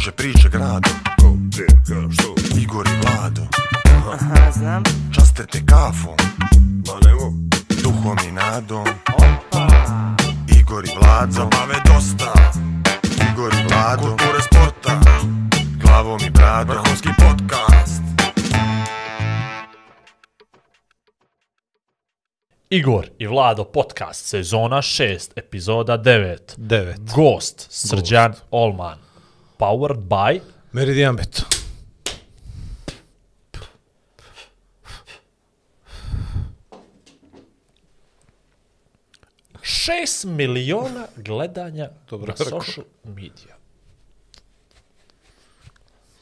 kruže priče grado Ko, gdje, ka, što? Igor i Vlado Aha, znam. Časte te kafom Ma nemo. Duhom i nadom Opa. Igor i Vlado Zabave dosta. Igor i Vlado Kulture sporta. Glavom i bradom Vrhunski podcast. Igor i Vlado podcast sezona 6 epizoda 9 9. Gost Srđan Olman Powered by Meridian Bet. šest miliona gledanja Dobro na rekao. social media.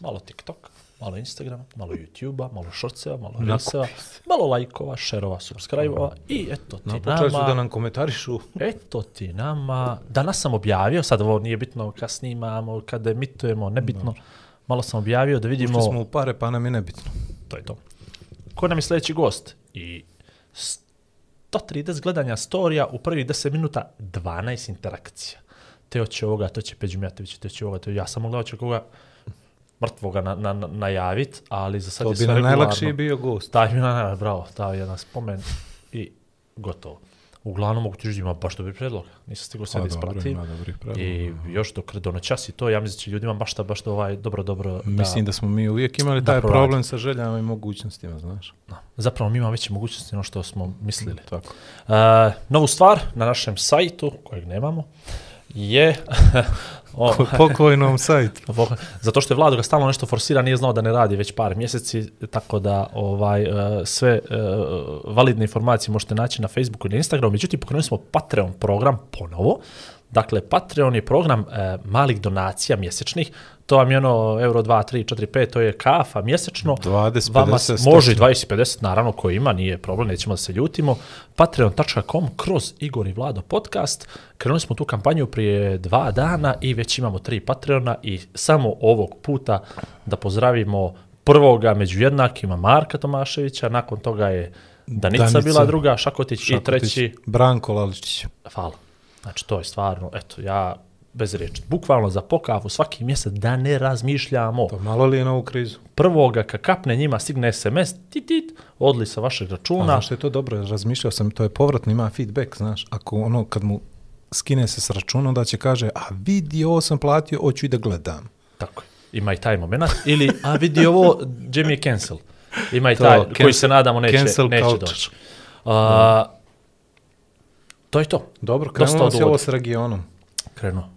Malo TikTok, malo Instagram, malo YouTube-a, malo Shortseva, malo Reelseva, malo lajkova, šerova, subscribe-ova i eto ti su nama... da nam komentarišu. Eto ti nama, danas sam objavio, sad ovo nije bitno kad snimamo, kad emitujemo, nebitno, malo sam objavio da vidimo, Ušli smo u pare, pa nam je nebitno. to je to. Ko nam je sljedeći gost? I 130 gledanja storija u prvih 10 minuta, 12 interakcija. Te hoće ovoga, to će Peđu Mijatović, te hoće ovoga, to ja sam mogla hoće koga mrtvoga na, na, na, najavit, ali za sad To je bi sve regularno. najlakši bio gost. Taj mi na bravo, dao jedan spomen i gotovo. Uglavnom mogu ti reći, ima baš dobri predlog. Nisam stigao sve da Pa ispratim. ima dobrih predloga. I još dok do noćas i to, ja mislim da će ljudima baš da, baš da ovaj dobro, dobro, Mislim da smo mi uvijek imali da taj proradi. problem sa željama i mogućnostima, znaš. da. Zapravo mi imamo veće mogućnosti no što smo mislili. Tako. Uh, novu stvar na našem sajtu, kojeg nemamo, je... o, Po pokojnom sajtu. Zato što je Vlado ga stalno nešto forsira, nije znao da ne radi već par mjeseci, tako da ovaj uh, sve uh, validne informacije možete naći na Facebooku i na Instagramu. Međutim, pokrenuli smo Patreon program ponovo. Dakle, Patreon je program uh, malih donacija mjesečnih. To vam je ono euro 2, 3, 4, 5, to je kafa mjesečno. 20, Vama 50, s- može i 100. 20 i 50, naravno ko ima, nije problem, nećemo da se ljutimo. Patreon.com kroz Igor i Vlado podcast. Krenuli smo tu kampanju prije dva dana i već imamo tri Patreona i samo ovog puta da pozdravimo prvoga među jednakima Marka Tomaševića, nakon toga je Danica, Danica. bila druga, Šakotić, i Šakotić, treći Branko Laličić. Hvala. Znači, to je stvarno, eto, ja bez riječi. Bukvalno za pokavu svaki mjesec da ne razmišljamo. To malo li je na ovu krizu? Prvoga, kad kapne njima, stigne SMS, tit, tit, odli sa vašeg A računa. znaš što je to dobro? Razmišljao sam, to je povratno, ima feedback, znaš. Ako ono, kad mu skine se s računa, onda će kaže, a vidi, ovo sam platio, hoću i da gledam. Tako je. Ima i taj moment. Ili, a vidi ovo, Jamie je cancel. Ima i To, taj, koji cancel- se nadamo neće, neće doći. A, to je to. Dobro, krenulo se ovo s regionom. Krenuo.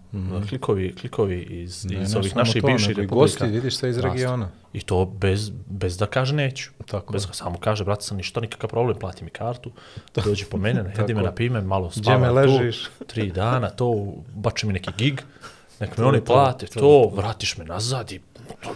Klikovi, klikovi iz, Ne, iz ne ovih naših to, bivših republika. gosti, vidiš sve iz regiona. I to bez, bez da kaže neću. Tako bez da samo kaže, brate, sam ništa, nikakav problem, plati mi kartu, dođi po mene, Tako me na pime, malo spavam tu, ležiš? tri dana, to, bači mi neki gig, nek me To, oni to, plate, to. to, vratiš me nazad i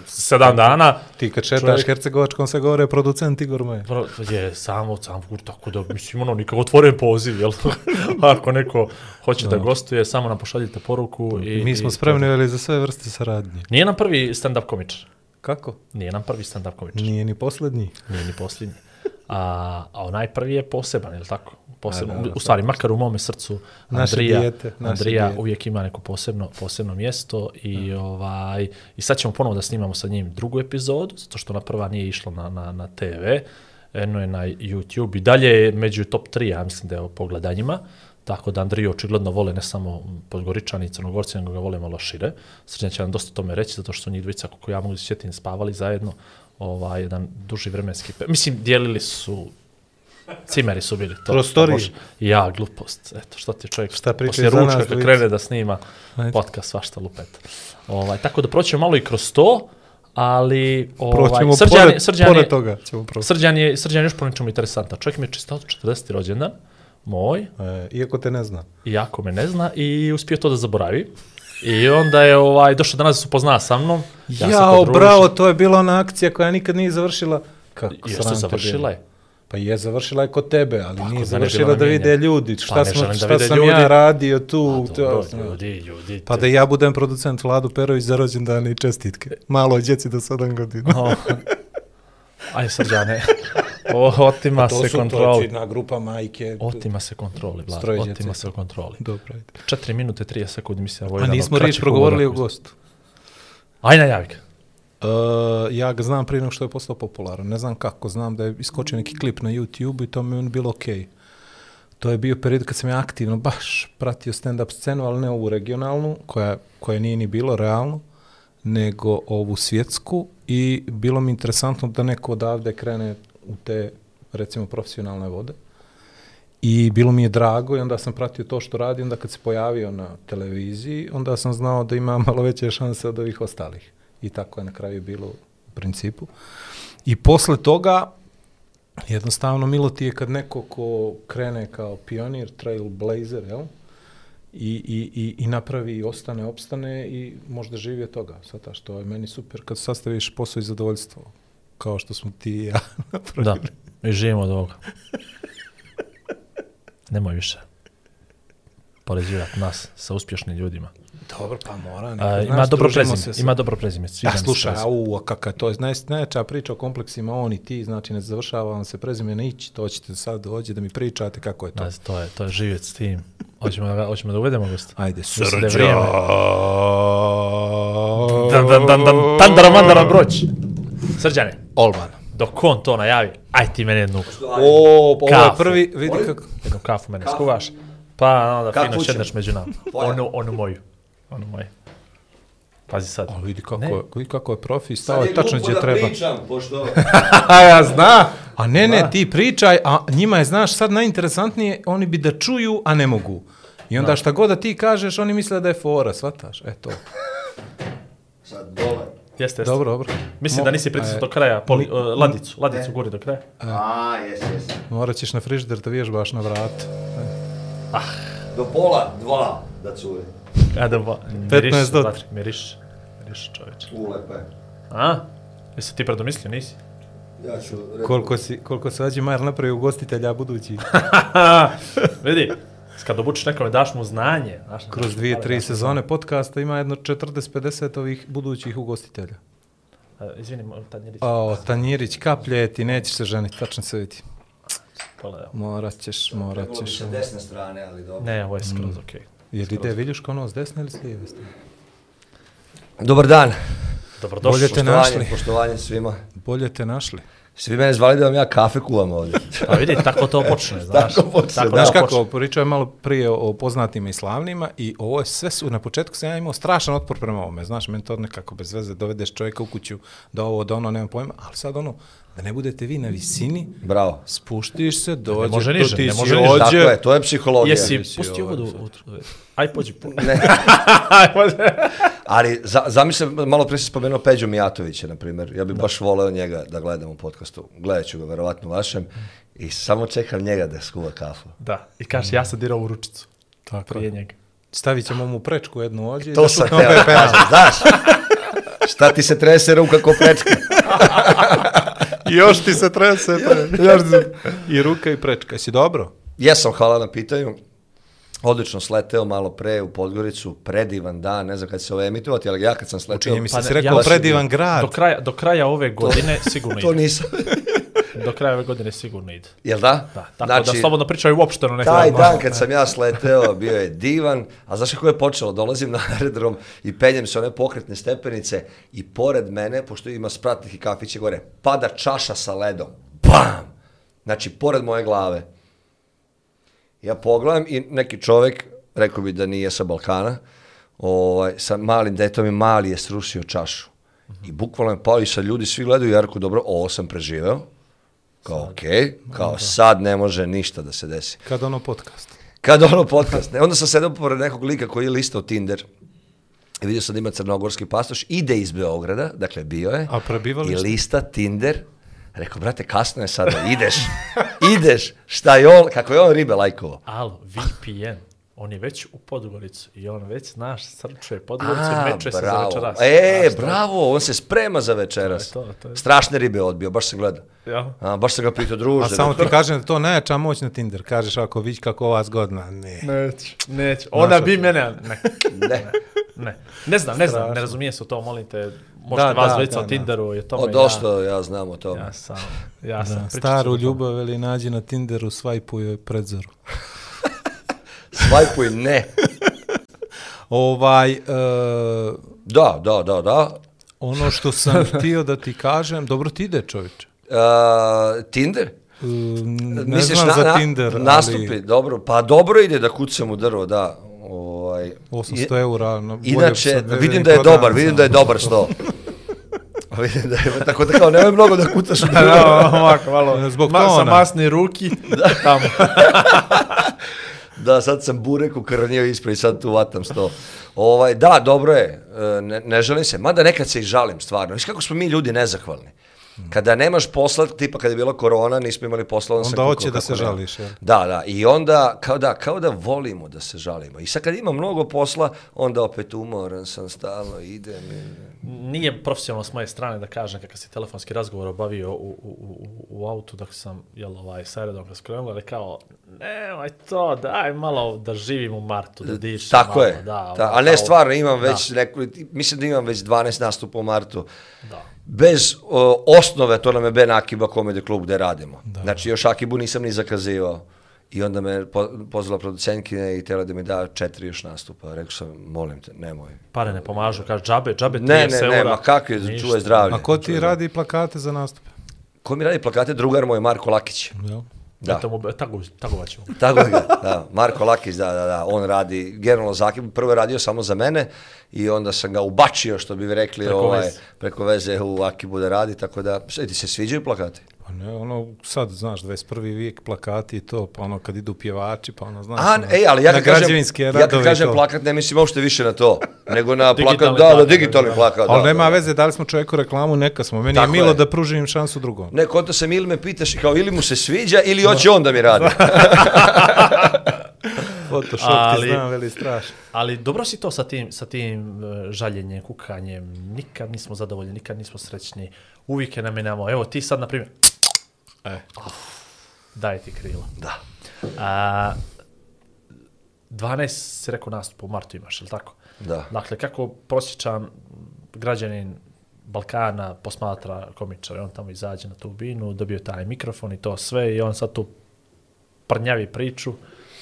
sedam dana, Ti kad šetaš Čovjek- Hercegovačkom se govore producent Igor. Bro, je samo sam kur, tako da, mislim, ono, nikako otvoren poziv, jel? Ako neko hoće da gostuje, samo nam pošaljite poruku i... Mi smo i- spremni ali za sve vrste saradnje. Nije nam prvi stand-up komičar. Kako? Nije nam prvi stand-up komičar. Nije ni posljednji. Nije ni posljednji. A, a onaj prvi je poseban, je li tako? Posebno, A, da, u stvari, makar u mome srcu, Naše Andrija, dijete, naše Andrija dijete. uvijek ima neko posebno, posebno mjesto i, ovaj, i sad ćemo ponovo da snimamo sa njim drugu epizodu, zato što ona prva nije išla na, na, na TV, eno je na YouTube i dalje je među top 3, ja mislim da je po gledanjima, tako da Andriju očigledno vole ne samo Podgoričani i Crnogorci, nego ga vole malo šire. Srđan će nam dosta tome reći, zato što su njih dvojica, kako ja mogu da se sjetim, spavali zajedno ovaj, jedan duži vremenski. Mislim, dijelili su Cimeri su bili to. Prostorije. to može- Ja, glupost. Eto, što ti čovjek Šta poslije ručka kad krene da snima Ajde. podcast, svašta lupet. Ovaj, tako da proćemo malo i kroz to, ali ovaj, Proćemo Srđan, pored, Srđan, pored toga. Ćemo proći. Srđan, je, Srđan je još po nečemu interesantan. Čovjek mi je čistao 40. rođendan, moj, E, iako te ne zna. iako me ne zna, i uspio to da zaboravi. I onda je ovaj došao danas da se upozna sa mnom. Ja Jao, bravo, to je bila ona akcija koja nikad nije završila. Kako Jeste, završila je. Pa je, završila je kod tebe, ali Pa, nije završila da vide ljudi. Šta, Pa, ne smo, šta sam ljudi. ja radio tu. A, to, dobro, ljudi, ljudi. Pa da ja budem producent Vladu Perović za rođendane i čestitke. Maloj djeci do 7 godina. O, Aj, Srđane. O, otima se kontroli. grupa majke. Otima se kontroli, Vlad. Otima se kontroli. Dobro, ajde. 4 minute 30 sekundi, mislim, ovo je A jedan od nismo riječ progovorili o gostu. Aj najavi ga. Uh, ja ga znam prije nego što je postao popularan. Ne znam kako, znam da je iskočio neki klip na YouTube i to mi je on bilo okej. Okay. To je bio period kad sam ja aktivno baš pratio stand-up scenu, ali ne ovu regionalnu, koja, koja nije ni bilo realno, nego ovu svjetsku i bilo mi interesantno da neko odavde krene u te, recimo, profesionalne vode. I bilo mi je drago i onda sam pratio to što radi, onda kad se pojavio na televiziji, onda sam znao da ima malo veće šanse od ovih ostalih. I tako je na kraju bilo u principu. I posle toga, jednostavno, milo ti je kad neko ko krene kao pionir, trailblazer, jel? I, i, i, i napravi i ostane, opstane i možda živi od toga. Sada što je meni super kad sastaviš posao i zadovoljstvo, kao što smo ti i ja Da, i živimo od ovoga. Nemoj više poređivati nas sa uspješnim ljudima. Dobro, pa mora. A, nekad, ima znaš, dobro prezime, se ima dobro prezime. Sviđa Ja, slušaj, a kakav je to, naj, najjača priča o kompleksima, on i ti, znači ne završava vam se prezime ne ići, to ćete sad dođe da mi pričate kako je to. Ne, to je, to je živjet s tim. Hoćemo da, hoćemo da uvedemo gosta. Ajde, Mislim da je vrijeme. Dan, dan, dan, dan, tandara, mandara, broć. Srđane, Olman. dok on to najavi, aj ti mene jednu, O, pa ovo je prvi, vidi kako... jednu kafu mene skuvaš. Pa onda Kafu fino ćemo. šedneš među nama. Onu, onu moju. Onu moju. Pazi sad. A vidi kako, Ne. je, vidi kako je profi, stao je tačno gdje treba. pričam, pošto... A ja zna. A ne, ne, ti pričaj, a njima je, znaš, sad najinteresantnije, oni bi da čuju, a ne mogu. I onda šta god da ti kažeš, oni misle da je fora, shvataš? E to. Sad dole. Jeste, jeste. Dobro, dobro. Mislim Mo- da nisi pritisao e, do kraja poli, uh, ladicu, ladicu guri do kraja. A, jes, jes. Morat ćeš na frižider da vježbaš na vratu. Do pola, dva, da cure. Kada ba, 15 miriš, do- Patrik, miriš, miriš čovječe. Ulepe. A? Jesi ti predomislio, nisi? Ja ću... Koliko si, koliko se Ađi Majer napravio ugostitelja budući. Vidi, kad obučiš nekome, daš mu znanje. Znaš, Kroz daš mu dvije, tri daš sezone podcasta ima jedno 40-50 ovih budućih ugostitelja. znanje. A, Izvini, nije O, Tanjirić, kaplje, ti nećeš se ženiti, tačno se vidi. Morat ćeš, morat Trebalo bi ćeš. sa desne strane, ali dobro. Ne, ovo je skroz okej. Jel ide Viljuška ono s desne ili s lijeve strane? Dobar dan. Dobrodošli. Bolje te Poštovanje, našli. poštovanje svima. Bolje te našli. Svi mene zvali da vam ja kafe kuvam ovdje. Pa vidi, tako to počne, znaš. Tako počne, tako da. Znaš kako, počne. pričao je malo prije o poznatima i slavnima i ovo je sve su, na početku sam ja imao strašan otpor prema ovome, znaš, meni to nekako bez veze, dovedeš čovjeka u kuću, da ovo, da ono, nemam pojma, ali sad ono, da ne budete vi na visini, Bravo. spuštiš se, dođe, može to niže, ti ne si može niže. ođe. Tako je, to je psihologija. Jesi, pusti ovo, u- Aj, pođi. po- Ne. Aj, pođi. Ali za, zamislim, malo prije si spomenuo Peđu Mijatovića, na primjer. Ja bih baš voleo njega da gledam u podcastu. Gledat ću ga, verovatno vašem. I samo čekam njega da skuva kafu. Da, i kažeš, ja sam dirao u ručicu. Tako Prije je. njega. Stavit ćemo mu prečku jednu ođe To da sam teo da penal. kažem, znaš. Šta ti se trese ruka ko prečka? Još ti se trese. I ruka i prečka. Jesi dobro? Jesam, hvala na pitanju. Odlično sleteo malo pre u Podgoricu, predivan dan, ne znam kad će se ovo emitovati, ali ja kad sam sleteo... Učinje mi se, Pa si rekao ja- predivan grad. Do kraja, do kraja ove godine sigurno To ide. nisam. Do kraja ove godine sigurno ide. Jel da? Da, tako da slobodno pričaj uopšteno. Taj dan kad sam ja sleteo bio je divan, a znaš kako je počelo? Dolazim na aerodrom i penjem se one pokretne stepenice i pored mene, pošto ima spratnih i kafiće gore, pada čaša sa ledom. Bam! Znači, pored moje glave. Ja pogledam i neki čovek, rekao bi da nije sa Balkana, ovaj, sa malim detom i mali je srušio čašu. I bukvalno je pao i sad ljudi svi gledaju, ja rekao, dobro, ovo sam preživeo. Kao, okej, kao sad ne može ništa da se desi. Kad ono podcast. Kad ono podcast, ne, onda sam sedao pored nekog lika koji je listao Tinder i vidio sam da ima crnogorski pasoš, ide iz Beograda, dakle bio je, A prebivalište? i lista Tinder, rekao, brate, kasno je sada, ideš, ideš, šta je on, kako je on ribe lajkovo. Alo, VPN. On je već u Podgoricu i on već, znaš, srčuje Podgoricu i meče se za bravo. večeras. E, Znaš, to- bravo, on se sprema za večeras. To je to, to je. Strašne ribe odbio, baš sam gledao. Ja. A, baš sam ga pitao, druže. A samo ti kažem da to najjača moć na Tinder. Kažeš ako vidiš kako ova zgodna. Ne. Neću, neću. Ona bi mene, ali ne. Ne. Ne, ne znam, ne znam, ne razumije se u to, molim te, možete Da, vas dvojica o. Tinderu i o tome. O, dosta ja znam o tome. Ja, ja sam, ja sam. Da, staru ljubav ili nađi na Tinderu, svajpuj joj predzoru. Svajpuj ne. Ovaj, e, Da, da, da, da. Ono što sam htio da ti kažem, dobro ti ide čovječe. Uh, Tinder? Mm, Ne Misliš znam na- za na- Tinder, Nastupi, ali dobro. Pa dobro ide da kucam u drvo, da. Ovaj, 800 eura. na- bolje Inače, vidim da je dobar, vidim da je dobar sto. vidim da je, tako da kao, nemoj mnogo da kucaš u Da, drvo. da, ovako, malo, Zbog ma, sa tona. masni ruki, tamo. Da, sad sam burek ukrnio ispred i sad tu vatam sto. Ovaj, da, dobro je, e, ne, ne želim se, mada nekad se i žalim stvarno. Viš kako smo mi ljudi nezahvalni. Kada nemaš posla, tipa kada je bila korona, nismo imali posla, onda, Onda sam hoće da se nema. žališ, jel? Da, da, i onda, kao da, kao da volimo da se žalimo. I sad kad ima mnogo posla, onda opet umoran sam, stalno idem. i- Nije profesionalno s moje strane da kažem kakav si telefonski razgovor obavio u, u, u, u autu dok sam, jel, ovaj, sa Eredom skrenula, ali kao, nemoj to, daj malo da živim u Martu, da dišem Tako malo, je, Da, da, ono, a ne stvarno, imam Da. već, neku, mislim da imam već 12 nastupa u martu. Da. Bez o, osnove, to nam je Ben Akiba Comedy Club gde radimo. Da. Znači, još Akibu nisam ni zakazivao. I onda me po, pozvala producentkinja i tela da mi da četiri još nastupa. Rekao sam, molim te, nemoj. Pare ne pomažu, kaže, džabe, džabe 30 Ne, ne, ne, eura. ma kakvi, Ništa. čuvaj zdravlje. A ko ti čuvaj radi plakate za nastupe? Ko mi radi plakate? Drugar moj, Marko Lakić. Jel? Da. Eto mu, tago, tagovat ćemo. Tako ga, da, Marko Lakić, da, da, da, on radi generalno za Akibu, prvo je radio samo za mene i onda sam ga ubačio, što bi rekli, Preko ovaj, veze. preko veze u Akibu da radi, tako da, ti se sviđaju plakati? Pa ne, ono, sad, znaš, 21. vijek plakati i to, pa ono, kad idu pjevači, pa ono, znaš, A, ono, ej, ali ja na kažem, ja kad kažem to. plakat, ne mislim uopšte više na to, nego na plakat, da, da, digitalni plakat, Ali da, nema da. veze, dali smo čovjeku reklamu, neka smo. Meni Tako je milo je. da pružim im šansu drugom. Ne, konta sam ili me pitaš kao ili mu se sviđa ili hoće on da mi radi. Photoshop Ali- ti znam, veli strašno. Ali dobro si to sa tim, sa tim e, žaljenjem, kukanjem, nikad nismo zadovoljni, nikad nismo srećni, uvijek je namenamo, evo ti sad, na primjer, E. daj ti krilo. da. A, 12 si rekao nastupa u martu imaš, je li tako? Da. Dakle, kako prosječan građanin Balkana posmatra komičara, on tamo izađe na tu binu, dobio taj mikrofon i to sve i on sad tu prnjavi priču,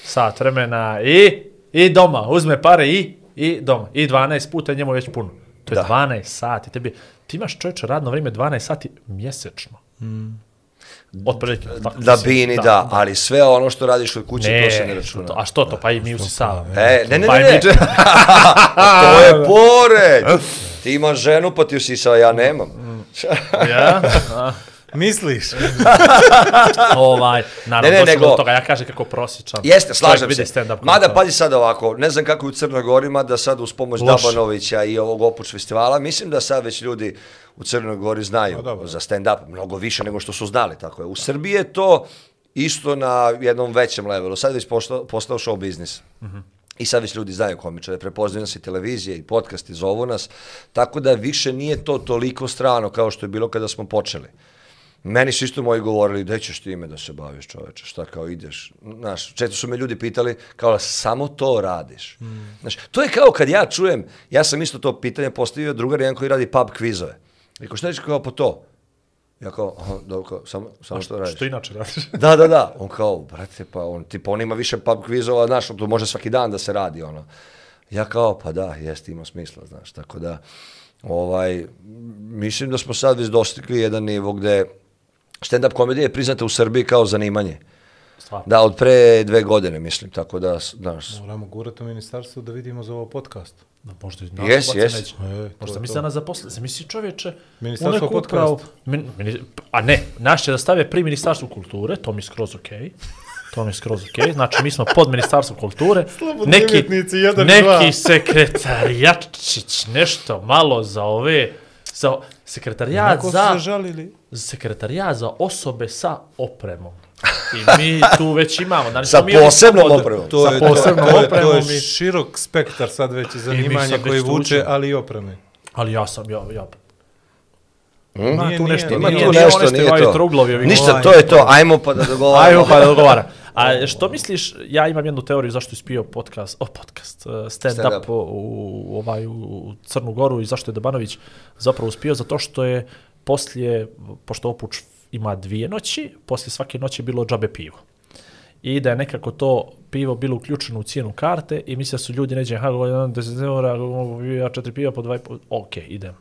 sat vremena i, i doma, uzme pare i, i doma. I 12 puta njemu je već puno. To je Da. 12 sati. Tebi, ti imaš čovječe radno vrijeme 12 sati mjesečno. Mm. Otprilike. tako Da bini, da, ali sve ono što radiš od kuće, to se ne računa. to, a što to? Pa i mi usisavamo. E, ne, ne, ne, ne. to je pored. Ti imaš ženu, pa ti usisao, ja nemam. ja? Misliš? ovaj, naravno, Ne, ne, ne, ne, nego- do toga, ja kažem kako prosječan. Jeste, slažem se. stand-up Mada, pazi sad ovako, ne znam kako je u Crnoj Gori, mada sad uz pomoć Loše. Dabanovića i ovog Opuč festivala, mislim da sad već ljudi u Crnoj Gori znaju dobro. za stand-up, mnogo više nego što su znali, tako je. U Srbiji je to isto na jednom većem levelu, sad je već postao, postao show biznis. I sad već ljudi znaju komičare, prepoznaju nas i televizije i podcasti, zovu nas, tako da više nije to toliko strano kao što je bilo kada smo počeli. Meni su isto moji govorili, gde ćeš ti ime da se baviš čoveče, šta kao ideš? Znaš, često su me ljudi pitali, kao samo to radiš. Mm. Znaš, to je kao kad ja čujem, ja sam isto to pitanje postavio drugar jedan koji radi pub kvizove. Rekao, šta ćeš kao po to? Ja kao, dobro, kao, samo, samo što radiš. Što inače radiš? Da, da, da. On kao, brate, pa on, tipa, on ima više pub kvizova, znaš, to može svaki dan da se radi, ono. Ja kao, pa da, jeste, ima smisla, znaš, tako da, ovaj, mislim da smo sad već dostigli jedan nivo gde stand-up komedija je priznata u Srbiji kao zanimanje. Stvarno. Da, od pre dve godine, mislim, tako da, znaš, Moramo gurati u ministarstvu da vidimo za ovo podcast. Da, možda i Jes, nas jes. neće. E, to Možda to. da nas zaposle. Zamisli čovječe. Ministarstvo podcast. Min, mini, a ne, naš će da stave pri ministarstvu kulture, to mi je skroz okej. To mi je skroz okej. Znači, mi smo pod ministarstvom kulture. Slobodni neki, umjetnici, jedan i neki dva. sekretarijatčić, nešto malo za ove... Za sekretarijat za, se žalili. sekretarijat za osobe sa opremom. I mi tu već imamo. Znači, Sa posebnom opremom. To sa je, posebnom to, je- opremom to je i- širok spektar sad već zanimanja koji tu vuče, ali i opreme. Ali ja sam, ja, ja, Nije, Ima tu nije, nešto, ima nije, tu nije. nešto, one nije stivaju to. truglovi ovi Ništa, to je to, ajmo pa da dogovaramo. Ajmo pa da odgovara. A što misliš, ja imam jednu teoriju zašto je ispio podcast, o podcast, stand, Stand up, up. u, u, ovaj, u Crnu Goru i zašto je Debanović zapravo uspio, zato što je poslije, pošto Opuč ima dvije noći, poslije svake noći bilo džabe pivo. I da je nekako to pivo bilo uključeno u cijenu karte i mislio su ljudi neđe, ha, je 10 eura, ja četiri piva po dva i po, ok, idem.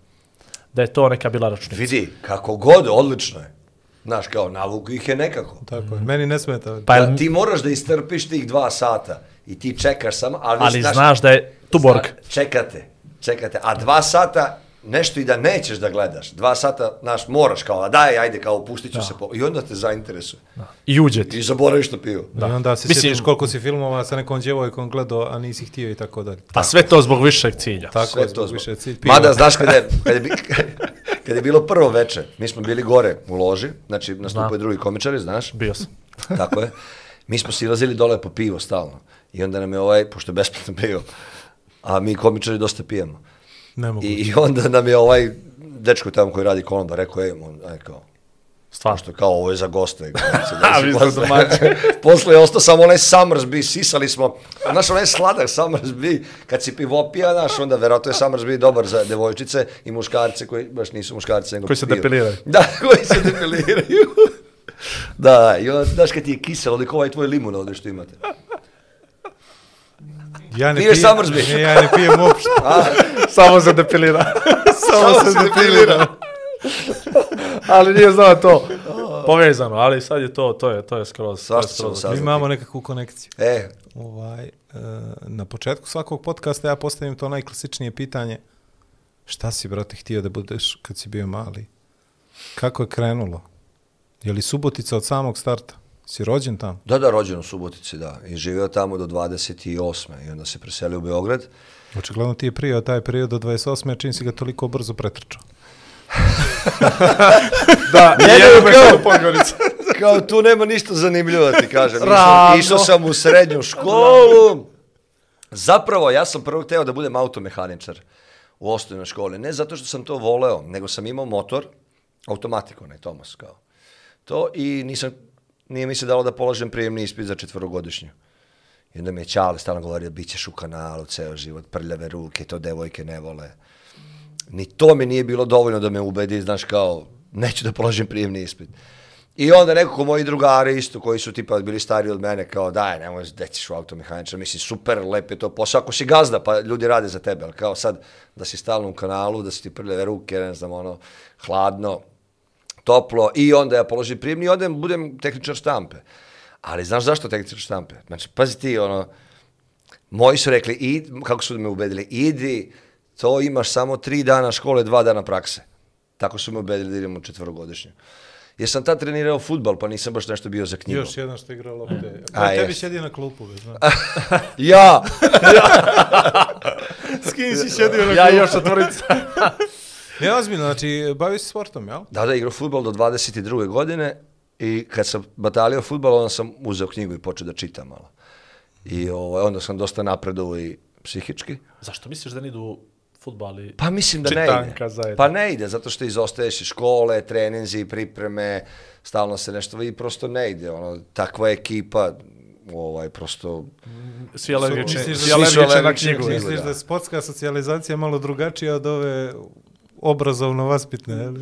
da je to neka bila računica. Vidi, kako god, odlično je. Znaš, kao, navuku ih je nekako. Tako je. Meni ne smeta. Pa Da, ti moraš da istrpiš tih dva sata i ti čekaš samo, ali, Ali znaš da je Tuborg. Zna- čekate, čekate, a dva sata nešto i da nećeš da gledaš. Dva sata, znaš, moraš kao, a daj, ajde, kao, pustit ću se po... I onda te zainteresuje. I uđe ti. I zaboraviš što piju. Da. I onda se Mislim- sjetiš koliko si filmova sa nekom djevojkom gledao, a nisi htio i tako dalje. A sve to zbog višeg cilja. Tako Sve je, to zbog zbog. više cilj. piva. Mada, znaš, kada je, kada je, kada je bilo prvo veče, mi smo bili gore u loži, znači nastupaju drugi komičari, znaš, Bio sam. tako je. Mi smo silazili dole po pivo stalno. I onda nam je ovaj, pošto je besplatno pivo, a mi komičari dosta pijemo. Ne mogu. I, I onda nam je ovaj dečko tamo koji radi Kolomba rekao, ej, on, aj, kao, Stvarno. što kao ovo je za goste. A, vi ste domaćini. Posle je ostao samo onaj Summersby, sisali smo, znaš onaj sladak Summersby, kad si pivopija, znaš, onda verovatno je Summersby dobar za devojčice i muškarce koji baš nisu muškarci, nego Koji se depiliraju. Da, koji se depiliraju. da, i onda, znaš kad ti je kiselo, liko ovaj tvoj limun ovdje što imate. Ja ne Piješ Summersby? ne, ja ne pijem uopšte. Samo se depilira. Samo se depilira. ali nije znao to povezano, ali sad je to, to je, to je skroz, to je skroz. Mi imamo nekakvu konekciju. E, Ovaj, e, na početku svakog podcasta ja postavim to najklasičnije pitanje. Šta si, brate, htio da budeš kad si bio mali? Kako je krenulo? Je li Subotica od samog starta? Si rođen tamo? da, da, rođen u Subotici, da. I živio tamo do 28. I onda se preselio u Beograd. Očigledno ti je prijao taj period do 28. čim si ga toliko brzo pretrčao. Da, me kao- Podgorica. Kao tu nema ništa zanimljivo ti kažem. Išao, sam u srednju školu. Zapravo, ja sam prvo teo da budem automehaničar u osnovnoj školi. Ne zato što sam to voleo, nego sam imao motor, automatik onaj Tomas kao. To i nisam, nije mi se dalo da polažem prijemni ispit za četvorogodišnju. I onda mi je Ćale stalno govorio, bit ćeš u kanalu ceo život, prljave ruke, to devojke ne vole. Ni to mi nije bilo dovoljno da me ubedi, znaš, kao, neću da položim prijemni ispit. I onda nekako moji drugari isto, koji su tipa bili stariji od mene, kao, daj, nemoj, da ćeš u automehaničar, mislim, super, lep je to posao, ako si gazda, pa ljudi rade za tebe, ali kao sad, da si stalno u kanalu, da si ti prljave ruke, ne znam, ono, hladno, toplo, i onda ja položim prijemni i onda budem tehničar štampe. Ali znaš zašto tehničar štampe? Znači, pazi ti, ono, Moji su rekli, id, kako su me ubedili, idi, to imaš samo tri dana škole, dva dana prakse. Tako su me ubedili da idemo u četvorogodišnju. Jer sam tad trenirao futbal, pa nisam baš nešto bio za knjigu. Još jedan što igra lopte. A, A, tebi jest. sjedio na klupu, već, znaš. Ja! S kim si sjedio na Ja i još četvorica. Ne, ozbiljno, znači, bavi se sportom, jel? Da, da, igrao futbal do 22. godine i kad sam batalio futbal, onda sam uzeo knjigu i počeo da čitam malo. I ovaj, onda sam dosta napredovao i psihički. Zašto misliš da ne idu futbali? Pa mislim da ne ide. zajedno. Pa ne ide, zato što izostaješ iz škole, treninzi, pripreme, stalno se nešto i prosto ne ide. Ono, takva ekipa, ovaj, prosto... Svi alergični, svi alergični na knjigu. Misliš da. da je sportska socijalizacija malo drugačija od ove obrazovno vaspitne, jel?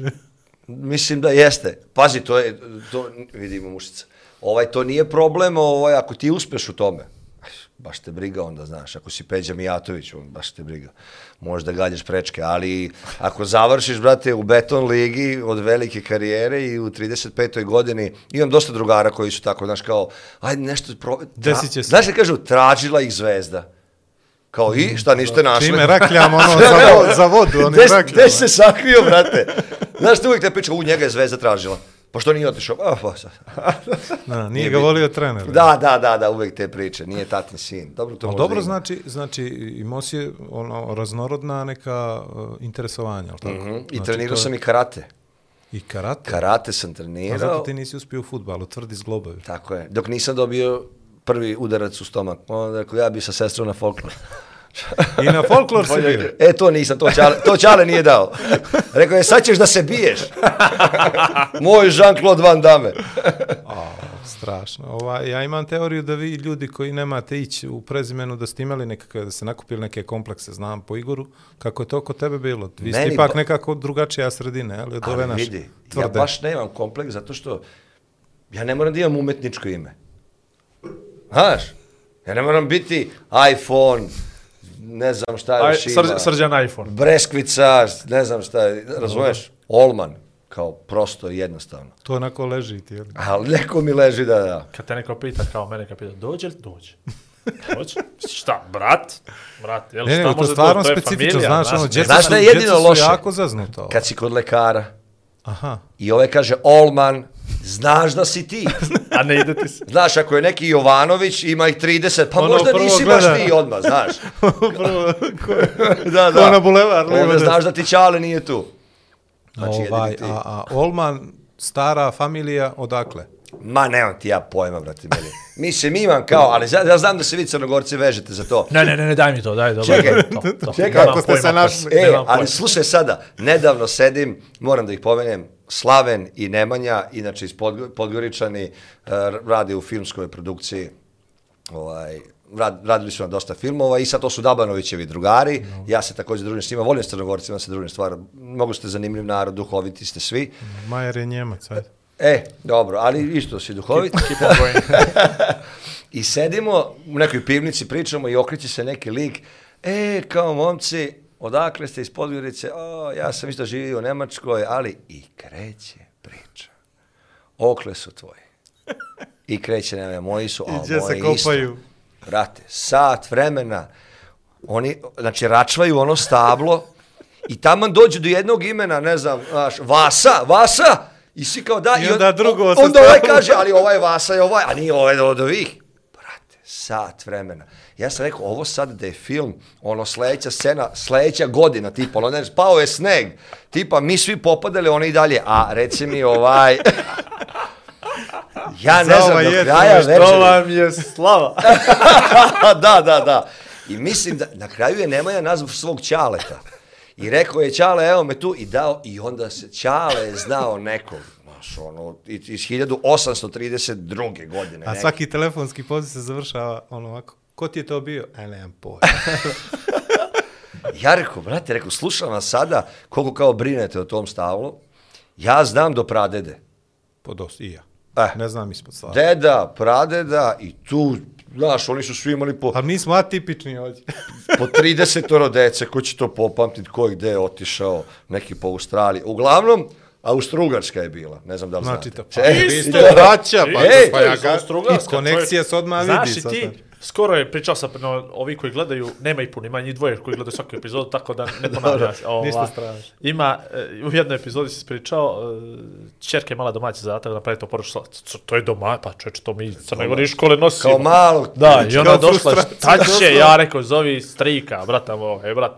Mislim da jeste. Pazi, to je, to, vidimo mušica. Ovaj, to nije problem, ovaj, ako ti uspeš u tome, baš te briga onda, znaš, ako si Peđa Mijatović, on, baš te briga. Možeš da gađaš prečke, ali ako završiš, brate, u beton ligi od velike karijere i u 35. godini, imam dosta drugara koji su tako, znaš, kao, ajde nešto, pro... Desit će se. Znaš kažu, tražila ih zvezda. Kao, i šta, ništa našli? Čime rakljamo ono za, za vodu, onim Gde, rakljama. gde se sakrio, brate? Znaš, uvijek te priča, u njega je zvezda tražila. Pa što nije otišao? Pa, sad. Da, nije, Nije ga bitno. volio trener. Da, da, da, da, uvijek te priče. Nije tatin sin. Dobro, to dobro, ima. znači, znači imao si ono, raznorodna neka uh, interesovanja, ali tako? Mhm. I Znači, trenirao to- sam i karate. I karate? Karate sam A zato trenirao. ti nisi uspio u futbalu, tvrdi zglobovi. Tako je. Dok nisam dobio prvi udarac u stomak. Onda rekao, ja bi sa sestrom na folklor. I na folklor si bio. E, to nisam, to Ćale, to Ćale nije dao. Rekao je, sad ćeš da se biješ. Moj Jean-Claude Van Damme. A, strašno. Ova, ja imam teoriju da vi ljudi koji nemate ići u prezimenu da ste imali nekakve, da se nakupili neke komplekse, znam po Igoru, kako je to kod tebe bilo? Vi ste Meni ipak ba- nekako drugačija sredina, ali od ove Ali naše. vidi, ja tvrde. baš nemam kompleks zato što ja ne moram da imam umetničko ime. Znaš, ja ne moram biti iPhone, ne znam šta Aj, još ima. srđ, srđan iPhone. Breskvica, ne znam šta je, razumeš? Olman, kao prosto i jednostavno. To onako leži ti. jel? Ali neko mi leži da, da. Kad te neko pita, kao mene kad pita, dođe li? Dođe. Dođe. Šta, brat? Brat, jel, Ne, šta ne, to može stvarno doći? To je specifično, familija, znaš, ono, djeca Znaš su, šta je jedino loše? jako zaznuta. Kad si kod lekara Aha. i ovaj kaže Olman, znaš da si ti. A ne ide ti se. Znaš, ako je neki Jovanović, ima ih 30, pa Ono možda prvo nisi gleda. baš ti odmah, znaš. Prvo, ko, da, ko na bulevar. Onda desno. znaš da ti Čale nije tu. Znači, ovaj, a, a Olman, stara familija, odakle? Ma nemam ti ja pojma, brate, meni. Mislim, imam kao, ali ja, ja znam da se vi crnogorci vežete za to. Ne, ne, ne, ne, daj mi to, daj, dobro. Čekaj, to, to. čekaj, ako ste se našli. E, nemam ali pojma. slušaj sada, nedavno sedim, moram da ih pomenem, Slaven i Nemanja, inače iz Podgo- Podgoričani, uh, radi u filmskoj produkciji, ovaj, rad, radili su na dosta filmova i sad to su Dabanovićevi drugari, ja se također družim s njima, volim s Crnogorcima se družim stvar, mnogo ste zanimljiv narod, duhoviti ste svi. Majer je Njemac, ajde. E, dobro, ali isto si duhovit. Keep on going. I sedimo u nekoj pivnici, pričamo i okreće se neki lik. E, kao momci, odakle ste iz Podgorice? O, ja sam isto živio u Nemačkoj, ali i kreće priča. Okle su tvoji. I kreće, ne, moji su, a Iđe se moji kopaju. isto. Brate, sat vremena, oni, znači, račvaju ono stablo i taman dođu do jednog imena, ne znam, znaš, Vasa, Vasa, i svi kao da, I onda drugo on, sa onda ovaj kaže, ali ovaj Vasa je ovaj, a nije ovaj od ovih. Brate, sat vremena. Ja sam rekao, ovo sad da je film, ono sledeća scena, sledeća godina, tipa, ono, ne, pao je sneg, tipa, mi svi popadali, oni i dalje, a reci mi ovaj... ja ne znam, ovaj do kraja večeri... To vam je slava. da, da, da. I mislim da na kraju je Nemanja nazvao svog Ćaleta. I rekao je Ćale, evo me tu i dao, i onda se Ćale je znao nekog, znaš, ono, iz iz 1832. godine. A neki. svaki telefonski poziv se završava ono ovako. Ko ti je to bio? E, nemam pojma. Ja rekao, brate, rekao, slušam vas sada koliko kao brinete o tom stavlu. Ja znam do pradede. Po dosta, i ja. Eh. Ne znam ispod stvari. Deda, pradeda i tu, znaš, oni su svi imali po, Ali mi smo atipični ovdje. po 30 dece, ko će to popamtiti, ko je gde je otišao, neki po Australiji. Uglavnom, Austrougarska je bila, ne znam da li Znači, znate. to, pa, vi isto- ste braća, pa, Ej, pa ja ga, Austro-Ugarska, i konekcija se odmah Znaš vidi. i sad. ti, skoro je pričao sam, no, ovi koji gledaju, nema ih puno, ima njih dvoje koji gledaju svaku epizodu, tako da ne ponavljam se. Ova, ništa strašno. Ima, e, u jednoj epizodi si pričao, čerke je mala domaća zadatak da pravi to poručila, to je doma, pa čoveč, to mi Crne škole nosimo. Kao malo. Da, i ona došla, šta će, ja rekao, zovi strika, brata moj, e, brat,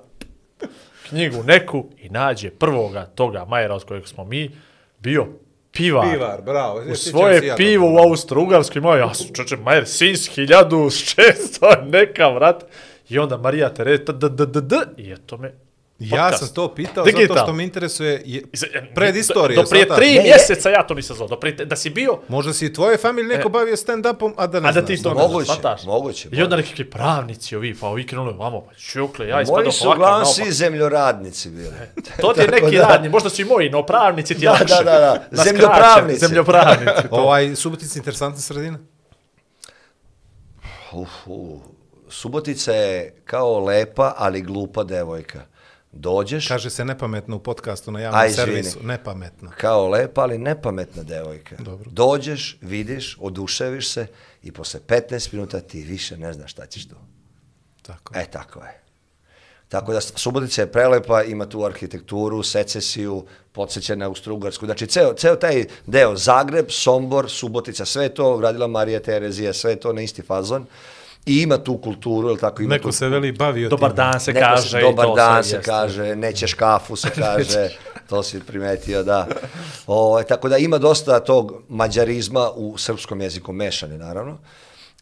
knjigu neku i nađe prvoga toga Majera od kojeg smo mi, bio pivar. Pivar, bravo. U svoje pivo u Austro-Ugarskoj imao, ja sam čoče, Majer, Sins, 1600, neka, vrat. I onda Marija Tereta, d, d, d, d, i eto me Ja sam to pitao Digital. zato što me interesuje je, se- pred istorije. Do prije tri Ne, ne. mjeseca ja to nisam znao. Do prije, da si bio, Možda si i tvoje familije neko E. bavio stand-upom, a da ne a da znaš. ti to ne Moguće, znaš, shvataš? moguće, I onda nekakvi pravnici ovi, pa ovi krenuli vamo, pa čukle, ja ispadao Moji su ovakav uglavnom svi zemljoradnici bili. To ti je neki da- radni, možda su i moji, no pravnici ti Da, lakše. da, da, da. Zemljopravnici. Zemljopravnici. Ovaj, Subotica interesantna sredina? Uf, uf. Subotica je kao lepa, ali glupa devojka. Dođeš, Kaže se nepametno u podcastu na javnom Aj, servisu. Nepametno. kao lepa, ali nepametna devojka. Dobro. Dođeš, vidiš, oduševiš se i posle 15 minuta ti više ne znaš šta ćeš tu. Tako. E, tako je. Tako da Subotica je prelepa, ima tu arhitekturu, secesiju, podsjeća na Austrougarsku. Znači, ceo, ceo taj deo, Zagreb, Sombor, Subotica, sve je to gradila Marija Terezija, sve je to na isti fazon. I ima tu kulturu, ili tako ima Neko tu... se veli bavio Dobar tim. dan se Neko kaže. se, dobar to dan se jeste. kaže, nećeš kafu se kaže, to si primetio, da. O, tako da ima dosta tog mađarizma u srpskom jeziku, mešani naravno,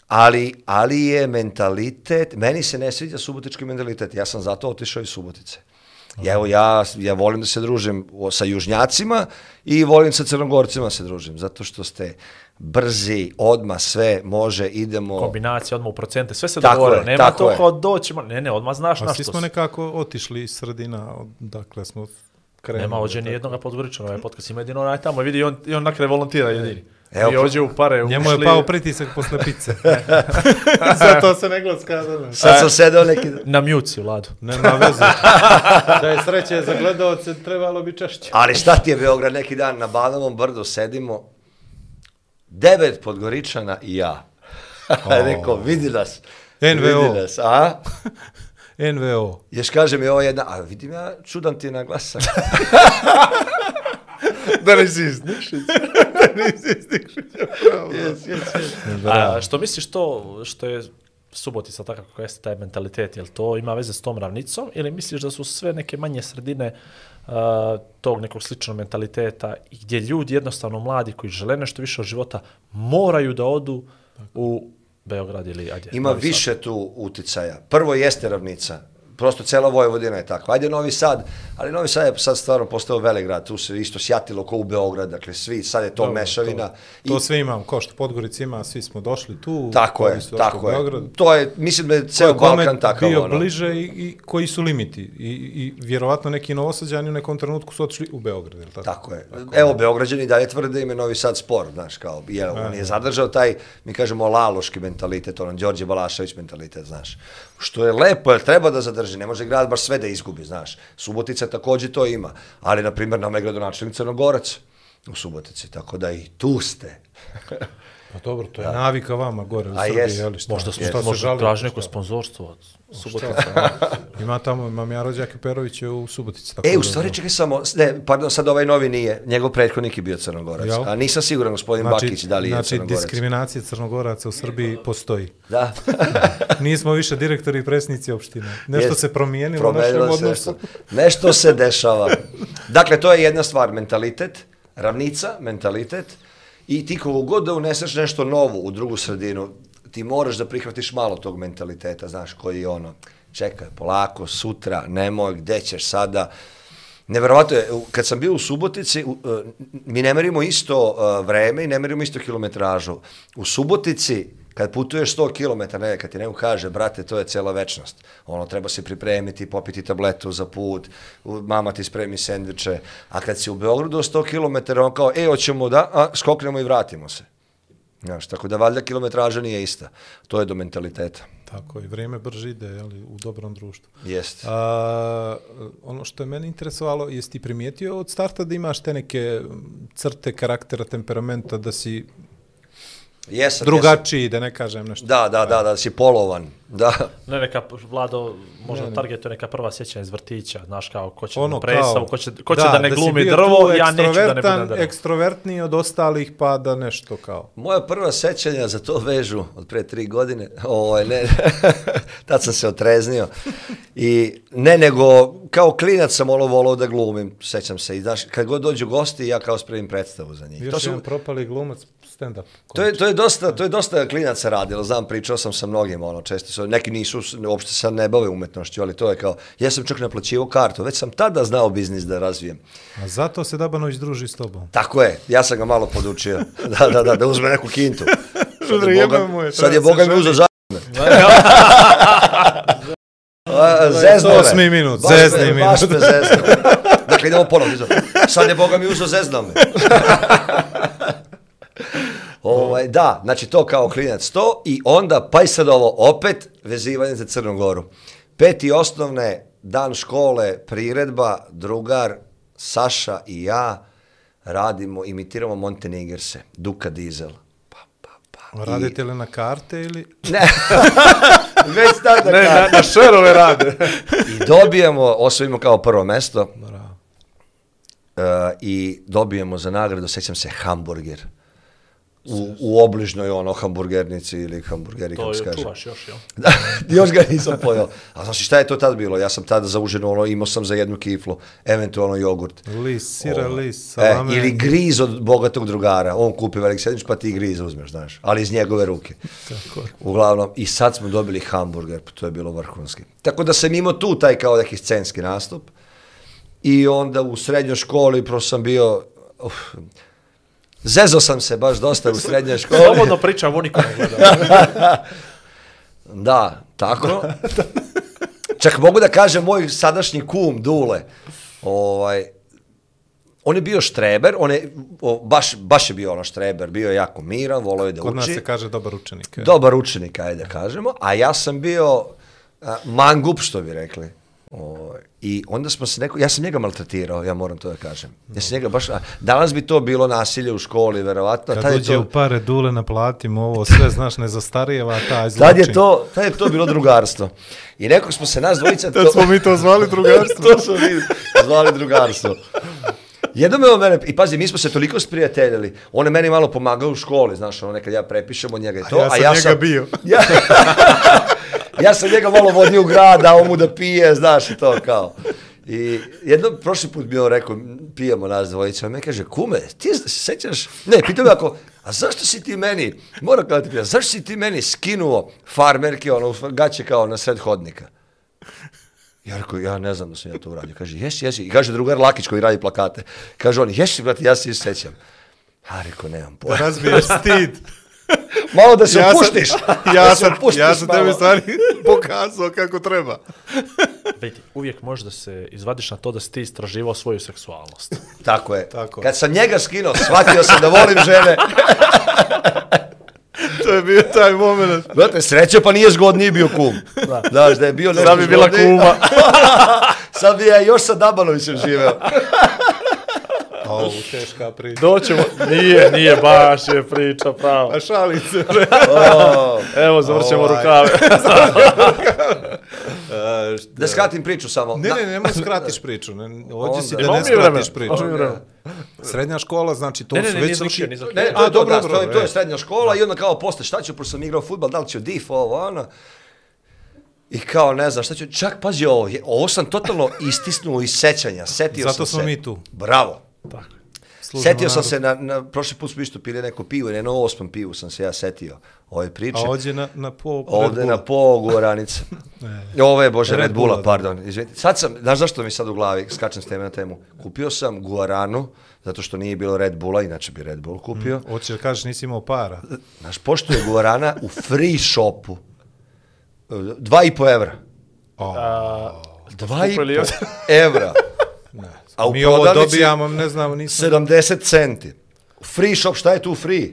ali, ali je mentalitet, meni se ne sviđa subotički mentalitet, ja sam zato otišao iz Subotice. Ja, evo, ja, ja volim da se družim sa južnjacima i volim sa crnogorcima da se družim, zato što ste brzi, odma sve, može, idemo... Kombinacija odmah u procente, sve se je, Nema tako to je. kao doćemo, ne, ne, odmah znaš A na svi što smo si. nekako otišli iz sredina, dakle smo krenuo. Nema ođe ni jednoga podgoričana, ovaj podcast ima jedino onaj tamo, vidi i on, i on nakre volontira jedini. Evo, I ođe u pare, Njemu je ušli- pao pritisak posle pice. Zato se ne gleda Sad sam sedao neki... Na mute si, Vlado. Nema veze. Da je sreće za gledalce, trebalo bi češće. Ali šta ti je Beograd neki dan na Banovom brdu sedimo, devet Podgoričana i ja. Rekao, vidi nas. NVO. Vidi nas, a? NVO. Još kaže mi ovo jedna, a vidim ja, čudan ti je na glasak. Da nisi iznišica. da nisi iznišica. yes, yes, yes. A što misliš to što je Subotica takav kako jeste taj mentalitet, jel to ima veze s tom ravnicom ili misliš da su sve neke manje sredine uh, tog nekog sličnog mentaliteta i gdje ljudi jednostavno mladi koji žele nešto više od života moraju da odu u Beograd ili ajde. Ima Novi Sad. više tu uticaja. Prvo jeste ravnica. Prosto cela Vojvodina je tako. Ajde Novi Sad, ali Novi Sad je sad stvarno postao velegrad. Tu se isto sjatilo ko u Beograd. Dakle, svi, sad je to Dobro, mešavina. To, to sve imam, ko što Podgorica ima, svi smo došli tu. Tako je, tako je. Beograd. To je, mislim da je ceo je Balkan takav. bio ono. bliže i, i koji su limiti. I, I vjerovatno neki novosađani u nekom trenutku su otišli u Beograd, je tako? Tako je. Evo, Beograđani dalje tvrde da im je Novi Sad spor, znaš, kao, jer on je zadržao taj, mi kažemo, laloški mentalitet, ono, Đorđe Balašević mentalitet, znaš. Što je lepo, treba da zadrži, ne može grad baš sve da izgubi, znaš. Subotica također to ima, ali, na primjer, nam je gradonačelnik Crnogorac u Subotici, tako da i tu ste. Pa dobro, to je navika vama gore u A Srbiji, jes. je li šta? Možda, šta smo, se možda žali? traži neko sponzorstvo od Subotica. Ima tamo, imam ja rođake Perović je u Subotici. Tako E, u da, stvari, da. čekaj samo, ne, pardon, sad ovaj novi nije, njegov prethodnik je bio Crnogorac, Jel? a nisam siguran, gospodin Bakić, da li je znači, Crnogorac. diskriminacija crnogoraca u Srbiji postoji. Da. Nismo više direktori i presnici opštine. Nešto Jest. se promijenilo u našem se odnosu. nešto. Nešto se dešava. Dakle, to je jedna stvar, mentalitet, ravnica, mentalitet, i ti kogu god da uneseš nešto novo u drugu sredinu, ti moraš da prihvatiš malo tog mentaliteta, znaš, koji je ono, čekaj, polako, sutra, nemoj, gde ćeš sada, Neverovatno je, kad sam bio u Subotici, e, mi ne merimo isto e, vreme i ne merimo isto kilometražu. U Subotici, kad putuješ 100 km, ne, kad ti neko kaže, brate, to je cela večnost. Ono, treba se pripremiti, popiti tabletu za put, mama ti spremi sendviče. A kad si u Beogradu 100 km, on kao, e, hoćemo da, a, skoknemo i vratimo se. Znaš, tako da valjda kilometraža nije ista. To je do mentaliteta. Tako i vrijeme brže ide jeli, u dobrom društvu. Jeste. A, ono što je mene interesovalo, jesi ti primijetio od starta da imaš te neke crte karaktera, temperamenta, da si Jesam, jesam. drugačiji, da ne kažem nešto. Da, da, da, da si polovan. Da. Ne, neka, Vlado, možda Ne, ne. targetuje neka prva sjećanja iz vrtića, znaš kao, ko će Ono predstavu, kao, ko će, ko će da, ne si glumi drvo, ja neću da ne budem drvo. Ekstrovertniji od ostalih, pa da nešto kao. Moja prva sećanja za to vežu od pre tri godine, ovaj, ne, tad sam se otreznio. I ne nego, kao klinac sam ono volao da glumim, sećam se. I znaš, kad god dođu gosti, ja kao spremim predstavu za njih. Još To, su, jedan propali glumac, stand-up. to, je, to, je dosta, to je dosta klinaca radilo, znam, pričao sam sa mnogim, ono, često su, neki nisu, uopšte sad ne bave umetnošću, ali to je kao, ja sam čak naplaćivao kartu, već sam tada znao biznis da razvijem. A zato se Dabanović druži s tobom. Tako je, ja sam ga malo podučio, da, da, da, da uzme neku kintu. Sad je Boga, sad je Boga mi uzeo za... Zezno. Osmi minut, Baš zezni Baš minut. me zezno. Dakle, idemo ponovno. Sad je Boga mi uzeo zezno me. Ovaj, da, znači to kao klinac to i onda, pa i sad ovo, opet vezivanje za Crnu Goru. Peti osnovne, dan škole, priredba, drugar, Saša i ja radimo, imitiramo Montenegerse, Duka Diesel. Pa, pa, pa. I- Radite li na karte ili... Ne, već tada Ne, kad- na, na šerove rade. I dobijemo, osvojimo kao prvo mesto Bravo. uh, i dobijemo za nagradu, sećam se, hamburger. U, u obližnoj ono hamburgernici ili hamburgeri, To kako se kaže. čuvaš još, jel? Da, još ga nisam pojao. A znaš šta je to tad bilo? Ja sam tada za užinu, ono, imao sam za jednu kiflu, eventualno jogurt. Lis, sira, Ovo. lis, E, salame. ili griz od bogatog drugara. On kupi velik sandvič, pa ti griz uzmeš, znaš. Ali iz njegove ruke. Tako. Uglavnom, i sad smo dobili hamburger, pa to je bilo vrhunski. Tako da sam imao tu taj kao neki scenski nastup. I onda u srednjoj školi, prosto sam bio... Uf, zezo sam se baš dosta u srednjoj školi. Slobodno pričam, oni ko ne gleda. Da, tako. Čak mogu da kažem moj sadašnji kum Dule. Ovaj on je bio štreber, on je, o, baš, baš je bio ono štreber, bio je jako miran, volio je da Kod nas uči. se kaže dobar učenik. je. Dobar učenik, ajde da kažemo, a ja sam bio a, mangup, što bi rekli. O, I onda smo se neko, ja sam njega maltretirao, ja moram to da kažem. Ja sam njega baš, a, danas bi to bilo nasilje u školi, verovatno. Kad dođe to- u pare dule naplatimo ovo, sve znaš ne zastarijeva taj zločin. Tad je to, tad je to bilo drugarstvo. I nekog smo se nas dvojica... Tad smo mi to zvali drugarstvo. to smo mi zvali drugarstvo. Jednom je on mene, i pazi, mi smo se toliko sprijateljili, on je meni malo pomagao u školi, znaš, ono nekad ja prepišem od njega i to, ja sam njega bio. Ja, ja sam njega malo vodio u grad, dao mu da pije, znaš, i to kao. I jednom, prošli put mi on rekao, pijemo nas dvojica, me kaže, kume, ti se sećaš, ne, pitao me ako, a zašto si ti meni, moram kada ti pitam, zašto si ti meni skinuo farmerke, ono, gaće kao na sred hodnika? Ja rekao, ja ne znam da sam ja to uradio. Kaže, jesi, jesi. I kaže drugar Lakić koji radi plakate. Kaže on, jesi, brate, ja se sećam. Ja rekao, nemam Da pojma. razbiješ stid. Malo da se ja opuštiš. Sam, ja, sam, opuštiš ja sam malo. tebi stvari pokazao kako treba. Vidi, uvijek možeš da se izvadiš na to da si ti istraživao svoju seksualnost. Tako je. Tako. Kad sam njega skinuo, shvatio sam da volim žene. To je bio taj moment. Brate, sreće pa nije zgodniji bio kum. Da. Znaš, da je bio nešto Sad bi bila zgodniji. kuma. Sad bi ja još sa Dabanovićem živeo. Au, teška priča. Doćemo, nije, nije baš je priča prava. A šalim se, bre. O, Evo, zavrćemo Ovaj. rukave. Da skratim priču samo. Ne, ne, nemoj skratiš priču. Ne, hoće si da ne skratiš priču. Srednja škola, znači to Ne, ne, su ne, već završio, završio. Ne, A, to je dobro, da, dobro, to, je- to je srednja škola i onda kao posle, šta ću, pošto sam igrao futbal, da li ću DIF, ovo, ono. I kao, ne znam, šta ću, čak, pazi ovo, je- ovo sam totalno istisnuo iz sećanja, setio Zato sam smo se. mi tu. Bravo. Tako. Služimo setio sam narod. se, na, na, prošli put smo isto pili neko pivo, i na osmom pivu sam se ja setio ove priče. A ovdje na, na po... Red na Bulla. pogu oranica. Ovo je, bože, Red Red Bulla, pardon. Izvinite. Sad sam, znaš zašto mi sad u glavi, skačem s teme na temu, kupio sam Guaranu, zato što nije bilo Red Bulla, inače bi Red Bull kupio. Hoćeš da kažeš nisi imao para. Znaš, pošto je Guarana u free shopu, e, dva i po evra. A, Dva i po evra. Ne. A u Mi ovo prodavnici- dobijamo, ne znam, nisam... 70 centi. Free shop, šta je tu free?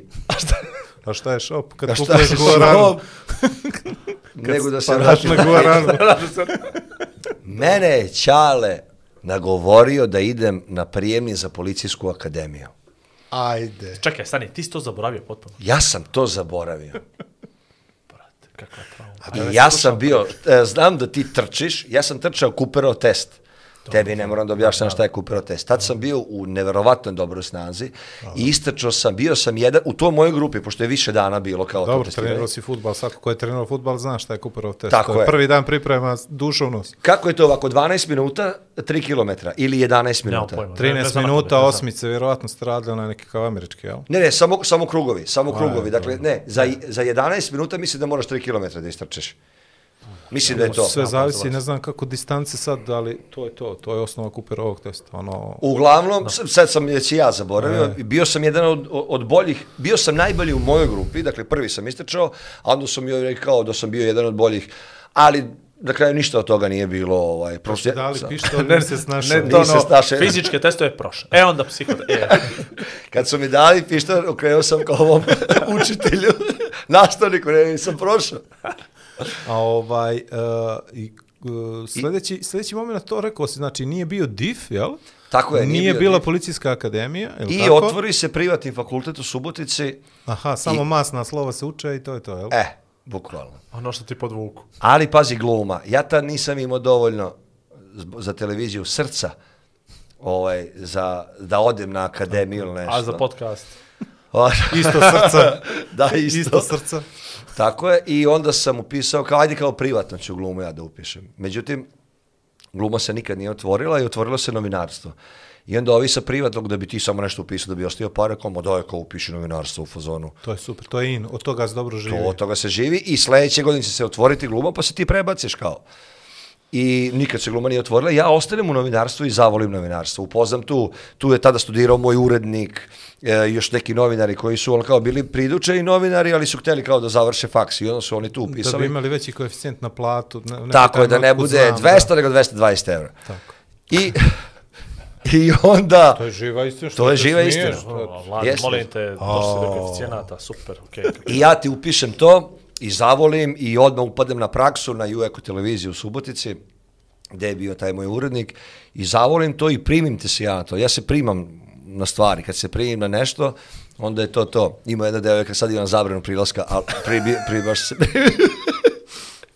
A šta je shop? Kad A šta kupuješ je guaranu, shop? Nego da se vratim. na guaranu. Mene je Ćale nagovorio da idem na prijemni za policijsku akademiju. Ajde. Čekaj, stani, ti si to zaboravio potpuno. Ja sam to zaboravio. Brate, kakva trauma. I ja sam bio, e, znam da ti trčiš, ja sam trčao Cooperov test. Tebi ne moram da objašnjam šta je Cooperov test. Tad sam bio u neverovatno dobroj snazi i istrčao sam, bio sam jedan, u toj mojoj grupi, pošto je više dana bilo kao to Dobro, testiranje. trenirao si futbal, svako ko je trenirao futbal zna šta je Cooperov test. Tako To je. Prvi dan priprema dušovnost. Kako je to ovako, 12 minuta, 3 km ili 11 Nemam minuta? pojma. Ne- 13 ne znam na minuta, osmice, vjerovatno ste radili na neki kao američki, jel? Ne, ne, samo, samo krugovi, samo krugovi. Dakle, ne, za, za 11 minuta mislim da moraš 3 km da istrčeš. Mislim da je to. Sve zavisi, ne znam kako distance sad, ali to je to, to je osnova Cooperovog testa. Ono, Uglavnom, s- sad sam već i ja zaboravio, Ne. bio sam jedan od, od boljih, bio sam najbolji u mojoj grupi, dakle prvi sam istrčao, a onda sam joj rekao da sam bio jedan od boljih, ali na kraju ništa od toga nije bilo, ovaj, prosto... da li sa- pištol, ne se snašao. Ne, to ono, snašao. fizičke testove prošle. E onda psiho... E, Kad su mi dali pištolj, okrenuo sam kao ovom učitelju, nastavniku, ne, nisam prošao. A ovaj, uh, i, uh, sljedeći, sljedeći moment to rekao si, znači nije bio DIF, jel? Tako je, nije Nije, bio bila DIF. policijska akademija, jel I tako? otvori se privatni fakultet u Subotici, Aha, samo masna slova se uče i to je to, jel? e, bukvalno. ono što ti podvuku. Ali pazi gluma, ja tad nisam imao dovoljno za televiziju srca ovaj, za, da odem na akademiju ili nešto. A za podcast? Isto srca. da, isto. Isto srca. Tako je, i onda sam upisao, kao ajde kao privatno ću glumu ja da upišem. Međutim, gluma se nikad nije otvorila i otvorilo se novinarstvo. I onda ovi sa privatnog, da bi ti samo nešto upisao, da bi ostio pare, kao, ma daj, kao upiši novinarstvo u fazonu. To je super, to je in, od toga se dobro živi. To, od toga se živi i sledeće godine će se otvoriti gluma, pa se ti prebaciš kao. I nikad se gluma nije otvorila. Ja ostanem u novinarstvu i zavolim novinarstvo. Upoznam tu, tu je tada studirao moj urednik, e, još neki novinari koji su ono kao bili pridučeni novinari, ali su hteli kao da završe faks i onda su oni tu Da bi upisali. imali veći koeficijent na platu. Ne, ne Tako je, da ne bude znam, 200, nego 220 evra. Tako. I, I onda... To je živa istina. To je živa istina. Vlad, molim te, došli do koeficijenata, super, okej. I ja ti upišem to i zavolim i odmah upadem na praksu na UEKO televiziji u Subotici, gde je bio taj moj urednik, i zavolim to i primim te se ja na to. Ja se primam na stvari, kad se primim na nešto, onda je to to. Ima jedna devojka, sad imam zabranu prilaska, ali pribi, pri, baš se,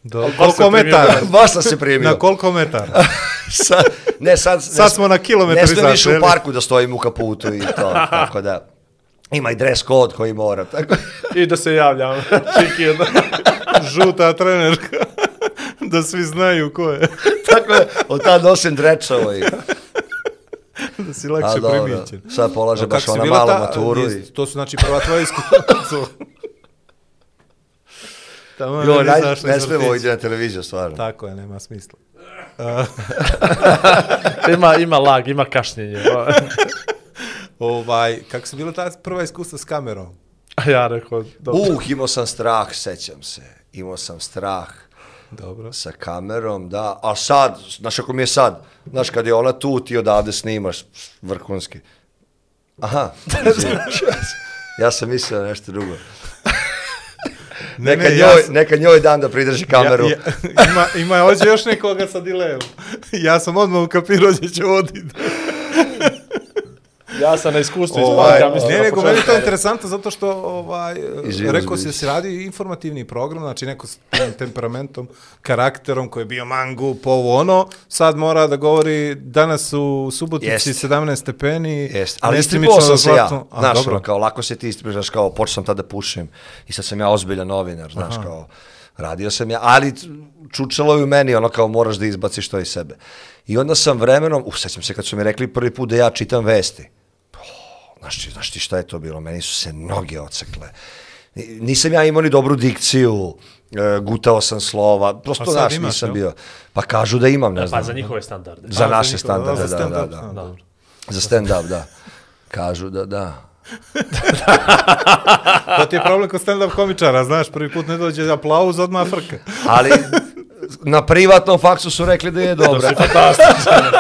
Do, se koliko metara? baš sam se primio. Na koliko metara? sad, ne, sad, ne, Sad smo na kilometar Ne smijem iza, više u parku da stojim u kaputu i to, tako da. Ima i dress code koji mora, tako I da se javljam, čiki jedna. Žuta trenerka. da svi znaju ko je. tako da, od tada nosim drečavo i... da si lakše dobro, primijećen. sad polaže A baš ona malu ta- maturu. I... jest, To su znači prva tvoja iskustva. Tamo Jo, ne naj, ne smemo ići na televiziju, stvarno. Tako je, nema smisla. ima, ima lag, ima kašnjenje. Ovaj, kako su bila ta prva iskustva s kamerom? A ja rekao, dobro. Uh, imao sam strah, sećam se. Imao sam strah Dobro. sa kamerom, da. A sad, znaš kako mi je sad? Znaš, kad je ona tu, ti odavde snimaš vrhunski. Aha. ja sam mislio na nešto drugo. Ne, neka, ne, njoj, ja sam- neka njoj dan da pridrži kameru. Ja, ja, ima, ima hoće još nekoga sa dilejom. ja sam odmah ukapirao gdje će voditi. Ja sam na iskustvu iz Ovaj, parka, mislim, ne, nego meni je to interesantno zato što ovaj, Izvini, rekao si da si radi informativni program, znači neko s temperamentom, karakterom koji je bio mangu, po ovo ono, sad mora da govori danas u Subotici Jest. 17 stepeni, Jest, ali istripao sam se ja. A, Znaš, dobro. ono, kao lako se ti istripaš, znaš, kao počeo sam tada da pušim i sad sam ja ozbiljan novinar, znaš, kao radio sam ja, ali čučalo je u meni, ono kao moraš da izbaciš to iz sebe. I onda sam vremenom, sećam se kad su mi rekli prvi put da ja čitam vesti. Znaš, ti, znaš ti šta je to bilo? Meni su se noge ocekle. Ni- Nisam ja imao ni dobru dikciju, e, gutao sam slova, prosto, A sad znaš, imaš, nisam bio. Pa kažu da imam, ne znam. Pa za njihove standarde. Za A, za naše njihove, standarde, da, za da, da, stand-up, da. da. Za stand-up, da. Kažu da, da. To ti je problem kod stand-up komičara, znaš, prvi put ne dođe aplauz, odmah frka. Ali na privatnom faksu su rekli da je dobro. Si fantastičan.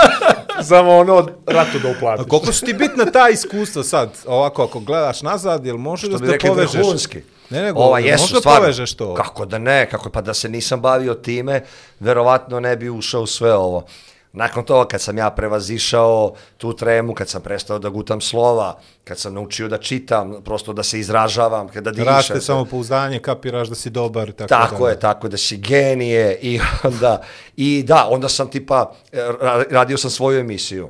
Samo ono ratu da A uplatiš. koliko su ti bitna ta iskustva sad, ovako, ako gledaš nazad, jel možeš Što da se rekli povežeš? vrhunski. Ne, nego, Ova, jel jesu, stvarno. povežeš to? Kako da ne, kako pa da se nisam bavio time, verovatno ne bi ušao u sve ovo. Nakon toga, kad sam ja prevazišao tu tremu, kad sam prestao da gutam slova, kad sam naučio da čitam, prosto da se izražavam, kada dišem. Raste samo pouzdanje, kapiraš da si dobar tako, Tako dalje. je, tako da si genije i onda, i da, onda sam tipa, e, ra- radio sam svoju emisiju.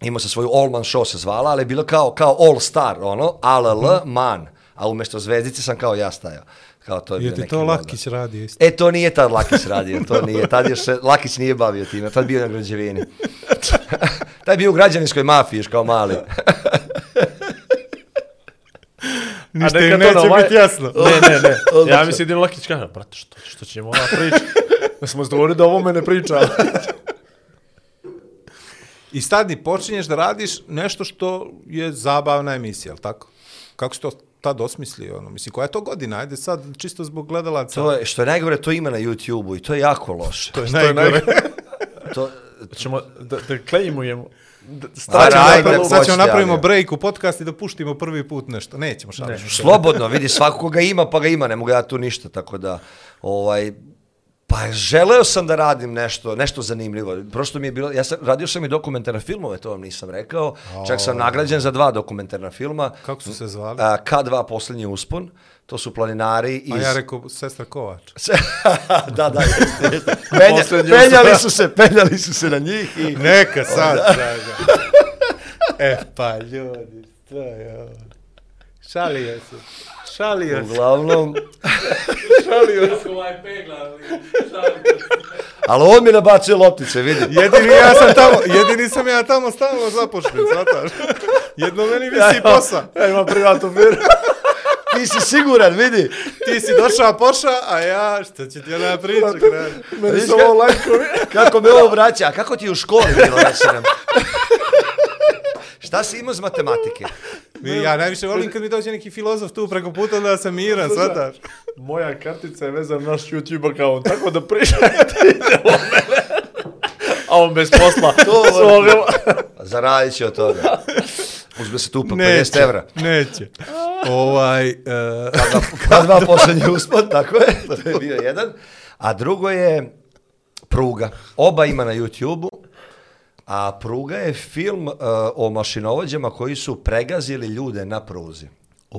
Imao sam svoju All Man Show se zvala, ali je bilo kao, kao All Star, ono, ALL, man. A umjesto zvezdice sam kao ja stajao. Kao to je Je bio ti to. Lakić radio isto? E, to nije tad Lakić radio, to nije. Tad još Lakić nije bavio time, tad bio na građevini. Taj je bio u građevinskoj mafiji još kao mali. Ništa im neće na ovaj- biti jasno. Ne, ne, ne. Ja Odlično. mislim da Lakić kaže, brate, što, što ćemo ona priča? Da smo zdovoljili da ovo ne priča. I sad ni počinješ da radiš nešto što je zabavna emisija, jel tako? Kako si to tad osmislio? Ono? Mislim, koja je to godina? Ajde sad, čisto zbog gledalaca. To je, što je najgore, to ima na YouTube-u i to je jako loše. to je To je najgore. To, Ćemo da, da klejmujemo. Ajde, Sad ćemo napravimo ali- break u podcast i da puštimo prvi put nešto. Nećemo šaliti. Slobodno, vidi, svako koga ima, pa ga ima, ne mogu ja tu ništa, tako da, ovaj, pa želeo sam da radim nešto, nešto zanimljivo. Prosto mi je bilo, ja sam, radio sam i dokumentarne filmove, to vam nisam rekao, čak sam nagrađen za dva dokumentarna filma. Kako su se zvali? A, K2 Posljednji uspon, to su planinari iz... A ja rekao, sestra Kovač. da, da, jeste, jeste. Penja, penjali su se, penjali su se na njih i... Neka sad, draga. E pa, ljudi, to je ovo. Šalio se. Šalio se. Uglavnom, Šalio se. ali on mi nabacio loptice, vidi. Jedini ja sam tamo, jedini sam ja tamo stalno zapošljen, znataš? Jedno meni visi posa. Ja imam privatnu firmu. Ti si siguran, vidi. Ti si došao poša, a ja, šta će ti ona priča, kraj? Meni su ovo lajkovi. Kako me ovo vraća? A kako ti je u školi bilo, reći nam? Šta si imao iz matematike? Mi, ja najviše volim kad mi dođe neki filozof tu preko puta da sam miran, svataš? Moja kartica je vezana na naš YouTube account, tako da pričajte ide o mene. a on bez posla. To Svoga- Zaradit će od toga. Uzme se tu pa 50 Neće, evra. neće. ovaj, e, Kad, kad dva posljednji uspod, tako je, to je bio jedan. A drugo je Pruga. Oba ima na YouTube-u. A Pruga je film uh, o mašinovođama koji su pregazili ljude na pruzi.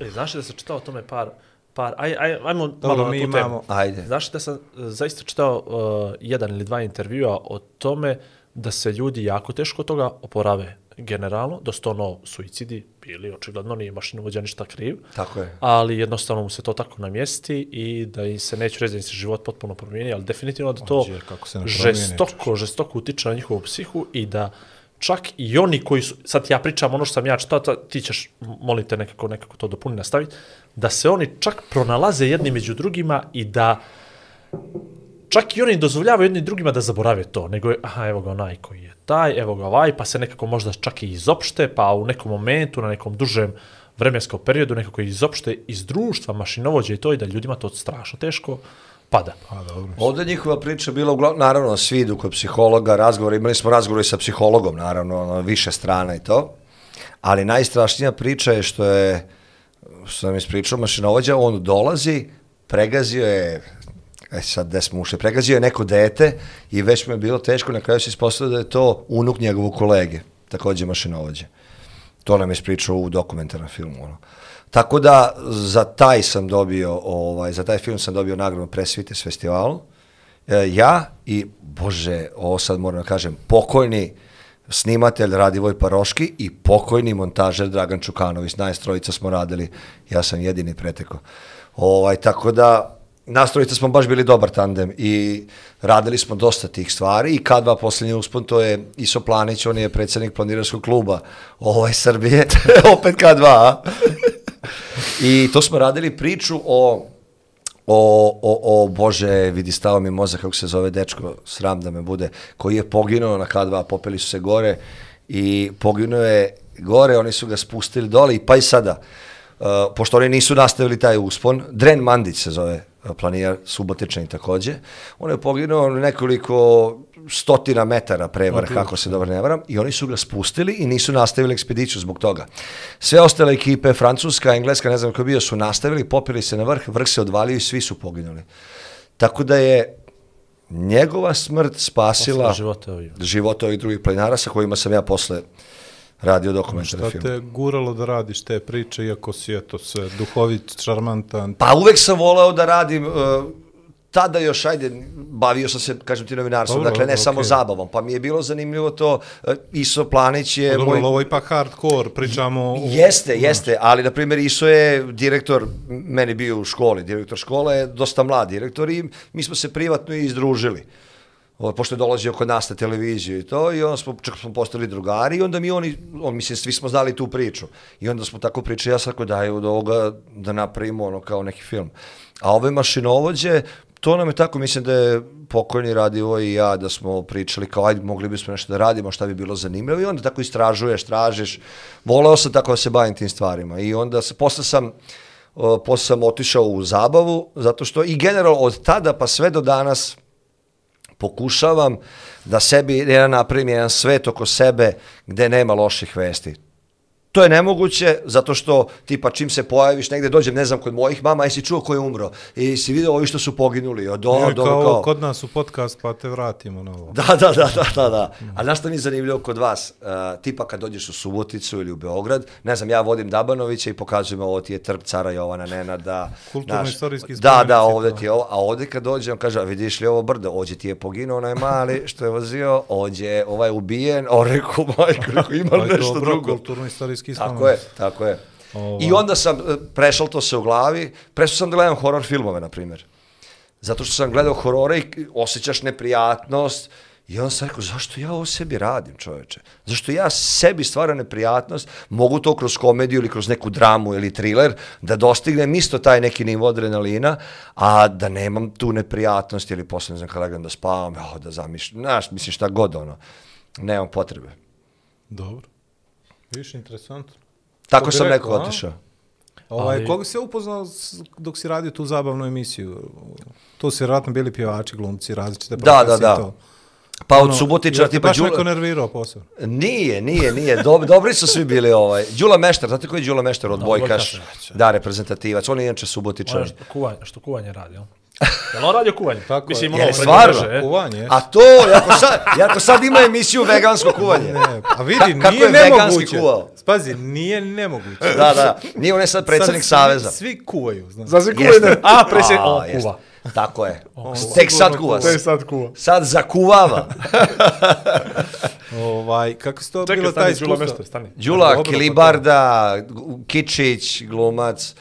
E, znaš da sam čitao o tome par, par, aj, aj, ajmo Dobro, malo na mi tu imamo- temu. Ajde. Znaš da sam e, zaista čitao uh, jedan ili dva intervjua o tome da se ljudi jako teško toga oporave generalno, da su to ono suicidi bili, očigledno nije mašinovođa ništa kriv, Tako je. ali jednostavno mu se to tako namjesti i da im se neće reći da im se život potpuno promijeni, ali definitivno da to Ođe, kako se žestoko, žestoko utiče na njihovu psihu i da čak i oni koji su, sad ja pričam ono što sam ja čitao, ta- ti ćeš, molim te nekako, nekako to dopuni nastaviti, da se oni čak pronalaze jedni među drugima i da čak i oni dozvoljavaju jedni drugima da zaborave to, nego je, aha, evo ga onaj koji je taj, evo ga ovaj, pa se nekako možda čak i izopšte, pa u nekom momentu, na nekom dužem vremenskom periodu, nekako izopšte iz društva mašinovođe i to i da ljudima to strašno teško pada. pa dobro. Ovdje njihova priča bila, uglavnom, naravno, svi idu kod psihologa, razgovor, imali smo razgovor i sa psihologom, naravno, ono, više strana i to. Ali najstrašnija priča je što je, što sam ispričao, mašinovođa, on dolazi, pregazio je, e sad gde smo ušli, pregazio je neko dete i već mu je bilo teško, na kraju se ispostavio da je to unuk njegovog kolege, takođe mašinovođe. To nam je ispričao u dokumentarnom filmu. Ono. Tako da za taj sam dobio, ovaj, za taj film sam dobio nagradu presvite s festivalu. E, ja i, bože, ovo sad moram da kažem, pokojni snimatelj Radivoj Paroški i pokojni montažer Dragan Čukanović. Najstrojica smo radili, ja sam jedini preteko. Ovaj, tako da, nastrojica smo baš bili dobar tandem i radili smo dosta tih stvari i K2 posljednji uspon, to je Iso Planić, on je predsjednik planirarskog kluba ovaj Srbije, opet K2. I to smo radili priču o o, o, o Bože, vidi stao mi mozak, kako se zove dečko, sram da me bude, koji je poginuo na K2, popeli su se gore i poginuo je gore, oni su ga spustili dole i pa i sada, uh, pošto oni nisu nastavili taj uspon, Dren Mandić se zove uh, planijar, subotičan takođe, on je poginuo nekoliko stotina metara prevar, kako se dobro ne varam, i oni su ga spustili i nisu nastavili ekspediciju zbog toga. Sve ostale ekipe, Francuska, Engleska, ne znam ko bio, su nastavili, popili se na vrh, vrh se odvalio i svi su poginuli. Tako da je njegova smrt spasila života ovih. drugih planinara sa kojima sam ja posle radio dokumentarni Šta film. te guralo da radiš te priče, iako si eto sve duhovit, šarmantan, Pa uvek sam voleo da radim, uh, tada još, ajde, bavio sam se, kažem ti, novinarstvom, Dobro, dakle ne dobro, samo zabavom, pa mi je bilo zanimljivo to, uh, Iso Planić je Pa dobro, moj... ovo je ipak hardcore, pričamo... Jeste, jeste, ali na primjer Iso je direktor, meni bio u školi, direktor škole dosta mlad direktor i mi smo se privatno i izdružili ovaj, pošto je dolazio kod nas na televiziju i to, i onda smo, čak smo postali drugari, i onda mi oni, on, mislim, svi smo znali tu priču. I onda smo tako pričali, ja sam rekao, daj od ovoga da napravimo ono kao neki film. A ove mašinovođe, to nam je tako, mislim da je pokojni Radivo i ja, da smo pričali kao, ajde, mogli bismo nešto da radimo, šta bi bilo zanimljivo, i onda tako istražuješ, tražiš. Voleo sam tako da se bavim tim stvarima. I onda, se, posle sam, posle sam otišao u zabavu, zato što i general od tada pa sve do danas, pokušavam da sebi jedan napravim jedan svet oko sebe gde nema loših vesti. To je nemoguće, zato što tipa čim se pojaviš negde, dođem, ne znam, kod mojih mama, jesi čuo ko je umro? I si vidio ovi što su poginuli? Od, od, Nije od, kao, kao, kod nas u podcast, pa te vratimo na ovo. Da, da, da, da, da, da. A znaš što mi je zanimljivo kod vas? Uh, tipa kad dođeš u Suboticu ili u Beograd, ne znam, ja vodim Dabanovića i pokazujem ovo ti je trp cara Jovana Nenada. Kulturno-istorijski Da, da, spomenici, ovde ti je ovo. A ovde kad dođem, kaže, a vidiš li ovo brdo? Ođe ti je poginuo onaj mali što je vozio, ođe ovaj ubijen, o reku, majko, ima nešto drugo. kulturno-istorijski Tako spomenik. je, tako je. Ova. I onda sam, e, prešao to se u glavi, prešao sam da gledam horor filmove, na primjer. Zato što sam gledao horore i osjećaš neprijatnost i onda sam rekao, zašto ja ovo sebi radim, čoveče? Zašto ja sebi stvaram neprijatnost, mogu to kroz komediju ili kroz neku dramu ili thriller, da dostignem isto taj neki nivo adrenalina, a da nemam tu neprijatnost ili posle, ne znam, kada legam da spavam, oh, da zamišljam, znaš, mislim šta god, ono, nemam potrebe. Dobro. Viš, interesantno. Tako sam rekao, neko a? otišao. Ovaj, Ali- Koga si upoznao dok si radio tu zabavnu emisiju? To su vjerojatno bili pjevači, glumci, različite Da, da, profesije, da. To. Pa od Ono, Subotičara jel te tipa baš Đula... neko nervirao posebno. Nije, nije, nije. Dob, dobri su svi bili ovaj. Đula Meštar, znate ko je Đula Meštar? Odbojkaš. odbojkaš, Da, reprezentativac. On je inače Ono Subotičar. što kuvanje, što kuvanje radi, jel? Jel on radio kuvanje? Tako je. Mislim, Je, ono, stvarno? mreže, e? Kuvanje. A to, jako sad, jako sad ima emisiju vegansko kuvanje. Ne, a vidi, Ka- kako nije je veganski nemoguće. kuvao? Pazi, nije nemoguće. Da, da. Nije on je sad predsjednik Sad Saveza. Svi, svi kuvaju, znaš. Za se kuvanje. A, A, on kuva. Tako je. On Tek sad kuva. je sad kuva. Sad zakuvava. Ovaj, kako se to Čekaj, bilo taj stani, Đula iskustvo? Meštar, stani. Đula, Kilibarda, Kičić, glumac,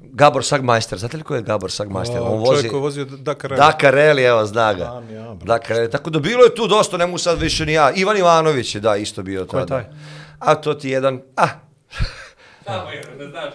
Gabor Sagmajster. Znate li ko je Gabor Sagmajster? On Čovjek vozi... koji je vozio Dakar Rally. Dakar Rally, evo, zna ga. Znam ja. Dakar Rally. Tako da bilo je tu dosta, ne mogu sad više ni ja. Ivan Ivanović je, da, isto bio Ko je tada. taj? A to ti jedan, a.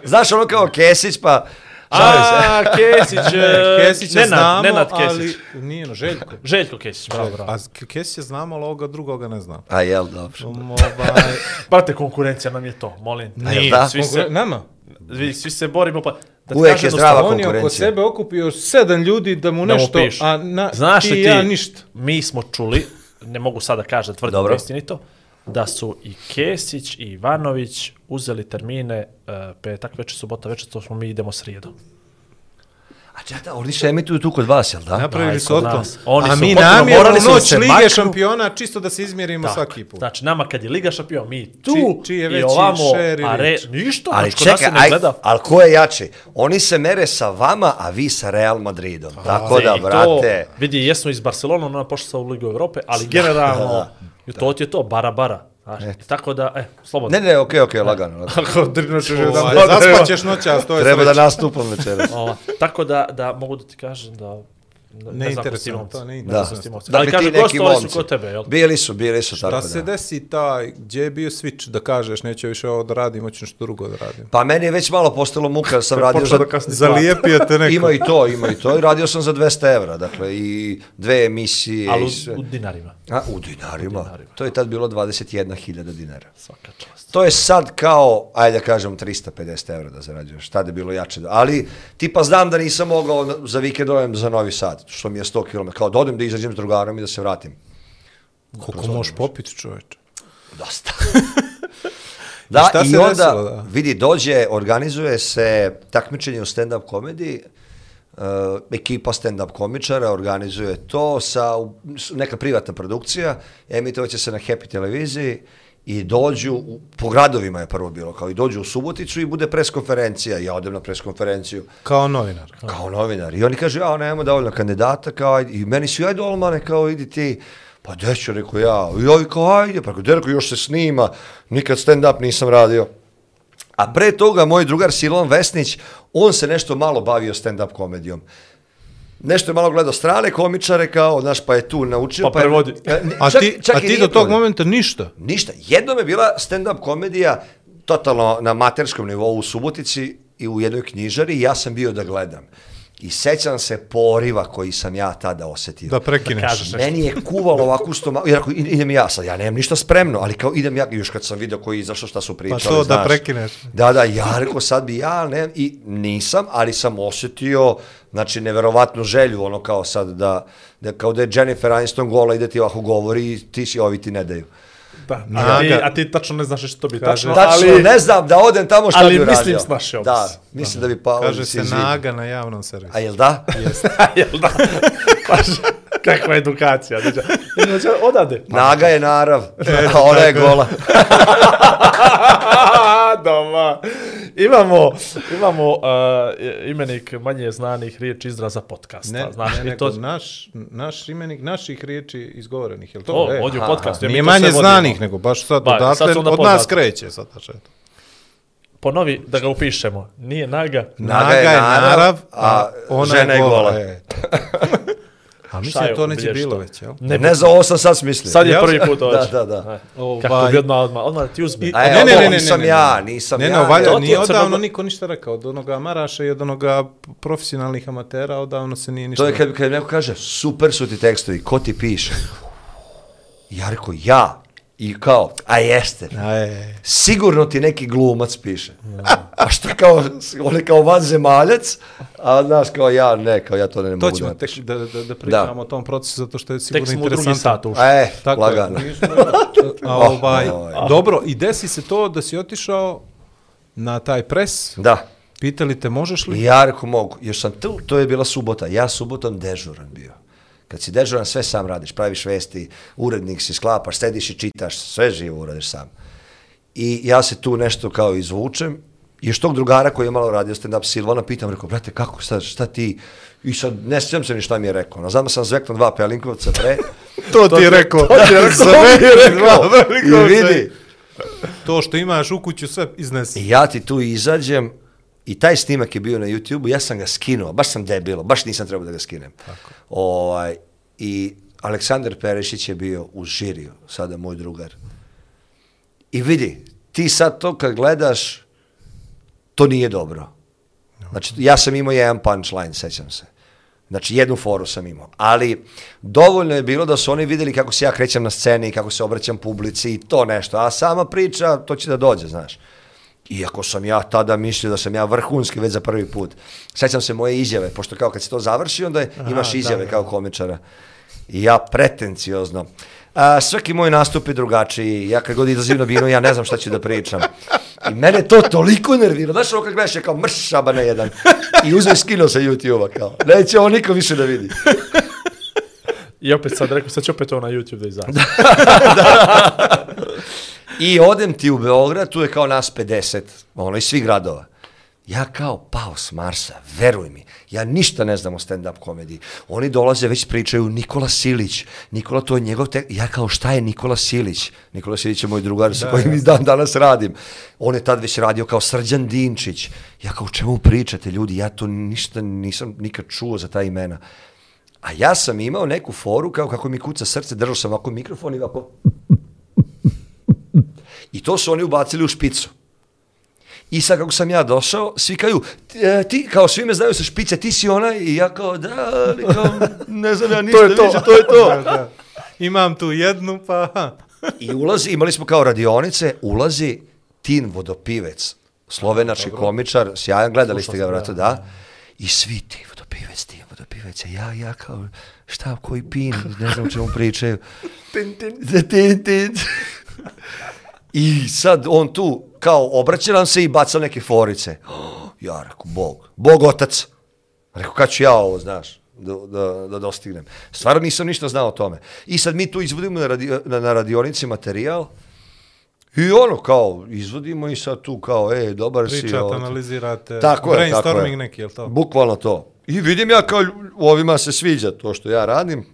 Znaš ono kao Kesić, pa... A, Kesić, e, Kesića Nenad, znamo, Nenad Kesić. ali nije no, Željko. Željko Kesić, bravo, bravo. A Kesića znamo, ali ovoga drugoga ne znam. A jel, dobro. Um, ovaj, Brate, konkurencija nam je to, molim. te. Nije. da? Svi, se, nama? vi, svi se borimo, pa... Da Uvijek kažem je zdrava jednostavno, On je oko konkurencija. sebe okupio sedam ljudi da mu da mu nešto, a na, Znaš ti ti, ja ništa. mi smo čuli, ne mogu sada kažem tvrdim Dobro. da je istinito, da su i Kesić i Ivanović uzeli termine uh, petak večer, subota večer, to smo mi idemo srijedom. A četa, oni se emituju tu kod vas, jel da? Napravili su nas. Oni A su mi namjerno su da noć Lige maknu. šampiona čisto da se izmjerimo Tako. svaki put. Znači, nama kad je Liga šampion, mi tu Či- čiji je i ovamo, a re, ništa, Ali znači, nas čekaj, se ne aj, gleda. ali ko je jači? Oni se mere sa vama, a vi sa Real Madridom. Tako da, I to, brate... vidi, jesmo iz Barcelona, ona pošla sa u Ligu Evrope, ali generalno, i to ti je to, bara, bara. Znaš, i tako da, e, slobodno. Ne, ne, okej, okej, lagano. lagano. Ako drneš još jedan zaspaćeš noćas, to je Treba da nastupam večeras. Ova, tako da, da mogu da ti kažem da... da Ne momci. to ne Ne Da. Dakle, Ali kaže, gostovali su kod tebe, jel? Bili su, bili su, tako Da da. se desi taj, gdje je bio switch da kažeš neće više ovo da radim, hoću nešto drugo da radim. Pa meni je već malo postalo muka, jer sam radio za... Zalijepio te neko. Ima i to, ima i to. I radio sam za 200 evra, dakle, i dve emisije Ali i u, sve. u dinarima. A, u dinarima. To je tad bilo 21.000 dinara. Svaka čast. To je sad kao, ajde da kažem, 350 evra da zarađuješ. Tad je bilo jače. Ali, tipa znam da nisam mogao za vikend za Novi Sad, što mi je 100 km. Kao da odem da izađem s drugarom i da se vratim. Koliko možeš popiti čoveče? Dosta. da, šta i se onda, desilo, da? vidi, dođe, organizuje se takmičenje u stand-up komediji, uh, ekipa stand-up komičara organizuje to sa neka privatna produkcija, emitovaće se na Happy televiziji i dođu, u, po gradovima je prvo bilo, kao i dođu u Suboticu i bude preskonferencija, ja odem na preskonferenciju Kao novinar. kao novinar. I oni kažu, ja, nemamo dovoljno kandidata, kao, ajde. i meni su, ajde, Olmane, kao, idi ti, pa gde ću, rekao ja, i ovi kao, ajde, pa rekao, još se snima, nikad stand-up nisam radio. A pre toga, moj drugar Silon Vesnić, on se nešto malo bavio stand-up komedijom. Nešto je malo gledao strane komičare, kao, znaš, pa je tu naučio. Pa je- prevodi. Ni- A čak- ti, čak a ti do tog momenta ništa. Ništa. Jednom je bila stand-up komedija totalno na materskom nivou u Subotici i u jednoj knjižari ja sam bio da gledam. I sećam se poriva koji sam ja tada osetio. Da prekineš. Da kažeš. nešto. Meni je kuvalo ovako u stomaku, i rekao, idem ja sad, ja nemam ništa spremno, ali kao idem ja, još kad sam video koji je izašao šta su pričali, Pa to da znaš. prekineš. Da, da, ja rekao sad bi ja, ne, i nisam, ali sam osjetio, znači, neverovatnu želju, ono kao sad da, da kao da je Jennifer Aniston gola, ide ti ovako govori i ti si, ovi ti ne daju. Da. A, ti, Naga. a ti tačno ne znaš što bi Kaže- tačno, Tačno, ali... ne znam, da odem tamo šta ali bi uradio. mislim snaš je opis. Da, mislim da bi pa... Kaže si se izvidio. naga na javnom servisu. A jel da? Jel da? Baš, kakva edukacija. Znači, znači, odade. Naga je narav, E, a ona je gola. Doma. Imamo, imamo uh, imenik manje znanih riječi izraza podcasta. Ne, znaš, ne, to, naš, naš imenik naših riječi izgovorenih, jel to? to, E, ovdje u podcastu. Nije manje vodimo. znanih, nego baš sad Ba, odatle, sad od nas kreće sad, znači, eto. Ponovi da ga upišemo. Nije naga. Naga je narav, a ona žena je gola. gola. A mislim da to neće bilo već, jel? Ne, Ne znam, ovo sam sad smislio. Sad je prvi put dođe. Da, da, da. Kako Ovaj- bi odmah, odmah, odmah ti uzme. I- A je, Ne, ne, ovo ne, ne, nisam ne, ne, ja, ne. nisam Ne, ja. ne, valja, To ti nije je odavno niko ništa rekao. Od onoga Maraša i od onoga profesionalnih amatera odavno se nije ništa To je kad, kad neko kaže, super su ti tekstovi, ko ti piše? Ja rekao, ja. I kao, a jeste. Aj, Sigurno ti neki glumac piše. A što kao, on je kao vanzemaljac, a znaš kao ja, ne, kao ja to ne, to mogu ćemo da tek da, da, da pričamo o tom procesu, zato što je sigurno Tek smo u drugi interesantno. sat ušli. E, Tako lagano. je. A, ovaj, ovaj. dobro, i desi se to da si otišao na taj pres, Da. pitali te možeš li? Ja rekao mogu, još sam tu, to je bila subota, ja subotom dežuran bio. Kad si dežuran, sve sam radiš, praviš vesti, urednik si, sklapaš, sediš i čitaš, sve živo uradiš sam. I ja se tu nešto kao izvučem, i još tog drugara koji je malo radio stand-up Silvana, pitam, rekao, brate, kako, šta, šta ti, i sad ne sjećam se ni šta mi je rekao, no znam da sam zveknuo dva pelinkovca pre, To ti je rekao. to ti je rekao, to mi je rekao, i vidi, To što imaš u kuću sve iznesi. I ja ti tu izađem i taj snimak je bio na YouTube-u, ja sam ga skinuo, baš sam debilo, baš nisam trebao da ga skinem. Tako. Ovaj, I Aleksandar Perešić je bio u žiriju, sada moj drugar. I vidi, ti sad to kad gledaš, to nije dobro. Znači, ja sam imao jedan punchline, sećam se. Znači, jednu foru sam imao. Ali, dovoljno je bilo da su oni vidjeli kako se ja krećem na sceni, kako se obraćam publici i to nešto. A sama priča, to će da dođe, znaš. Iako sam ja tada mislio da sam ja vrhunski već za prvi put. Sećam se moje izjave, pošto kao kad se to završi, onda je- imaš izjave kao komičara. I ja pretenciozno. A, svaki moj nastup je drugačiji. Ja kad god izlazim na binu, ja ne znam šta ću da pričam. I mene to toliko nervira. Znaš ovo kad gledaš je kao mrš šabana jedan. I uzeo i skinuo sa YouTube-a kao. Neće ovo niko više da vidi. I opet sad rekao, sad će opet to na YouTube da izađe. I odem ti u Beograd, tu je kao nas 50, ono iz svih gradova. Ja kao pao s Marsa, veruj mi, ja ništa ne znam o stand-up komediji. Oni dolaze, već pričaju Nikola Silić, Nikola to je njegov tek, ja kao šta je Nikola Silić? Nikola Silić je moj drugar sa kojim i dan danas radim. On je tad već radio kao Srđan Dinčić. Ja kao čemu pričate ljudi, ja to ništa nisam nikad čuo za ta imena. A ja sam imao neku foru kao kako mi kuca srce, držao sam ovako mikrofon i ovako I to su oni ubacili u špicu. I sad kako sam ja došao, svi kaju, "Ti, e, ti, kao svi me znaju sa špice, ti si onaj, i ja kao, da, ali kao, ne znam ja ništa je to. više, to je to. Da, da. Imam tu jednu, pa... I ulazi, imali smo kao radionice, ulazi Tin Vodopivec, slovenački komičar, sjajan, gledali ste ga, vrata, da. I svi ti Vodopivec, ti Vodopivec, ja, ja kao, šta, koji pin, ne znam čemu pričaju. tin, tin. tin, tin. I sad on tu, kao, obraća nam se i baca neke forice. Ja rekao, Bog, Bog otac. Rekao, kad ću ja ovo, znaš, da, da, da dostignem. Stvarno nisam ništa znao o tome. I sad mi tu izvodimo na, radio, na, na radionici materijal i ono, kao, izvodimo i sad tu kao, e, dobar si. Pričate, analizirate, Tako je, tako brainstorming je. neki, jel to? Bukvalno to. I vidim ja kao ovima se sviđa to što ja radim.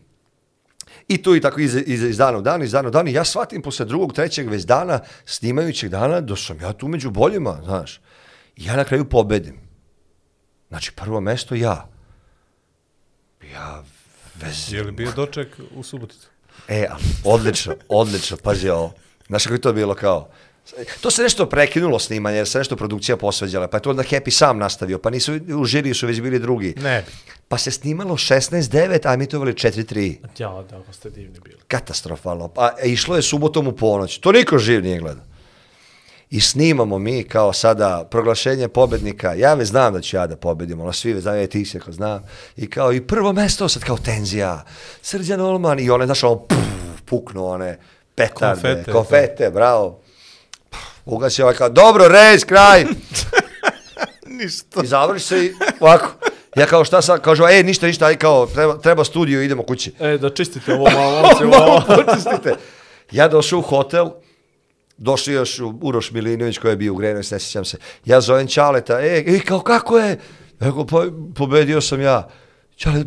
I tu i tako iz, iz, iz dana u dan, iz dana u dan. I ja shvatim posle drugog, trećeg već dana, snimajućeg dana, da sam ja tu među boljima, znaš. I ja na kraju pobedim. Znači, prvo mesto ja. Ja vez... Je li bio doček u Suboticu? E, odlično, odlično, pazi ovo. Znaš kako je to bilo kao? To se nešto prekinulo snimanje, jer se nešto produkcija posveđala, pa je to onda Happy sam nastavio, pa nisu, u žiriju su već bili drugi. Ne. Pa se snimalo 16.9, a emitovali 4.3. Ja, da, ako ste divni bili. Katastrofalno. Pa išlo je subotom u ponoć. To niko živ nije gledao. I snimamo mi kao sada proglašenje pobednika. Ja već znam da ću ja da pobedim, ono svi već znaju, e, ti se ko znam. I kao i prvo mesto, sad kao tenzija. Srđan Olman i one, znaš, ono, puf, puknu one petarde, Konfete, konfete, bravo. Ugasi ovaj kao, dobro, rejs, kraj. Ništa. I završi se i ovako. Ja kao šta sad, kažu, e, ništa, ništa, aj kao, treba, treba studio, idemo kući. E, da čistite ovo malo, momci, Malo ovo. počistite. Ja došao u hotel, došli još u- Uroš Milinović koji je bio u Grenović, ne sjećam se. Ja zovem Čaleta, e, e kao kako je? Ego, pa, pobedio sam ja. Čale,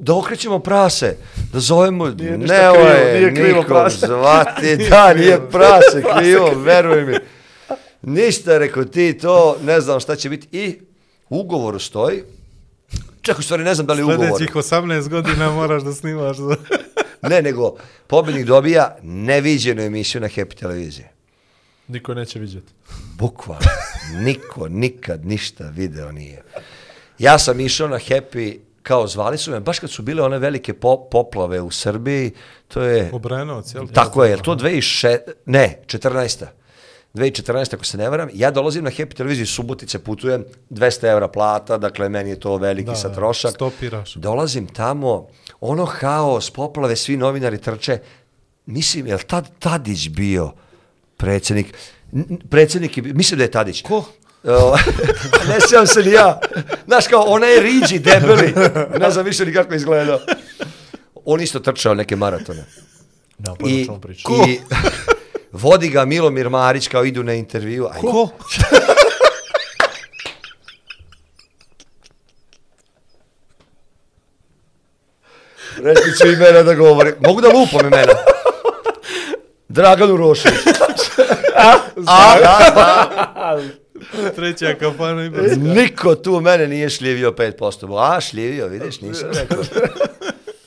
da okrećemo prase, da zovemo, Nije ne, krivo, ovo je nije krivo nikom prase. zvati, da, nije prase, krivo, veruj mi. Ništa, rekao ti to, ne znam šta će biti. I u ugovoru stoji, čak u stvari ne znam da li je ugovor. Sljedećih 18 godina moraš da snimaš za... Ne, nego pobednik dobija neviđenu emisiju na Happy televiziji. Niko neće vidjeti. Bukvalno. Niko nikad ništa video nije. Ja sam išao na Happy kao zvali su me, baš kad su bile one velike po, poplave u Srbiji, to je... Obrenovac, jel? Tako je, jel to 2006... Ne, 14. 2014. ako se ne varam, ja dolazim na Happy televiziju iz Subotice, putujem, 200 evra plata, dakle meni je to veliki Da, sad da, trošak. stopiraš. Dolazim tamo, ono haos, poplave, svi novinari trče. Mislim, je li tad Tadić bio predsjednik? N- Predsjednik je mislim da je Tadić. Ko? O, ne sjećam se ni ja. Znaš kao, ona je riđi, debeli. Ne znam više ni kako izgleda. On isto trčao neke maratone. Ne, pa I, pričam. I vodi ga Milomir Marić kao idu na intervju. Aj, Ko? Reći ću imena da govori. Mogu da lupam imena. Dragan Urošević. Treća kafana i brzo. Niko tu mene nije šljivio 5%. A, šljivio, vidiš, nisam rekao.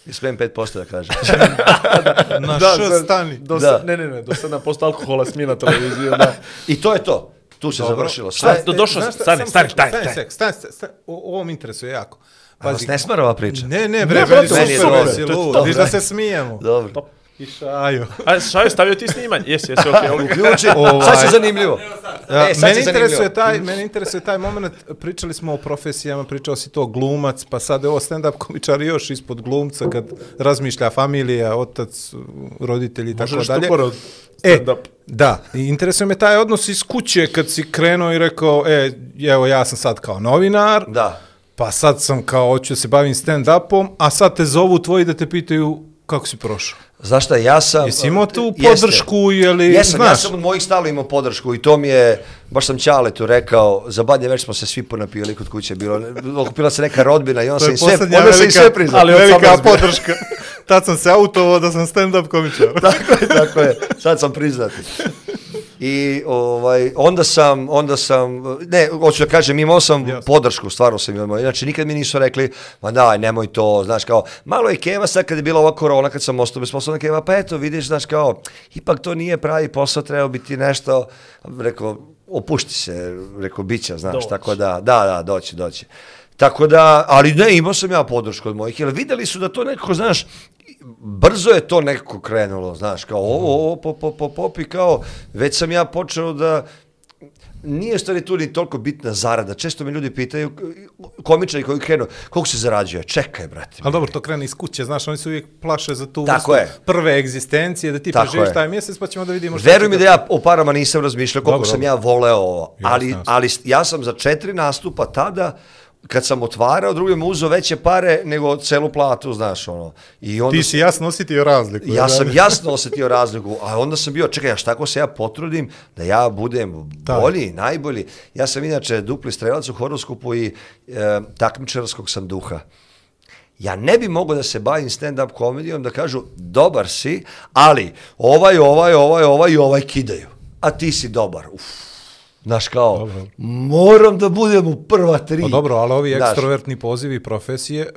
I smijem 5% da kažem. Na Da, š sad- stani. Do Da. sad, ne, ne, ne, do sada posto alkohola smije na televiziju, da. I to je to. Tu se Dobro. završilo Šta? sve. do- došao sam, šta, stani, stani, stani, stani, stani. stani, stani, stani, o- ovo mi interesuje jako. A vas ne smara ova priča? Ne, ne, Ne, bre, brate, meni meni je super, dobro. si lud, viš da bre. se smijemo. Dobro. I šaju. A Šajo, stavio ti snimanje? Jesi, jesi, okej, okej. Uključi. Ovaj. Sad će zanimljivo. Ja, E, sad mene će interesuje zanimljivo. taj, mene interesuje taj moment, pričali smo o profesijama, pričao si to glumac, pa sad je ovo stand-up komičar još ispod glumca kad razmišlja familija, otac, roditelji i tako Možeš dalje. to pored E, stand-up. da, i interesuje me taj odnos iz kuće kad si krenuo i rekao, e, evo ja sam sad kao novinar, Da. pa sad sam kao, hoću da se bavim stand-upom, a sad te zovu tvoji da te pitaju kako si prošao. Znaš šta, ja sam... Jesi imao tu Jeste. podršku ili, Jesam, ja znaš? sam od mojih stala imao podršku i to mi je, baš sam Ćaletu rekao, za badnje već smo se svi ponapili kod kuće, bilo, okupila se neka rodbina i on se im sve, posljednja onda se im velika, sve priznao. ali velika Sam podrška. Tad sam se autovao da sam stand-up komičar. tako je, tako je, sad sam priznati. I ovaj, onda sam, onda sam, ne, hoću da kažem, imao sam Jasno. podršku, stvarno sam imao. Znači, nikad mi nisu rekli, ma daj, nemoj to, znaš, kao, malo je keva sad kad je bila ova korona, kad sam ostao bez posla, keva, pa eto, vidiš, znaš, kao, ipak to nije pravi posao, treba biti nešto, rekao, opušti se, rekao, bit će, znaš, Doći. tako da, da, da, doći, doći. Tako da, ali ne, imao sam ja podršku od mojih, jer videli su da to nekako, znaš, brzo je to nekako krenulo, znaš, kao ovo, ovo, pop, pop, pop, pop, i kao, već sam ja počeo da, nije stvari tu ni toliko bitna zarada. Često me ljudi pitaju, komičari koji krenu, koliko se zarađuje? Čekaj, brate. Ali dobro, to krene iz kuće, znaš, oni se uvijek plaše za tu Tako je. prve egzistencije, da ti Tako preživiš je. taj mjesec, pa ćemo da vidimo šta Veruj mi da ja o parama nisam razmišljao koliko Dobro, sam dobro. ja voleo ovo. Ali, ali ja sam za četiri nastupa tada, kad sam otvarao, drugim uzeo veće pare nego celu platu, znaš, ono. I onda Ti si jasno osjetio razliku. Ja da? sam jasno osjetio razliku, a onda sam bio, čekaj, a šta ako se ja potrudim da ja budem Taj. bolji, najbolji. Ja sam inače dupli strelac u horoskopu i e, takmičarskog sam duha. Ja ne bi mogao da se bavim stand-up komedijom da kažu dobar si, ali ovaj, ovaj, ovaj, ovaj i ovaj kidaju. A ti si dobar. Uf. Znaš kao, Dobro. moram da budem u prva tri. Pa dobro, ali ovi Znaš, ekstrovertni pozivi profesije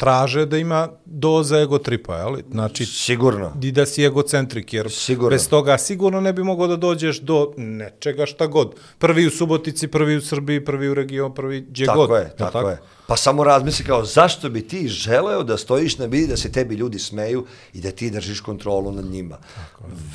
traže da ima doza egotripa, je li? Znači, Sigurno. i da si egocentrik, jer Sigurno. bez toga sigurno ne bi mogao da dođeš do nečega šta god. Prvi u Subotici, prvi u Srbiji, prvi u regionu, prvi gdje Tako god. je, Jel tako, je. Pa samo razmisli kao, zašto bi ti želeo da stojiš na vidi da se tebi ljudi smeju i da ti držiš kontrolu nad njima.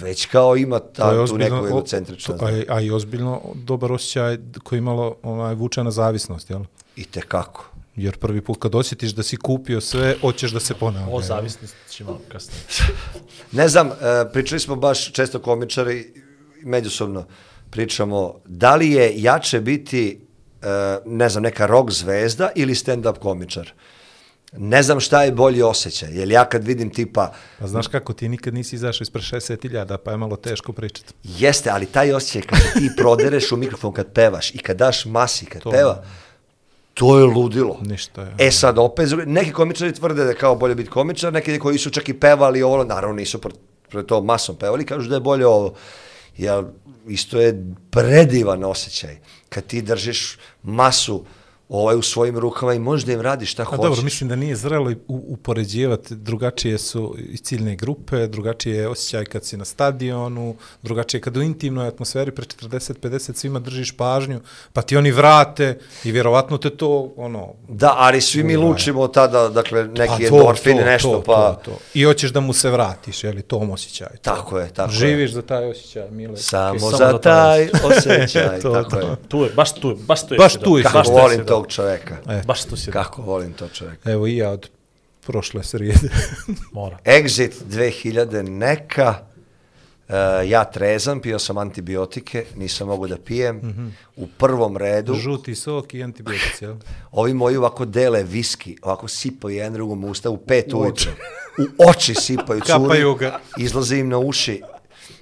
Već kao ima To je ta, tu neku egocentričnost. to- a, i- a i ozbiljno dobar osjećaj koji je imalo onaj, vučena zavisnost, jel? I te kako. Jer prvi put kad osjetiš da si kupio sve, hoćeš da se ponavlja. O zavisnosti će malo kasnije. Ne znam, e, pričali smo baš često komičari, međusobno pričamo, da li je jače biti, e, ne znam, neka rock zvezda ili stand-up komičar? Ne znam šta je bolji osjećaj, jer ja kad vidim tipa, Pa znaš kako, ti nikad nisi izašao ispred 60.000, pa je malo teško pričati. Jeste, ali taj osjećaj kad ti prodereš u mikrofon kad pevaš i kad daš masi kad To- peva, to je ludilo. Ništa je. E sad, opet, neki komičari tvrde da je kao bolje biti komičar, neki koji su čak i pevali ovo, naravno nisu pred, pred to masom pevali, kažu da je bolje ovo. Ja, isto je predivan osjećaj kad ti držiš masu ovaj u svojim rukama i možda im radi šta A hoćeš. dobro, mislim da nije zrelo upoređivati, drugačije su i ciljne grupe, drugačije je osjećaj kad si na stadionu, drugačije kad u intimnoj atmosferi pre 40-50 svima držiš pažnju, pa ti oni vrate i vjerovatno te to, ono, Da, ali svi mi Uvaj. lučimo tada, dakle, a neki to, endorfini, to, nešto, to, pa... To, to. I hoćeš da mu se vratiš, je li, tom osjećaju. Tako je, tako je. Živiš za taj osjećaj, Mile. Samo, Samo za za taj osjećaj, To, tako to. je. Tu je, baš tu je, baš tu je. Baš tu je Baš tu je volim. Tog čoveka. E, Baš tu si. Kako volim tog čoveka. Evo i ja od prošle srijede. Mora. Exit 2000 neka, uh, ja trezan, pio sam antibiotike, nisam mogu da pijem. Mhm. U prvom redu, Žuti sok i antibiotici, jel? ovi moji ovako dele viski, ovako sipaju jedan drugom u usta u pet ujutro. U oči sipaju curi, Kapaju ga. izlazi im na uši.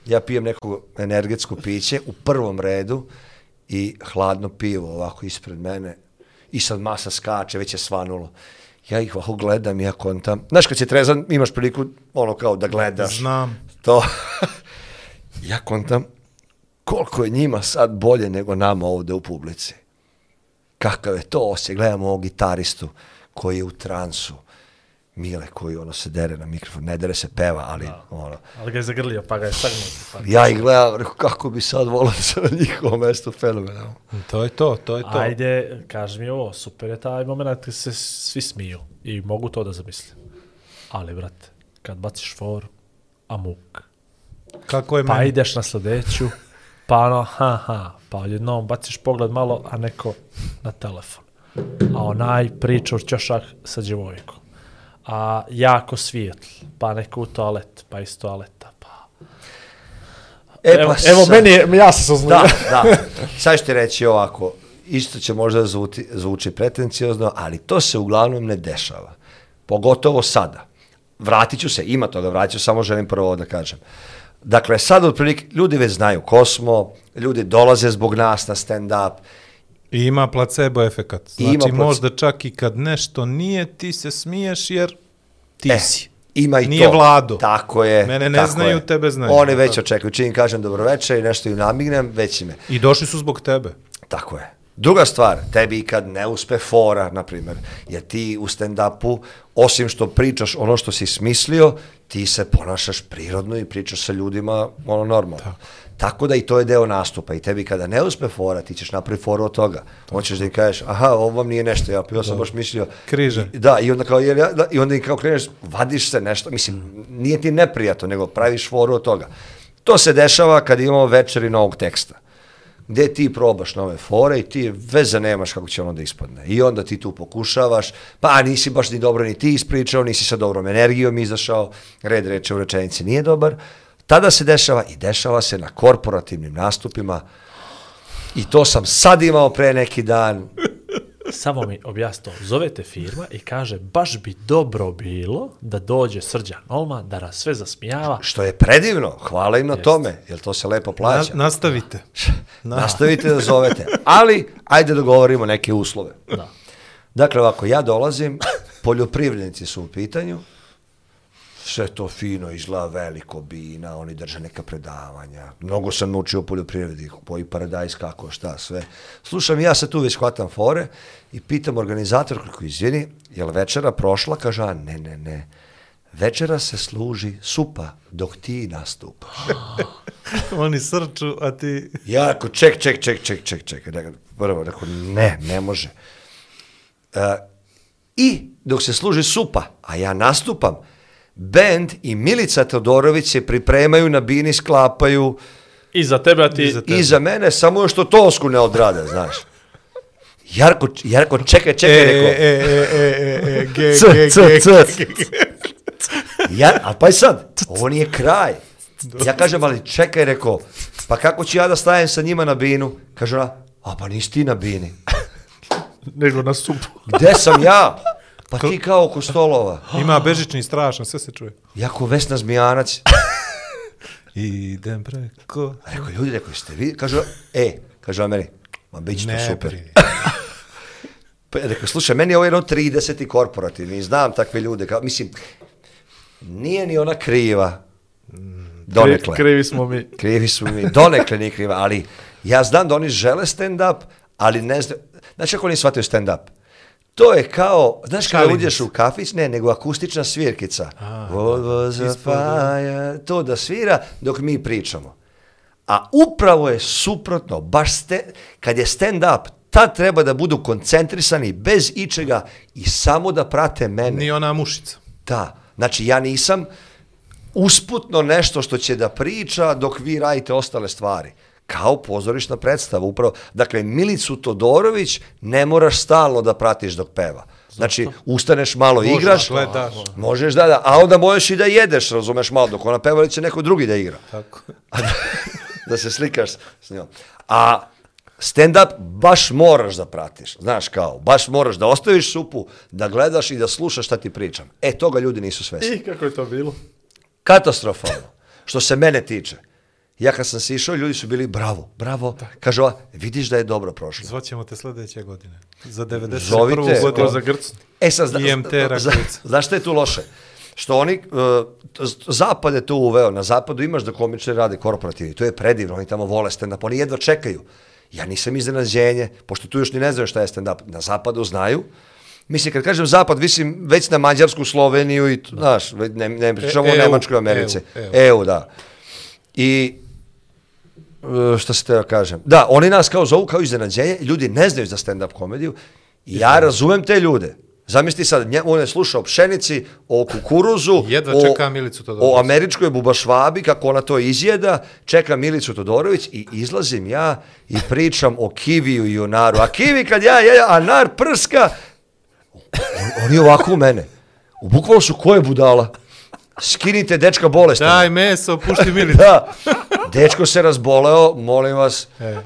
Ja pijem neko energetsko piće u prvom redu i hladno pivo ovako ispred mene i sad masa skače, već je svanulo. Ja ih ovako gledam ja kontam. Znaš, kad si trezan, imaš priliku ono kao da gledaš. Znam. To. ja kontam koliko je njima sad bolje nego nama ovde u publici. Kakav je to osjećaj. Gledamo ovog gitaristu koji je u transu. Mile koji ono se dere na mikrofon. Ne dere se peva, ali ono. Ali ga je zagrlio, pa ga je sagnuo. Pa. Ja ih gledam, rekao, kako bi sad volio da sam na njihovom mestu fenomenalno. To je to, to je to. Ajde, kaži mi ovo, super je taj moment kad se svi smiju i mogu to da zamislim. Ali, brate, kad baciš for, a muk, Kako je pa meni? ideš na sledeću, pa ono, ha, ha, pa odjednom baciš pogled malo, a neko na telefon. A onaj priča u ćošak sa djevojkom. A jako svijetl, pa neko u toalet, pa iz toaleta, pa... E, evo, pa evo sad- meni je, ja sam se uzmio. Da, da. Sad ću ti reći ovako, isto će možda zvuti, zvuči pretencijozno, ali to se uglavnom ne dešava. Pogotovo sada. Vratit ću se, ima toga, vratit ću, samo želim prvo da kažem. Dakle, sad otprilike, ljudi već znaju ko smo, ljudi dolaze zbog nas na stand-up, I ima placebo efekat. Znači ima plac- možda čak i kad nešto nije, ti se smiješ jer ti E, si. Ima i Nije to. Vlado. Tako je. Mene ne tako znaju, je. tebe znaju. Oni već očekuju. Čim im kažem dobroveče i nešto im namignem, već ime. I došli su zbog tebe. Tako je. Druga stvar, tebi kad ne uspe fora, na primjer, jer ti u stand-upu, osim što pričaš ono što si smislio, ti se ponašaš prirodno i pričaš sa ljudima ono normalno. Tako. Tako da i to je deo nastupa i tebi kada ne uspe fora, ti ćeš napraviti foru od toga. Hoćeš da im kažeš, aha, ovo vam nije nešto, ja, ja sam baš mislio... Križan. I- Da, i onda kao, jer ja, da, i onda im kao kreneš, vadiš se nešto, mislim, nije ti neprijatno, nego praviš foru od toga. To se dešava kad imamo večeri novog teksta gdje ti probaš nove fore i ti veze nemaš kako će ono da ispadne. I onda ti tu pokušavaš, pa nisi baš ni dobro ni ti ispričao, nisi sa dobrom energijom izašao, red reče u rečenici nije dobar. Tada se dešava i dešava se na korporativnim nastupima i to sam sad imao pre neki dan. Samo mi objasni to. Zove te firma i kaže, baš bi dobro bilo da dođe Srđan Olma, da nas sve zasmijava. Što je predivno, hvala im na tome, jer to se lepo Na, plaća. nastavite. Nastavite da zovete. Ali, ajde dogovorimo neke uslove. Da. Dakle, ovako, ja dolazim, poljoprivrednici su u pitanju, sve to fino izgleda veliko bina, oni drže neka predavanja. Mnogo sam naučio o poljoprivredi, poji paradajz, kako, šta, sve. Slušam, ja se tu već hvatam fore i pitam organizator, kako izvini, je li večera prošla? Kaže, a ne, ne, ne. Večera se služi supa dok ti nastupaš. Oni srču, a ti... Ja rekao, ček, ček, ček, ček, ček, ček. Prvo, rekao, ne, ne može. E, I dok se služi supa, a ja nastupam, bend i Milica Todorović se pripremaju na bini, sklapaju I za tebe, a ti... I za tebe. i za mene, samo još to tosku ne odrade, znaš. Jarko, Jarko, čekaj, čekaj, E, rekao. e, e, e, e, e, ge, C, ge, c, ge, c. ge, ge. Ja, a pa i sad, ovo nije kraj. Ja kažem, ali čekaj, rekao, pa kako ću ja da stajem sa njima na binu? Kaže ona, a pa nisi ti na bini. Nego na supu. Gde sam ja? Pa ti kao oko stolova. Ima bežični strašno, sve se čuje. Jako Vesna Zmijanac. Idem preko... A Rekao, ljudi, rekao, jeste vi? Kaže, e, kaže on meni, ma bit će to super. Pa rekao, slušaj, meni je ovo jedno 30. korporativni, i znam takve ljude, kao, mislim, nije ni ona kriva, donekle. Kri, krivi smo mi. Krivi su mi, donekle nije kriva, ali ja znam da oni žele stand-up, ali ne znam, znaš kako oni shvataju stand-up? To je kao, znaš kada uđeš u kafić, ne, nego akustična svirkica. A, What da, was a fire, to da svira dok mi pričamo. A upravo je suprotno, baš ste, kad je stand-up, tad treba da budu koncentrisani bez ičega i samo da prate mene. Ni ona mušica. Da, znači ja nisam usputno nešto što će da priča dok vi radite ostale stvari. Kao pozorišna predstava, upravo. Dakle, Milicu Todorović ne moraš stalno da pratiš dok peva. Znači, ustaneš malo, Možda igraš, gledaš. možeš da, da, a onda možeš i da jedeš, razumeš malo, dok ona peva će neko drugi da igra Tako. da se slikaš s njom. A stand-up baš moraš da pratiš, znaš kao, baš moraš da ostaviš supu, da gledaš i da slušaš šta ti pričam. E, toga ljudi nisu svesni. I kako je to bilo? Katastrofalno. Što se mene tiče. Ja kad sam se išao, ljudi su bili bravo, bravo. Kaže ova, vidiš da je dobro prošlo. Zvaćemo te sljedeće godine. Za 91. Zovite. Godinu. za Grcu. E sad, zna, IMT zna- Rakovica. znaš šta je tu loše? Što oni, uh, zapad je to uveo, na zapadu imaš da komičari rade korporativni, to je predivno, oni tamo vole stand-up, oni jedva čekaju. Ja nisam iznenađenje, pošto tu još ni ne znaju šta je stand-up, na zapadu znaju, Mislim, kad kažem zapad, mislim već na Mađarsku, Sloveniju i, znaš, već ne, ne pričamo o EU, Nemačkoj Americi. EU, EU, da. I e, šta se teo kažem? Da, oni nas kao zovu kao iznenađenje, ljudi ne znaju za stand-up komediju i ja razumem te ljude. Zamisli sad, nje, on je slušao o pšenici, o kukuruzu, Jedva o, čeka Milicu Todorović. o američkoj bubašvabi, kako ona to izjeda, čeka Milicu Todorović i izlazim ja i pričam o kiviju i o naru. A kivi kad ja je, a nar prska, on, on je ovako u mene. U bukvalu su koje budala? Skinite dečka bolestan. Daj meso, pušti Milicu. Da. Dečko se razboleo, molim vas. E.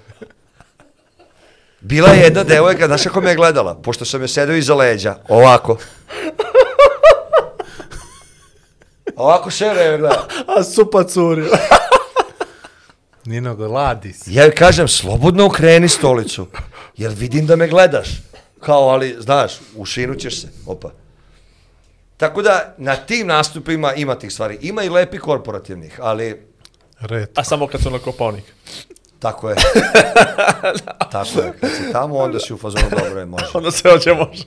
Bila je jedna devojka, znaš kako me je gledala? Pošto sam je sedeo iza leđa, ovako. Ovako se vreme gleda. A supa curi. Nino, gladi si. Ja joj kažem, slobodno okreni stolicu, jer vidim da me gledaš. Kao, ali, znaš, ušinućeš se. Opa. Tako da, na tim nastupima ima tih stvari. Ima i lepi korporativnih, ali Red. A samo kad su na kopovnik. tako je. tako je. Kad si tamo, onda si u fazonu dobro je, može. Onda se hoće može.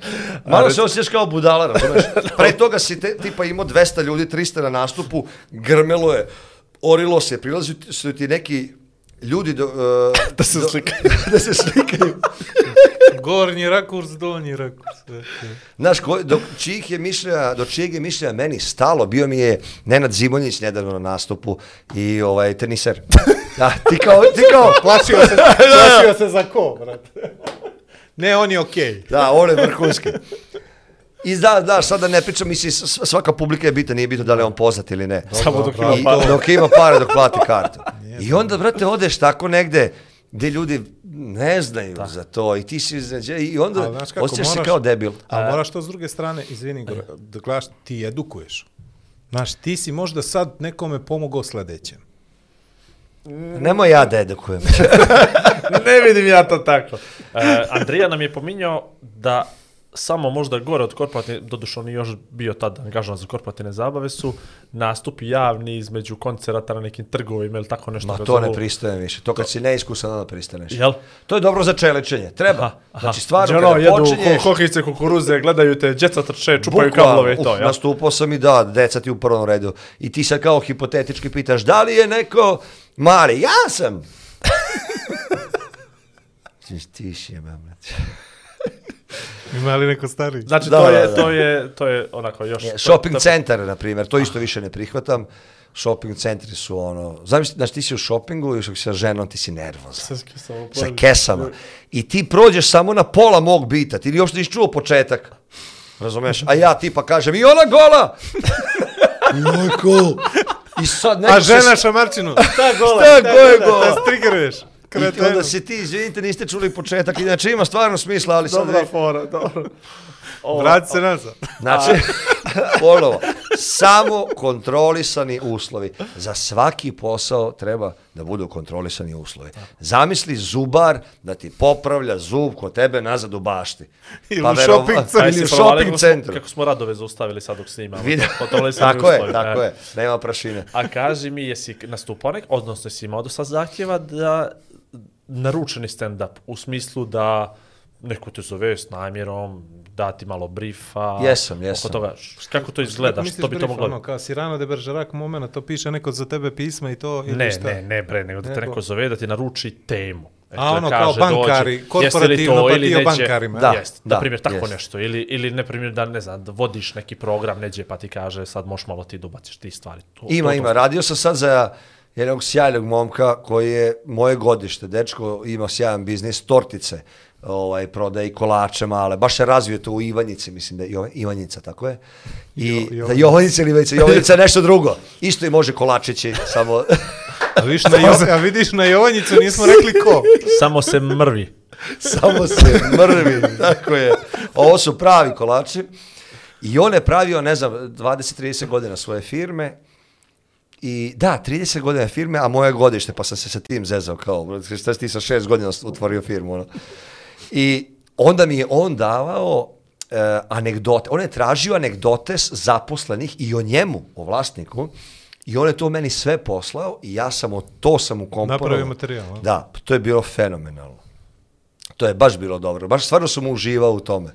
Malo se osjećaš kao budala, razumeš? Pre toga si te, tipa imao 200 ljudi, 300 na nastupu, grmelo je, orilo se, prilazi su ti neki ljudi do, uh, Da se do- slikaju. da se slikaju. Gornji rakurs, donji rakurs. Znaš, ko, do čijih je mišlja, do čijeg je mišlja meni stalo, bio mi je Nenad Zimonjić nedavno na nastupu i ovaj teniser. Da, ti kao, ti kao, Plašio se, plašio se za ko, brate? Ne, on je okej. Da, on je vrhunski. I da, da, sada ne pričam, misli, svaka publika je bitna, nije bitno da li on poznat ili ne. Samo dok ima I, para. dok ima pare, dok plati kartu. I onda, brate, odeš tako negde gde ljudi ne znaju za to i ti si izneđe, i onda Ali znaš kako, osjećaš se kao debil. Ali moraš to s druge strane, izvini, Igor, da gledaš, ti edukuješ. Znaš, ti si možda sad nekome pomogao sledećem. Nemoj ja da edukujem. ne vidim ja to tako. E, Andrija nam je pominjao da samo možda gore od korporativne, doduše on je još bio tad angažovan za korporativne zabave, su nastupi javni između koncerata na nekim trgovima ili tako nešto. Ma to ne zovu. pristaje više. To kad si neiskusan, onda pristaneš. Jel? To je dobro za čeličenje. Treba. Aha, aha. Znači, stvarno, ono, kada jedu počinješ... ko- kokice, kukuruze, gledaju te, djeca trče, čupaju Bukvalno, kablove i to, uf, jel? Nastupao sam i da, deca ti u prvom redu. I ti sad kao hipotetički pitaš, da li je neko mali? Ja sam! Ti tiši je, mam. Ima li neko stari? Znači, Da, to, da, je, da. to je, to je onako još... Je, shopping centar, na primjer, to isto više ne prihvatam. Shopping centri su ono, znaš, znaš ti si u shoppingu i sa ženom ti si nervozan. Sa kesama. I ti prođeš samo na pola mog bita, ti ni uopšte nisi čuo početak. Razumeš? A ja tipa kažem, i ona gola! Jojko! I sad neko A žena se... šamarčinu? Šta gola? Šta Da gola? Strigeruješ. I onda si ti, izvinite, niste čuli početak, inače ima stvarno smisla, ali sad... Dobra fora, dobro. Ova- Vrati se nazad. Znači, ponovo, samo kontrolisani uslovi. Za svaki posao treba da budu kontrolisani uslovi. Zamisli zubar da ti popravlja zub kod tebe nazad u bašti. Ili u verova- shopping centru. Ili u shopping centru. Kako smo radove zaustavili sad dok snimamo. Vidio. Kontrolisani Tako je, uslovi, tako e. je. Nema prašine. A kaži mi, jesi nastupao nek, odnosno jesi imao dosta zahtjeva da naručeni stand-up u smislu da neko te zove s namjerom, dati malo briefa. Jesam, jesam. Oko toga, kako to izgleda, što bi to moglo... Ono, kao Sirano de Bergerac momena, to piše neko za tebe pisma i to, ili Ne, šta? ne, ne bre, nego da te neko zove da ti naruči temu. Eto, A ono kao kaže, bankari, dođi, jeste li korporativno, to pa ili ti o bankarima, Da. Jest, na da, primjer, tako jest. nešto. Ili, ili na primjer, da ne znam, da vodiš neki program, neđe pa ti kaže sad možeš malo ti da ubaciš ti stvari. To, Ima, to, to. ima. Radio sam sad za jednog sjajnog momka koji je moje godište. Dečko ima sjajan biznis, tortice, ovaj, prodaje i kolače male. Baš se razvio to u Ivanjici, mislim da je Jova- Ivanjica, tako je. I Jo- da Jovanjica ili Ivanjica, Jovanjica je nešto drugo. Isto i može kolačići, samo... A, viš na jo, a vidiš na Jovanjicu, nismo rekli ko. Samo se mrvi. samo se mrvi, tako je. Ovo su pravi kolači. I on je pravio, ne znam, 20-30 godina svoje firme. I da, 30 godina firme, a moje godište, pa sam se sa tim zezao kao, šta si ti sa šest godina otvorio firmu, ono. I onda mi je on davao e, anegdote, on je tražio anegdote zaposlenih i o njemu, o vlasniku, i on je to meni sve poslao i ja sam o to sam ukomponovao. Napravio materijal, a? Da, to je bilo fenomenalno. To je baš bilo dobro. Baš stvarno sam uživao u tome.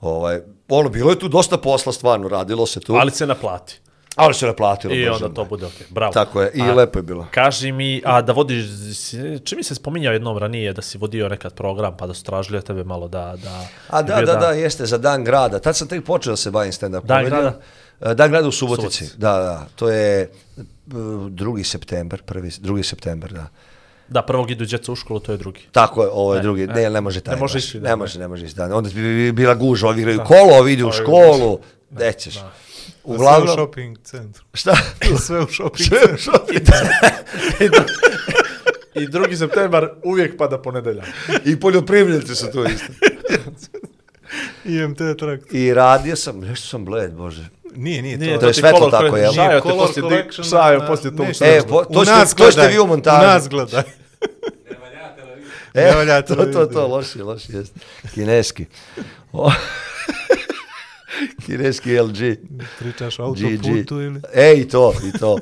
Ovaj, ono, bilo je tu dosta posla stvarno, radilo se tu. Ali se naplati. Ali se naplatilo. I onda to bude okej. Bravo. Tako je, i A, lepo je bilo. Kaži mi, a da vodiš, čini mi se spominjao jednom ranije da si vodio nekad program, pa da su tražili od tebe malo da... da A da, da, da, jeste, za Dan grada. Tad sam tek počeo da se bavim stand-up. Dan grada? E, Dan grada u Subotici. Subotici. Da, da, to je e, 2. september, prvi, 2. september, da. Da, prvog idu djeca u školu, to je drugi. Tako je, ovo je Ne, drugi, ne. ne, može taj. Ne može ići, da, ne može, ne može ići, da. Onda bi bi bila guža, ovi igraju kolo, ovi idu u školu, gde ćeš? Sve u Uglavnom, shopping centru. šta? Sve u shopping Sve u centru. shopping I drugi septembar uvijek pada ponedeljak. I poljoprivrednici su tu isto. IMT trakt. I radio sam, nešto sam bled, bože. Nije, nije, Nije, to. To je svetlo tako, jel? Šajo te Color poslije, correction šajo na- poslije to. nešto. E, po, to, nas to gledaj, vi u montažu. U nas gledaj. E, Ne valja to, to, televizija. to, loši, loši, jest. Kineski. Kineski LG. Pričaš o autoputu ili? E, i to, i to.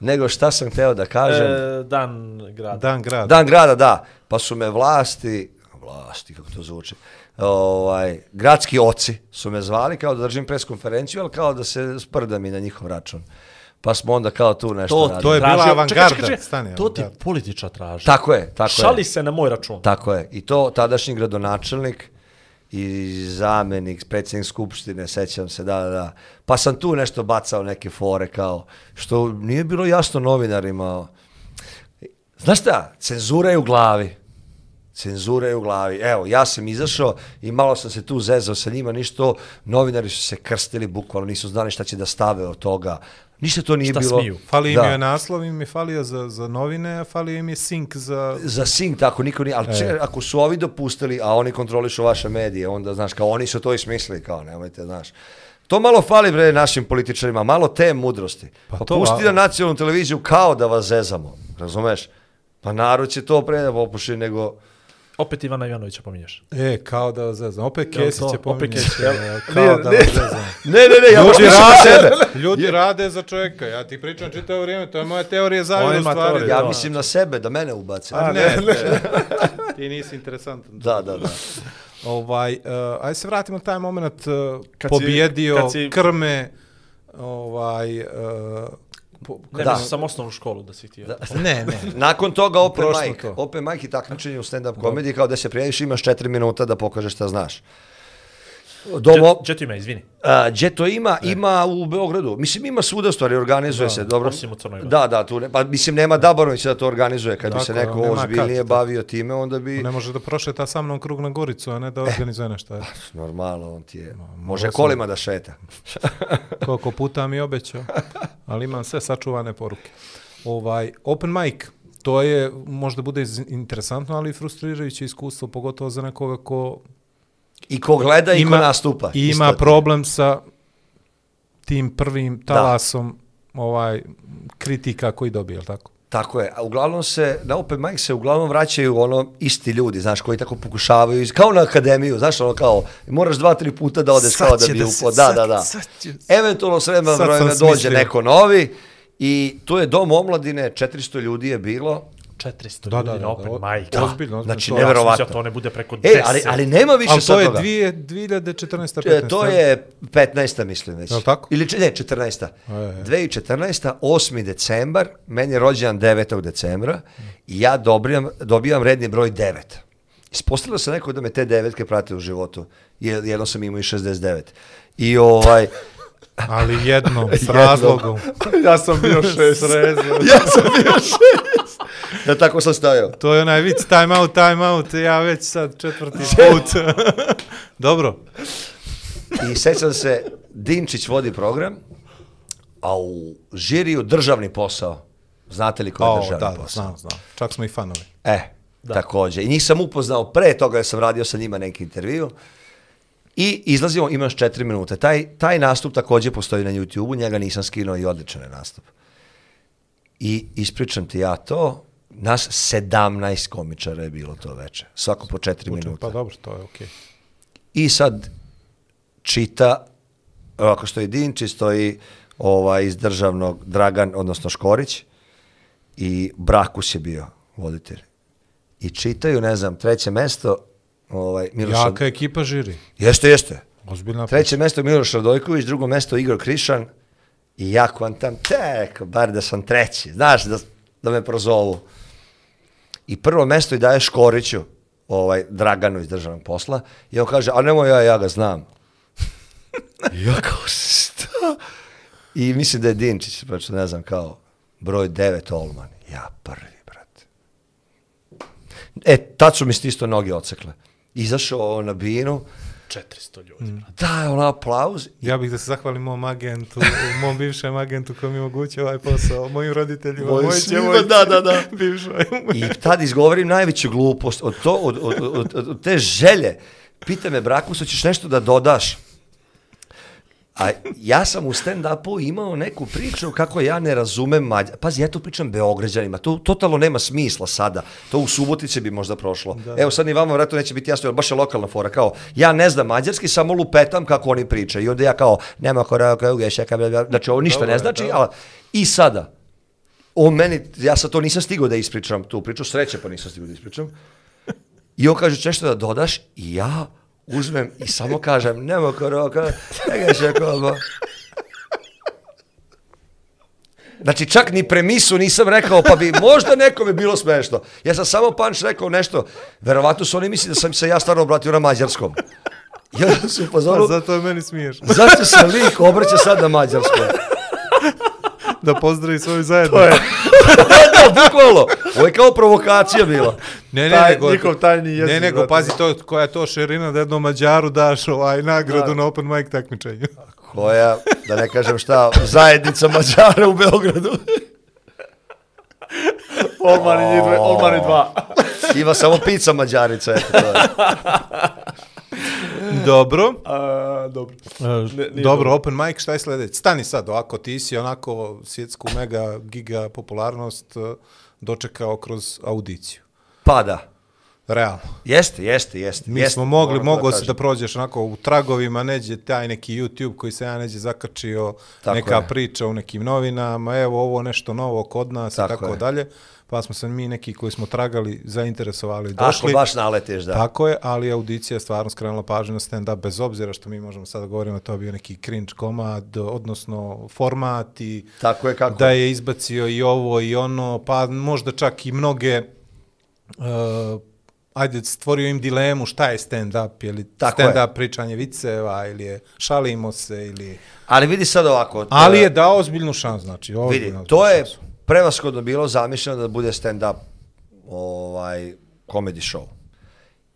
Nego šta sam hteo da kažem? E, dan grada. Dan grada. Dan grada, da. Pa su me vlasti, vlasti, kako to zvuči, ovaj, gradski oci su me zvali kao da držim preskonferenciju, ali kao da se sprdam i na njihov račun. Pa smo onda kao tu nešto To, radili. to je bila Tražio- avangarda. čekaj, čekaj, čekaj, Stani, to ti političar traži. Tako je, tako Šali je. se na moj račun. Tako je. I to tadašnji gradonačelnik i zamenik, predsjednik skupštine, sećam se, da, da, da. Pa sam tu nešto bacao neke fore kao, što nije bilo jasno novinarima. Znaš šta, cenzura je u glavi. Cenzura je u glavi. Evo, ja sam izašao i malo sam se tu zezao sa njima, ništa, novinari su se krstili, bukvalno nisu znali šta će da stave od toga. Ništa to nije Šta bilo. smiju? Fali im Da. je naslov, im je falio za, za novine, a falio im je sink za... za sing tako niko nije, ali če, ako su ovi dopustili, a oni kontrolišu vaše medije, onda, znaš, kao oni su to i smislili, kao, nemojte, znaš. To malo fali, bre, našim političarima, malo te mudrosti. Pa, Pa pa to, pusti a- na nacionalnu televiziju kao da vas zezamo, razumeš? Pa narod će to pre da popuši nego... Opet Ivana Ivanovića pominješ. E, kao da zezam. Opet Jel Kesić to? je Opet pominje. Kesić, jel? Kao da zezam. Ne, ne, ne, ja Ljudi sebe. rade, ljudi rade za čovjeka. Ja ti pričam čitavo vrijeme, to je moja teorija ima stvari. Ja Da. mislim na sebe, da mene ubace. A ne, ne. ti nisi interesantan. Da, da, da. Ovaj, uh, aj se vratimo na taj moment uh, Kad si- pobjedio, kad si- krme, ovaj, uh, po, Ne, Da. da. sam osnovnu školu da si htio. ne, ne. Nakon toga open mic. to. Open mic i takmičenje u stand-up komediji, kao da se prijaviš, imaš četiri minuta da pokažeš šta znaš. Domo, Gdje tu ima, izvini. A, gdje to ima? Ima u Beogradu. Mislim, ima svuda stvari, organizuje se, dobro. osim u Crnoj Gori. Da, da, tu ne, pa mislim, nema Dabarović da to organizuje. Kad bi se neko ozbiljnije kad, bavio time, onda bi... Ne može da prošeta sa mnom krug na Goricu, a ne da organizuje nešto. eto. Normalno, on ti je... Može morao sam- kolima da šeta. Koliko puta mi je obećao, ali imam sve sačuvane poruke. Ovaj, open mic, to je, možda bude interesantno, ali i frustrirajuće iskustvo, pogotovo za nekoga ko I ko gleda i Ima- ko nastupa. i ima problem sa tim prvim talasom ovaj kritika koji dobije, jel tako? Tako je. A uglavnom se, na open mic se uglavnom vraćaju ono isti ljudi, znaš, koji tako pokušavaju, kao na akademiju, znaš, ono kao, moraš dva, tri puta da odeš Sad kao da bi da upo. se- Da, sad- da, da. sad će- Eventualno s vremena dođe smislio. neko novi i to je dom omladine, 400 ljudi je bilo, 400 Da, ljudi da, na open da, mic. da. Ozbiljno, ozbiljno. Znači, To- neverovatno. Ja to ne bude preko 10. E, ali, ali nema više Ali sad to je dvije, 2014. 15. E, To je 15. mislim već. Jel tako? Ili ne, 14. E, e. 2014. 8. decembar, meni je rođendan 9. decembra i ja dobijam, dobijam redni broj 9. Ispostavilo se neko da me te devetke prate u životu. Jer jedno sam imao i 69. I ovaj... Ali jednom, s Jednom. razlogom. ja sam bio šest. ja sam bio šest. Ja tako sam stajao. To je onaj vic, time out, time out, ja već sad četvrti put. Dobro. I sećam se, Dinčić vodi program, a u žiriju državni posao. Znate li ko je državni da, da, posao? znam, znam. Čak smo i fanovi. E, takođe. I njih sam upoznao pre toga jer sam radio sa njima neki intervju. I izlazimo, imaš četiri minute. Taj, taj nastup takođe postoji na YouTube-u, njega nisam skinuo i odličan je nastup. I ispričam ti ja to, nas 17 komičara je bilo to veče. Svako po četiri minuta. Pa dobro, to je okej. I sad čita, ako stoji Dinči, stoji ovaj, iz državnog Dragan, odnosno Škorić, i Brakus je bio voditelj. I čitaju, ne znam, treće mesto, ovaj, Miloš Jaka ekipa žiri. Jeste, jeste. Ozbiljna Treće mesto Miloš Radojković, drugo mesto Igor Krišan i ja kvantam, tek, bar da sam treći, znaš, da, da me prozovu. I prvo mesto i daje Škoriću, ovaj, Draganu iz državnog posla, i on kaže, a nemoj ja, ja ga znam. Ja kao, šta? I mislim da je Dinčić, pa što ne znam, kao broj 9 Olman. Ja prvi, brate. E, tad su mi isto noge ocekle. Izašao na binu, 400 ljudi. Mm. daje on aplauz Ja bih da se zahvalim mom agentu, mom bivšem agentu koji mi omogućio ovaj posao, mojim roditeljima, Mojim mojoj svima, djevojci, da, da, da. bivšoj. I tad izgovorim najveću glupost od, to, od, od, od, od, od te želje. Pita me, Brakus, hoćeš nešto da dodaš? A ja sam u stand-upu imao neku priču kako ja ne razumem Mađar. Pazi, ja tu pričam Beograđanima, to totalno nema smisla sada. To u Subotice bi možda prošlo. Evo sad ni vama vratno neće biti jasno, jer baš je lokalna fora. Kao, ja ne znam mađarski, samo lupetam kako oni pričaju. I onda ja kao, nema kora, kao ugešaka, bla, bla. znači ovo ništa Dobro ne znači, dobro. ali i sada, on meni, ja sad to nisam stigao da ispričam tu priču, sreće pa nisam stigao da ispričam. I on kaže, "Češ da dodaš? I ja uzmem i samo kažem, nema koroka, nega se koba. Znači, čak ni premisu nisam rekao, pa bi možda nekome bilo smešno. Ja sam samo panč rekao nešto, verovatno su oni misli da sam se ja stvarno obratio na mađarskom. Ja su Pa upozoru, zato je meni smiješno. zašto se lik obraća sad na mađarskom? Da pozdravi svoju zajednicu. da, bukvalno. Ovo je kao provokacija bila. Ne, ne, Taj- nego, njihov tajni jezik, Ne, nego, pazi, to, koja je to širina da jednom Mađaru daš ovaj nagradu Da. na open mic takmičenju. Koja, da ne kažem šta, zajednica Mađara u Beogradu. Olmani, dve- Olmani dva. Ima samo pizza Mađarica, eto to je. Dobro. A, dobro. E, nije Dobro, open mic, šta je sljedeće? Stani sad, ovako, ti si onako svjetsku mega giga popularnost e, dočekao kroz audiciju. Pa da. Realno. Jeste, jeste, jeste. Mi jeste, smo mogli, mogao si kažem. da prođeš onako u tragovima, neđe taj neki YouTube koji se ja neđe zakačio, Tako neka je. priča u nekim novinama, evo ovo nešto novo kod nas Tako i tako je. dalje. Pa smo se mi neki koji smo tragali, zainteresovali, Ako došli. baš naletiš, da. Tako je, ali audicija je stvarno skrenula pažnju na stand-up, bez obzira što mi možemo sada govorimo, to je bio neki cringe komad, odnosno format i Tako je kako. da je izbacio i ovo i ono, pa možda čak i mnoge, uh, ajde, stvorio im dilemu šta je stand-up, je li stand-up pričanje viceva ili je šalimo se ili... Ali vidi sad ovako. to Ali je dao ozbiljnu šansu, znači. Vidi, ozbiljnu to je šansu. Prevashodno bilo zamišljeno da bude stand-up ovaj, comedy show.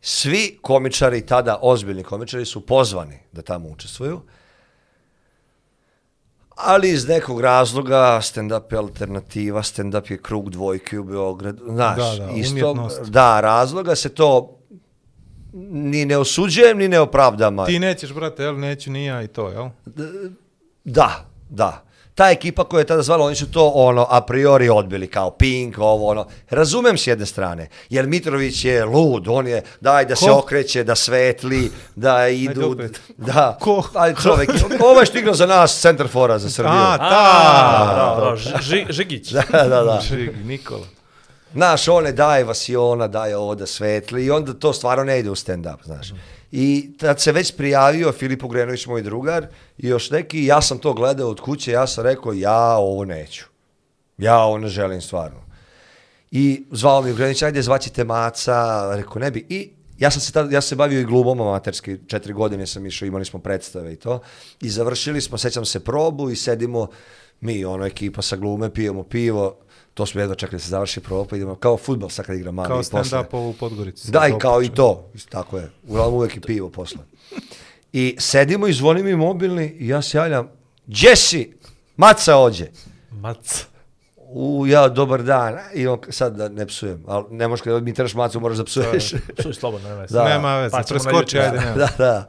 Svi komičari tada, ozbiljni komičari, su pozvani da tamo učestvuju. Ali iz nekog razloga stand-up je alternativa, stand-up je krug dvojke u Beogradu. Znaš, Da, da, isto, da, razloga se to ni ne osuđujem, ni ne opravdam. Ti nećeš, brate, jel, neću ni ja i to, jel? Da, da. Ta ekipa koja je tada zvala, oni su to ono a priori odbili kao Pink, ovo ono. Razumem s jedne strane, jer Mitrović je lud, on je daj da se Ko? okreće, da svetli, da idu, da. Ko? Ali čovjek, ovo je što igrao za nas, centar fora za Srbiju. A, A, ta! da, da, Ži- Žigić. da, da, da. Žig, Nikola. Znaš, one daje vasiona, daje ovo da svetli i onda to stvarno ne ide u stand-up, znaš. I tad se već prijavio Filip Ugrenović, moj drugar, i još neki, ja sam to gledao od kuće, ja sam rekao, ja ovo neću. Ja ovo ne želim stvarno. I zvao mi Ugrenović, ajde zvaćite maca, rekao ne bi. I ja sam se tad, ja sam se bavio i glumom amaterski, četiri godine sam išao, imali smo predstave i to. I završili smo, sećam se probu i sedimo mi, ono, ekipa sa glume, pijemo pivo, to smo jedno čekali da se završi proba, pa idemo kao futbol sad kad igra mali. Kao i posle. stand-up u Podgorici. Da, i kao i to, tako je. Uglavnom uvek i pivo posle. I sedimo i zvoni mi mobilni i ja se javljam, gdje si? Maca ođe. Mac. U, ja, dobar dan. I on, sad da ne psujem, ali ne možeš kada mi teraš macu, moraš da psuješ. Čuj, slobodno, nema veze. Da. Nema veze, Pa preskoči, ajde, nema. da, da.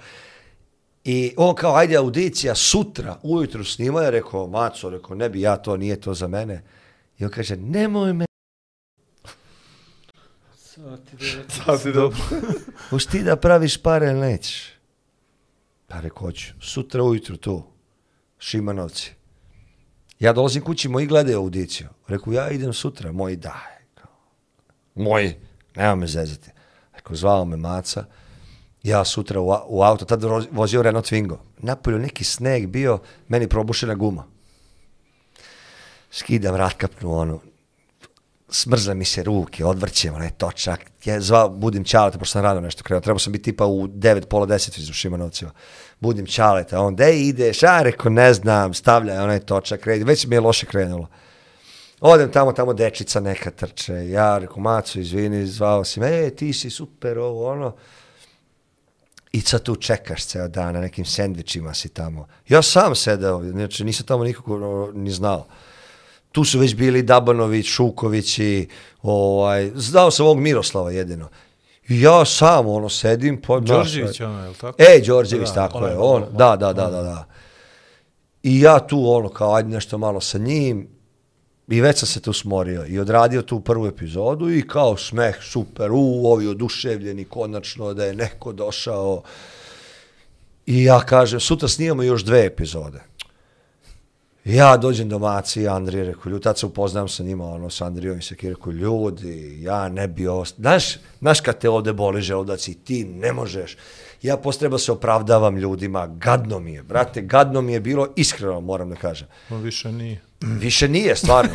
I on kao, ajde audicija, sutra, ujutru snima, ja rekao, maco, rekao, ne bi ja to, nije to za mene. I on kaže, nemoj me, Dobro. hoš ti da praviš pare nećeš? Pa rekao, hoću, sutra ujutru tu, Šimanovci. Ja dolazim kući, moji gledaju audiciju. Rekao, ja idem sutra, moji daj. Moji, nema me zezati. Rekao, zvao me maca, ja sutra u, u auto, tad vozio Renault Twingo. Napolju neki sneg bio, meni probušena guma. Skidam ratkapnu onu, smrzle mi se ruke, odvrćem onaj točak. Ja zvao, budim Ćaleta, pošto sam radio nešto krenuo. Trebao sam biti tipa u 9, pola 10 u Šimanovcima. Budim Ćaleta, on, gde ideš? A, reko, ne znam, stavljaj onaj točak, kredi. Već mi je loše krenulo. Odem tamo, tamo dečica neka trče. Ja reko, Maco, izvini, zvao si me, e, ti si super, ovo, ono. I sad tu čekaš ceo dan, na nekim sendvičima si tamo. Ja sam sedeo, znači nisam tamo nikako ono, ni znao tu su već bili Dabanović, Šuković i ovaj, znao sam ovog Miroslava jedino. I ja sam ono sedim, pa Đorđević, ono, je li tako? E, Đorđević, Da, tako je, on, da, da, da, da, da. I ja tu ono, kao, ajde nešto malo sa njim, i već sam se tu smorio i odradio tu prvu epizodu i kao smeh, super, u, ovi oduševljeni, konačno da je neko došao. I ja kažem, sutra snimamo još dve epizode. Ja dođem do Maci i Andrije, rekao, ljudi, tad se upoznam sa njima, ono, sa Andrijom i Seki, rekao, ljudi, ja ne bi ostao, znaš, znaš kad te ovde boli želudac i ti ne možeš, ja postreba se opravdavam ljudima, gadno mi je, brate, gadno mi je bilo, iskreno moram da kažem. On više nije. Više nije, stvarno.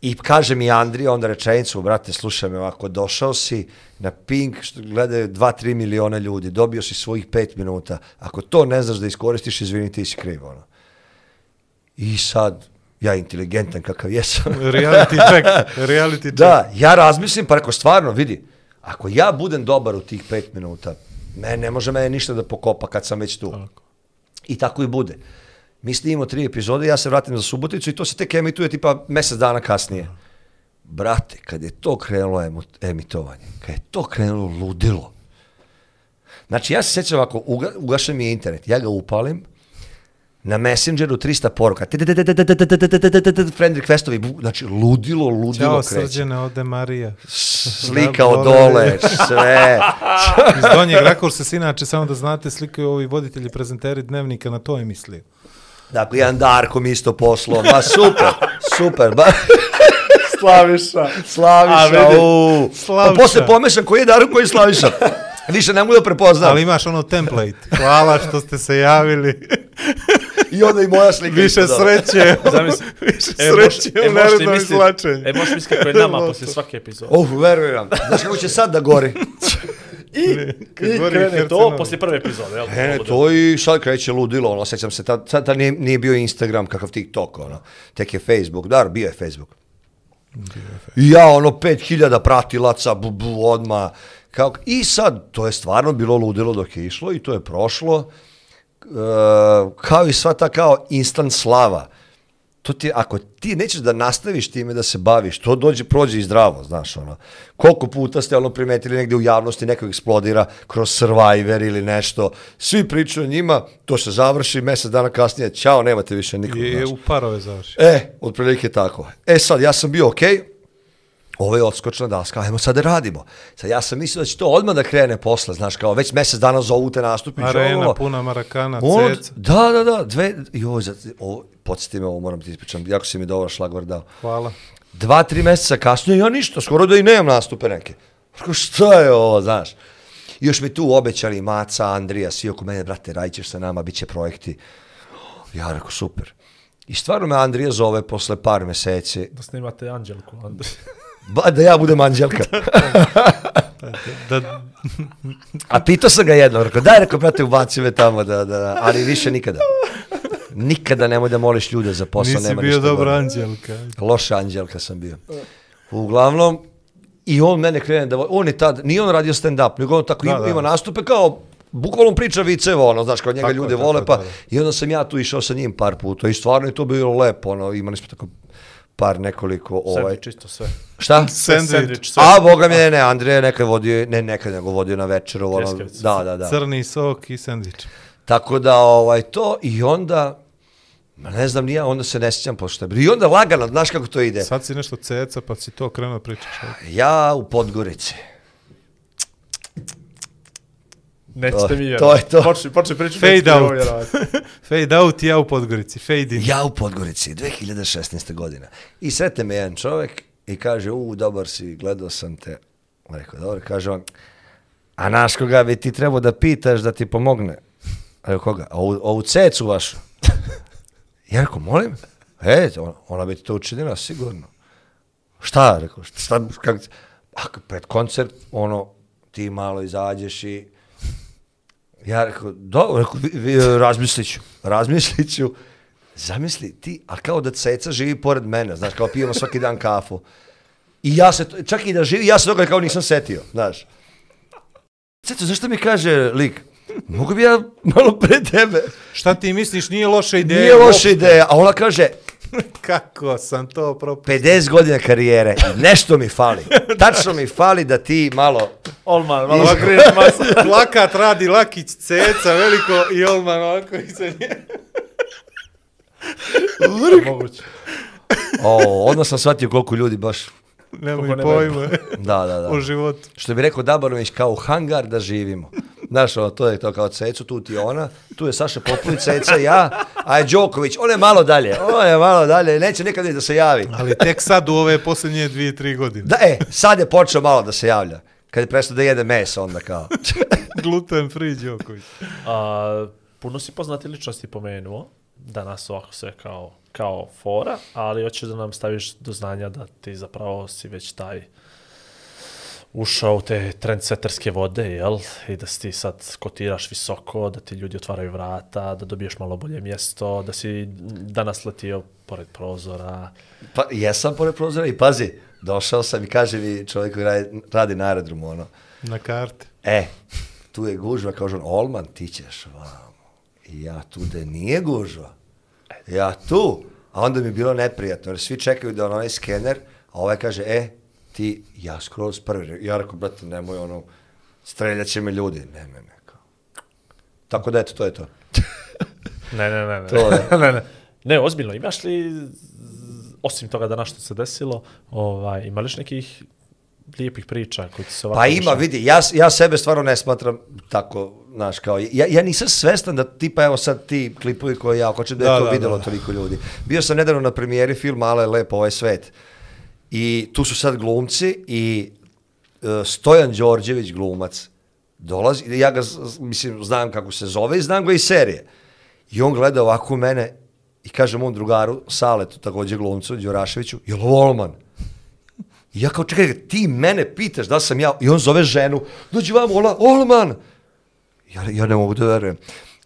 I kaže mi Andrija onda rečenicu, brate, slušaj me ovako, došao si na Pink, što gledaju 2-3 miliona ljudi, dobio si svojih 5 minuta, ako to ne znaš da iskoristiš, izvini, ti si kriv, ono. I sad, ja inteligentan kakav jesam, Reality check. Reality check. da, ja razmislim, pa rekao, stvarno, vidi, ako ja budem dobar u tih 5 minuta, me, ne može mene ništa da pokopa kad sam već tu. I tako i bude. Mi snimimo tri epizode, ja se vratim za Suboticu i to se tek emituje tipa mjesec dana kasnije. Brate, kad je to krenulo emitovanje, kad je to krenulo ludilo, znači ja se sjećam ovako, uga, ugašen mi je internet, ja ga upalim, na Messengeru 300 poruka, friend requestovi, znači ludilo, ludilo Ćao kreće. srđene, ode Marija. Slika od Dole. sve. Iz donjeg rakursa se inače, samo da znate, slikaju ovi voditelji prezenteri dnevnika, na to je mislio. Dakle, jedan Darko mi isto poslao, ma super, super, ba, Slaviša. Slaviša, A. Slaviša. Pa posle pomešam koji je Darko, koji je Slaviša. Više ne mogu da prepoznam. Ali imaš ono template. Hvala što ste se javili. I onda i moja slika. Više sreće. Zamisli. Više E, sreće e, u narednom izlačenju. E, možeš misliti kako je nama poslije svake epizode. Uf, verujem. Znaš kako će sad da gori? I, i krene to poslije prve epizode. Jel? E, to i sad kreće ludilo, ono, sećam se, tad, sad tad nije, nije bio Instagram kakav TikTok, ono, tek je Facebook, da, bio je Facebook. I ja, ono, 5000 pratilaca, bu, bu, odma, kao, i sad, to je stvarno bilo ludilo dok je išlo i to je prošlo, kao i sva ta kao instant slava, to ti, ako ti nećeš da nastaviš time da se baviš, to dođe, prođe i zdravo, znaš, ono. Koliko puta ste ono primetili negdje u javnosti neko eksplodira kroz Survivor ili nešto, svi pričaju o njima, to se završi, mjesec dana kasnije, čao, nemate više nikog, Je, znaš. u parove završi. E, otprilike tako. E sad, ja sam bio okej, ovo je odskočna daska, ajmo sad da radimo. Sad ja sam mislio da će to odmah da krene posle, znaš, kao već mjesec dana zovu te nastupić. Arena ovo. puna marakana, Ono, ceca. da, da, da, dve, joj, za, ovo, podsjeti me, ovo moram ti ispričam, jako si mi dobro šlagvor dao. Hvala. Dva, tri mjeseca kasnije, ja ništa, skoro da i nemam nastupe neke. Rekao, šta je ovo, znaš? I još mi tu obećali Maca, Andrija, svi oko mene, brate, radit ćeš sa nama, bit će projekti. Ja rekao, super. I stvarno me Andrija zove posle par meseci, Da snimate Anđelku. Andrej. Ba, da ja budem Anđelka. Da, A pitao sam ga jedno, rekao, daj, rekao, brate, ubaci me tamo, da, da, ali više nikada. Nikada nemoj da moliš ljude za posao, nisi nema bio gore. anđelka. Loša anđelka sam bio. Uglavnom, i on mene krene da, on je tad, nije on radio stand-up, nego on tako Da, ima, da. ima nastupe kao, bukvalno priča viceva, ono, znaš, kao njega Tako ljude tako vole, pa, da, da. i onda sam ja tu išao sa njim par puta i stvarno je to bilo lepo, ono, imali smo tako par nekoliko, ovaj, Ovaj. Čisto sve. šta? Sandvič. Sandvič, sve. A, boga mi, ne, ne, Andrija je nekad vodio, ne nekad, nego vodio na večeru, ono, da, da, da. Crni sok i sandvič. Tako da, ovaj, to, i onda, ma ne znam, nija, onda se ne sjećam pošto je. I onda lagano, znaš kako to ide? Sad si nešto ceca, pa si to krenuo pričaš. Ja u Podgorici. Nećete To- mi vjerovati. to je to. Počni, počni pričati. Fade out. Fade out i ja u Podgorici. Fade in. Ja u Podgorici, 2016. godina. I sretne me jedan čovjek i kaže, u, dobar si, gledao sam te. Rekao, dobro, kaže on, a naš koga bi ti trebao da pitaš da ti pomogne? A Rekao, koga? A ovu, ovu cecu vašu? Ja rekao, molim? E, ona, ona bi ti to učinila, sigurno. Šta? Rekao, šta, šta kak, ako pred koncert, ono, ti malo izađeš i Ja rekao, dobro, rekao, razmislit ću, razmislit ću. Zamisli ti, a kao da ceca živi pored mene, znaš, kao pijemo svaki dan kafu. I ja se, čak i da živi, ja se toga kao nisam setio, znaš. Ceca, zašto mi kaže lik? Mogu bi ja malo pre tebe? Šta ti misliš, nije loša ideja? Nije loša ideja, a ona kaže, Kako sam to propustio? 50 godina karijere i nešto mi fali. Tačno mi fali da ti malo... Olman, malo Ovako, griješ masa. Plakat radi Lakić, ceca, veliko i Olman ovako iza nje. Moguće. O, odmah sam shvatio koliko ljudi baš... Nemoj pojma Da, da, da. o životu. Što bi rekao Dabarović, kao u hangar da živimo. Znaš, ono, to je to kao Cecu, tu ti ona, tu je Saša Popović, Ceca, ja, a je Đoković, on je malo dalje, on je malo dalje, neće nikad ni da se javi. Ali tek sad u ove posljednje dvije, tri godine. Da, e, sad je počeo malo da se javlja. Kad je prestao da jede meso, onda kao. Gluten free Đoković. A, puno si poznati ličnosti pomenuo, danas ovako sve kao, kao fora, ali hoćeš da nam staviš do znanja da ti zapravo si već taj ušao u te trendseterske vode, jel? I da si ti sad kotiraš visoko, da ti ljudi otvaraju vrata, da dobiješ malo bolje mjesto, da si danas letio pored prozora. Pa, jesam pored prozora i pazi, došao sam i kaže mi čovjek koji radi, radi na aerodromu, ono, Na karte. e, tu je gužva, kaže on, Olman, ti ćeš vamo. I ja tu da nije gužva. Ja tu. A onda mi je bilo neprijatno, jer svi čekaju da on onaj skener, a ovaj kaže, e, ti, ja skroz prvi. Ja rekao, brate, nemoj ono, streljat će me ljudi. Ne, ne, ne. Kao. Tako da, eto, to je to. Ne, ne, ne. Ne, To je. ne, ne. ne ozbiljno, imaš li, osim toga da što se desilo, ovaj, ima li još nekih lijepih priča koji ti se ovako Pa ima, dešavaju? vidi, ja, ja sebe stvarno ne smatram tako, znaš, kao, ja, ja nisam svestan da tipa, evo sad ti klipovi koje ja hoćem da je Da, to da, videlo da. toliko ljudi. Bio sam nedavno na premijeri filma Ale je lepo ovaj svet. I tu su sad glumci i uh, Stojan Đorđević glumac dolazi, ja ga, mislim, znam kako se zove i znam ga iz serije. I on gleda ovako u mene i kaže mom drugaru, Saletu, također glumcu, Đuraševiću, je li ovo Olman? I ja kao, čekaj, ti mene pitaš da sam ja, i on zove ženu, dođi vam, Ola, Olman! Ja, ja ne mogu da verujem.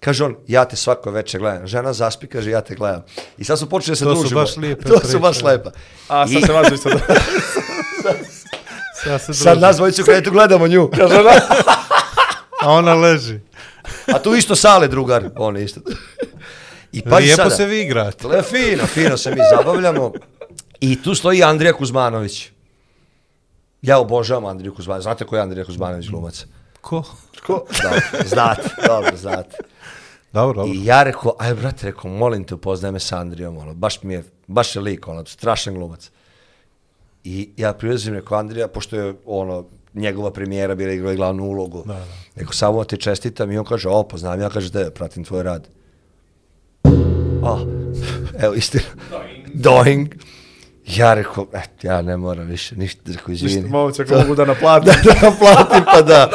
Kaže on, ja te svako večer gledam. Žena zaspi, kaže, ja te gledam. I sad smo počeli da se To su družimo. baš lijepe To su priče. baš lepa. A, sad I se vas isto. Sad se sad druži. nas dvojicu kada tu gledamo nju. Kaže ona, A ona leži. a tu isto sale drugar, on isto. I pazi Lijepo sada. se vi igrate. Le, fino, fino se mi zabavljamo. I tu stoji Andrija Kuzmanović. Ja obožavam Andriju Kuzmanović. Znate ko je Andrija Kuzmanović glumac? Ko? Ko? Dobro, znate, dobro, znate. Dobro, dobro. I ja rekao, aj brate, rekao, molim te, upoznaj me sa Andrijom, ono, baš mi je, baš je lik, ono, strašan glumac. I ja prilazim, rekao, Andrija, pošto je, ono, njegova premijera bila igrala glavnu ulogu. Da, da. Rekao, samo ti čestitam i on kaže, o, poznam, ja kaže, da, pratim tvoj rad. O, evo, istina. Doing. Ja rekao, et, ja ne moram više ništa, rekao, izvini. Momci, ako mogu da naplatim. da naplatim pa da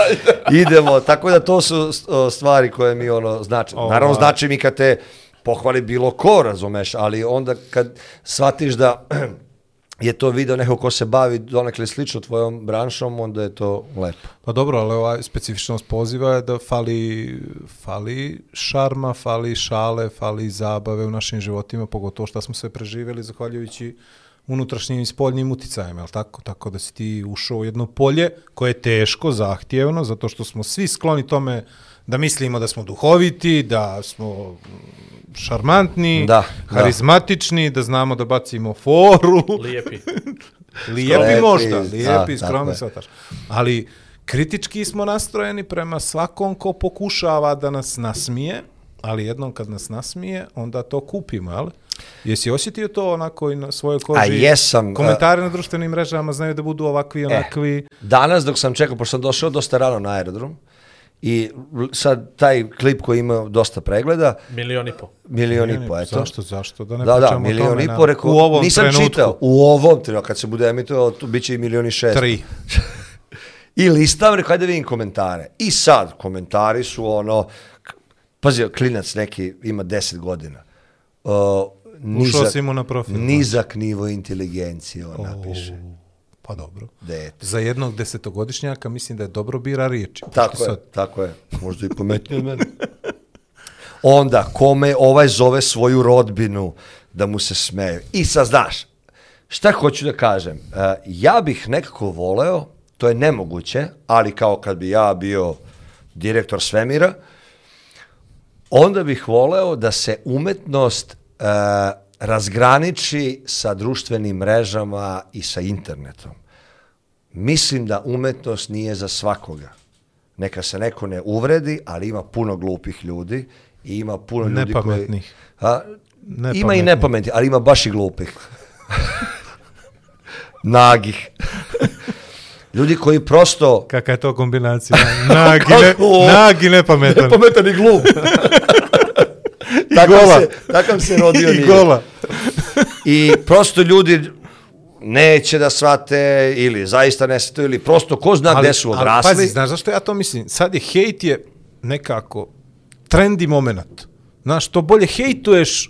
idemo. Tako da to su stvari koje mi ono znači. Ovaj. Naravno znači mi kad te pohvali bilo ko, razumeš, ali onda kad shvatiš da je to video neko ko se bavi donekle slično tvojom branšom, onda je to lepo. Pa dobro, ali ova specifičnost poziva je da fali, fali šarma, fali šale, fali zabave u našim životima, pogotovo što smo sve preživjeli zahvaljujući unutrašnjim i spoljnim uticajima, je tako? Tako da si ti ušao u jedno polje koje je teško, zahtjevno, zato što smo svi skloni tome da mislimo da smo duhoviti, da smo mm, šarmantni, Da, harizmatični, da znamo da bacimo foru. Lijepi. Lijepi možda, da, lijepi, tako skromni svataš. Ali kritički smo nastrojeni prema svakom ko pokušava da nas nasmije, ali jednom kad nas nasmije, onda to kupimo, jel? Jesi osjetio to onako i na svojoj koži? A jesam, Komentari na društvenim mrežama znaju da budu ovakvi i E, onakvi. Danas dok sam čekao, pošto sam došao dosta rano na aerodrom, i sad taj klip koji ima dosta pregleda, Milion i po. milion i po, eto. Zašto, zašto? Da ne Da, da, milion tome i po, rekao, u ovom nisam trenutku. čitao, u ovom trenutku, kad se bude emitovao, tu bit će i milion i šest. Tri. I listam, rekao, ajde vidim komentare. I sad, komentari su ono, pazi, klinac neki ima 10 godina. Uh, nizak, si mu na profil, Nizak nivo inteligencije, on napiše. Pa dobro. Dete. Za jednog desetogodišnjaka mislim da je dobro bira riječi. Tako je, sad. tako je. Možda i pametnije od mene. Onda, kome ovaj zove svoju rodbinu da mu se smeju. I sad, znaš, šta hoću da kažem? E, ja bih nekako voleo, to je nemoguće, ali kao kad bi ja bio direktor svemira, onda bih voleo da se umetnost e, razgraniči sa društvenim mrežama i sa internetom. Mislim da umetnost nije za svakoga. Neka se neko ne uvredi, ali ima puno glupih ljudi i ima puno ljudi koji... Nepametnih. A, ima i Nepametnih. nepametnih, ali ima baš i glupih. Nagih. ljudi koji prosto... Kakva je to kombinacija? Nagi, ne, nagi nepametan. Nepametan i glup. I gola. se, takav se rodio I nije. gola. I prosto ljudi neće da shvate ili zaista ne shvate ili prosto ko zna gde su odrasli. Ali, pazi, znaš zašto ja to mislim? Sad je hejt je nekako trendi moment. Znaš, to bolje hejtuješ,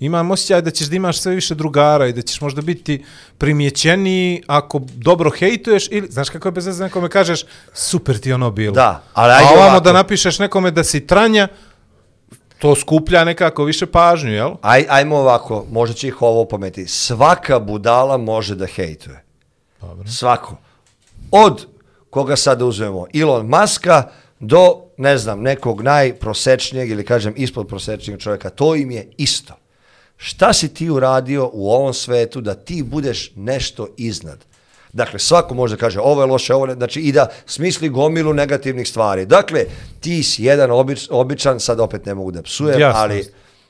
imam osjećaj da ćeš da imaš sve više drugara i da ćeš možda biti primjećeniji ako dobro hejtuješ ili, znaš kako je bez veze nekome kažeš, super ti ono bilo. Da, ali ajde A ovamo ovako. da napišeš nekome da si tranja, to skuplja nekako više pažnju, jel? Aj, ajmo ovako, možda će ih ovo opameti. Svaka budala može da hejtuje. Dobro. Svako. Od koga sada uzmemo, Elon Muska do, ne znam, nekog najprosečnijeg ili kažem ispod prosečnijeg čovjeka, to im je isto. Šta si ti uradio u ovom svetu da ti budeš nešto iznad? Dakle, svako može da kaže ovo je loše, ovo ne, znači i da smisli gomilu negativnih stvari. Dakle, ti si jedan obič, običan, sad opet ne mogu da psujem, Jasno. ali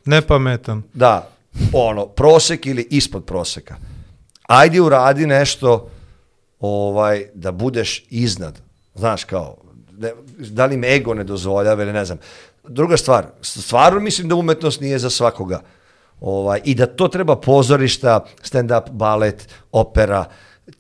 Nepametan. da, ono, prosek ili ispod proseka. Ajde uradi nešto ovaj, da budeš iznad. Znaš, kao, ne, da li im ego ne dozvoljava ili ne znam. Druga stvar, stvarno mislim da umetnost nije za svakoga. Ovaj, I da to treba pozorišta, stand-up, balet, opera,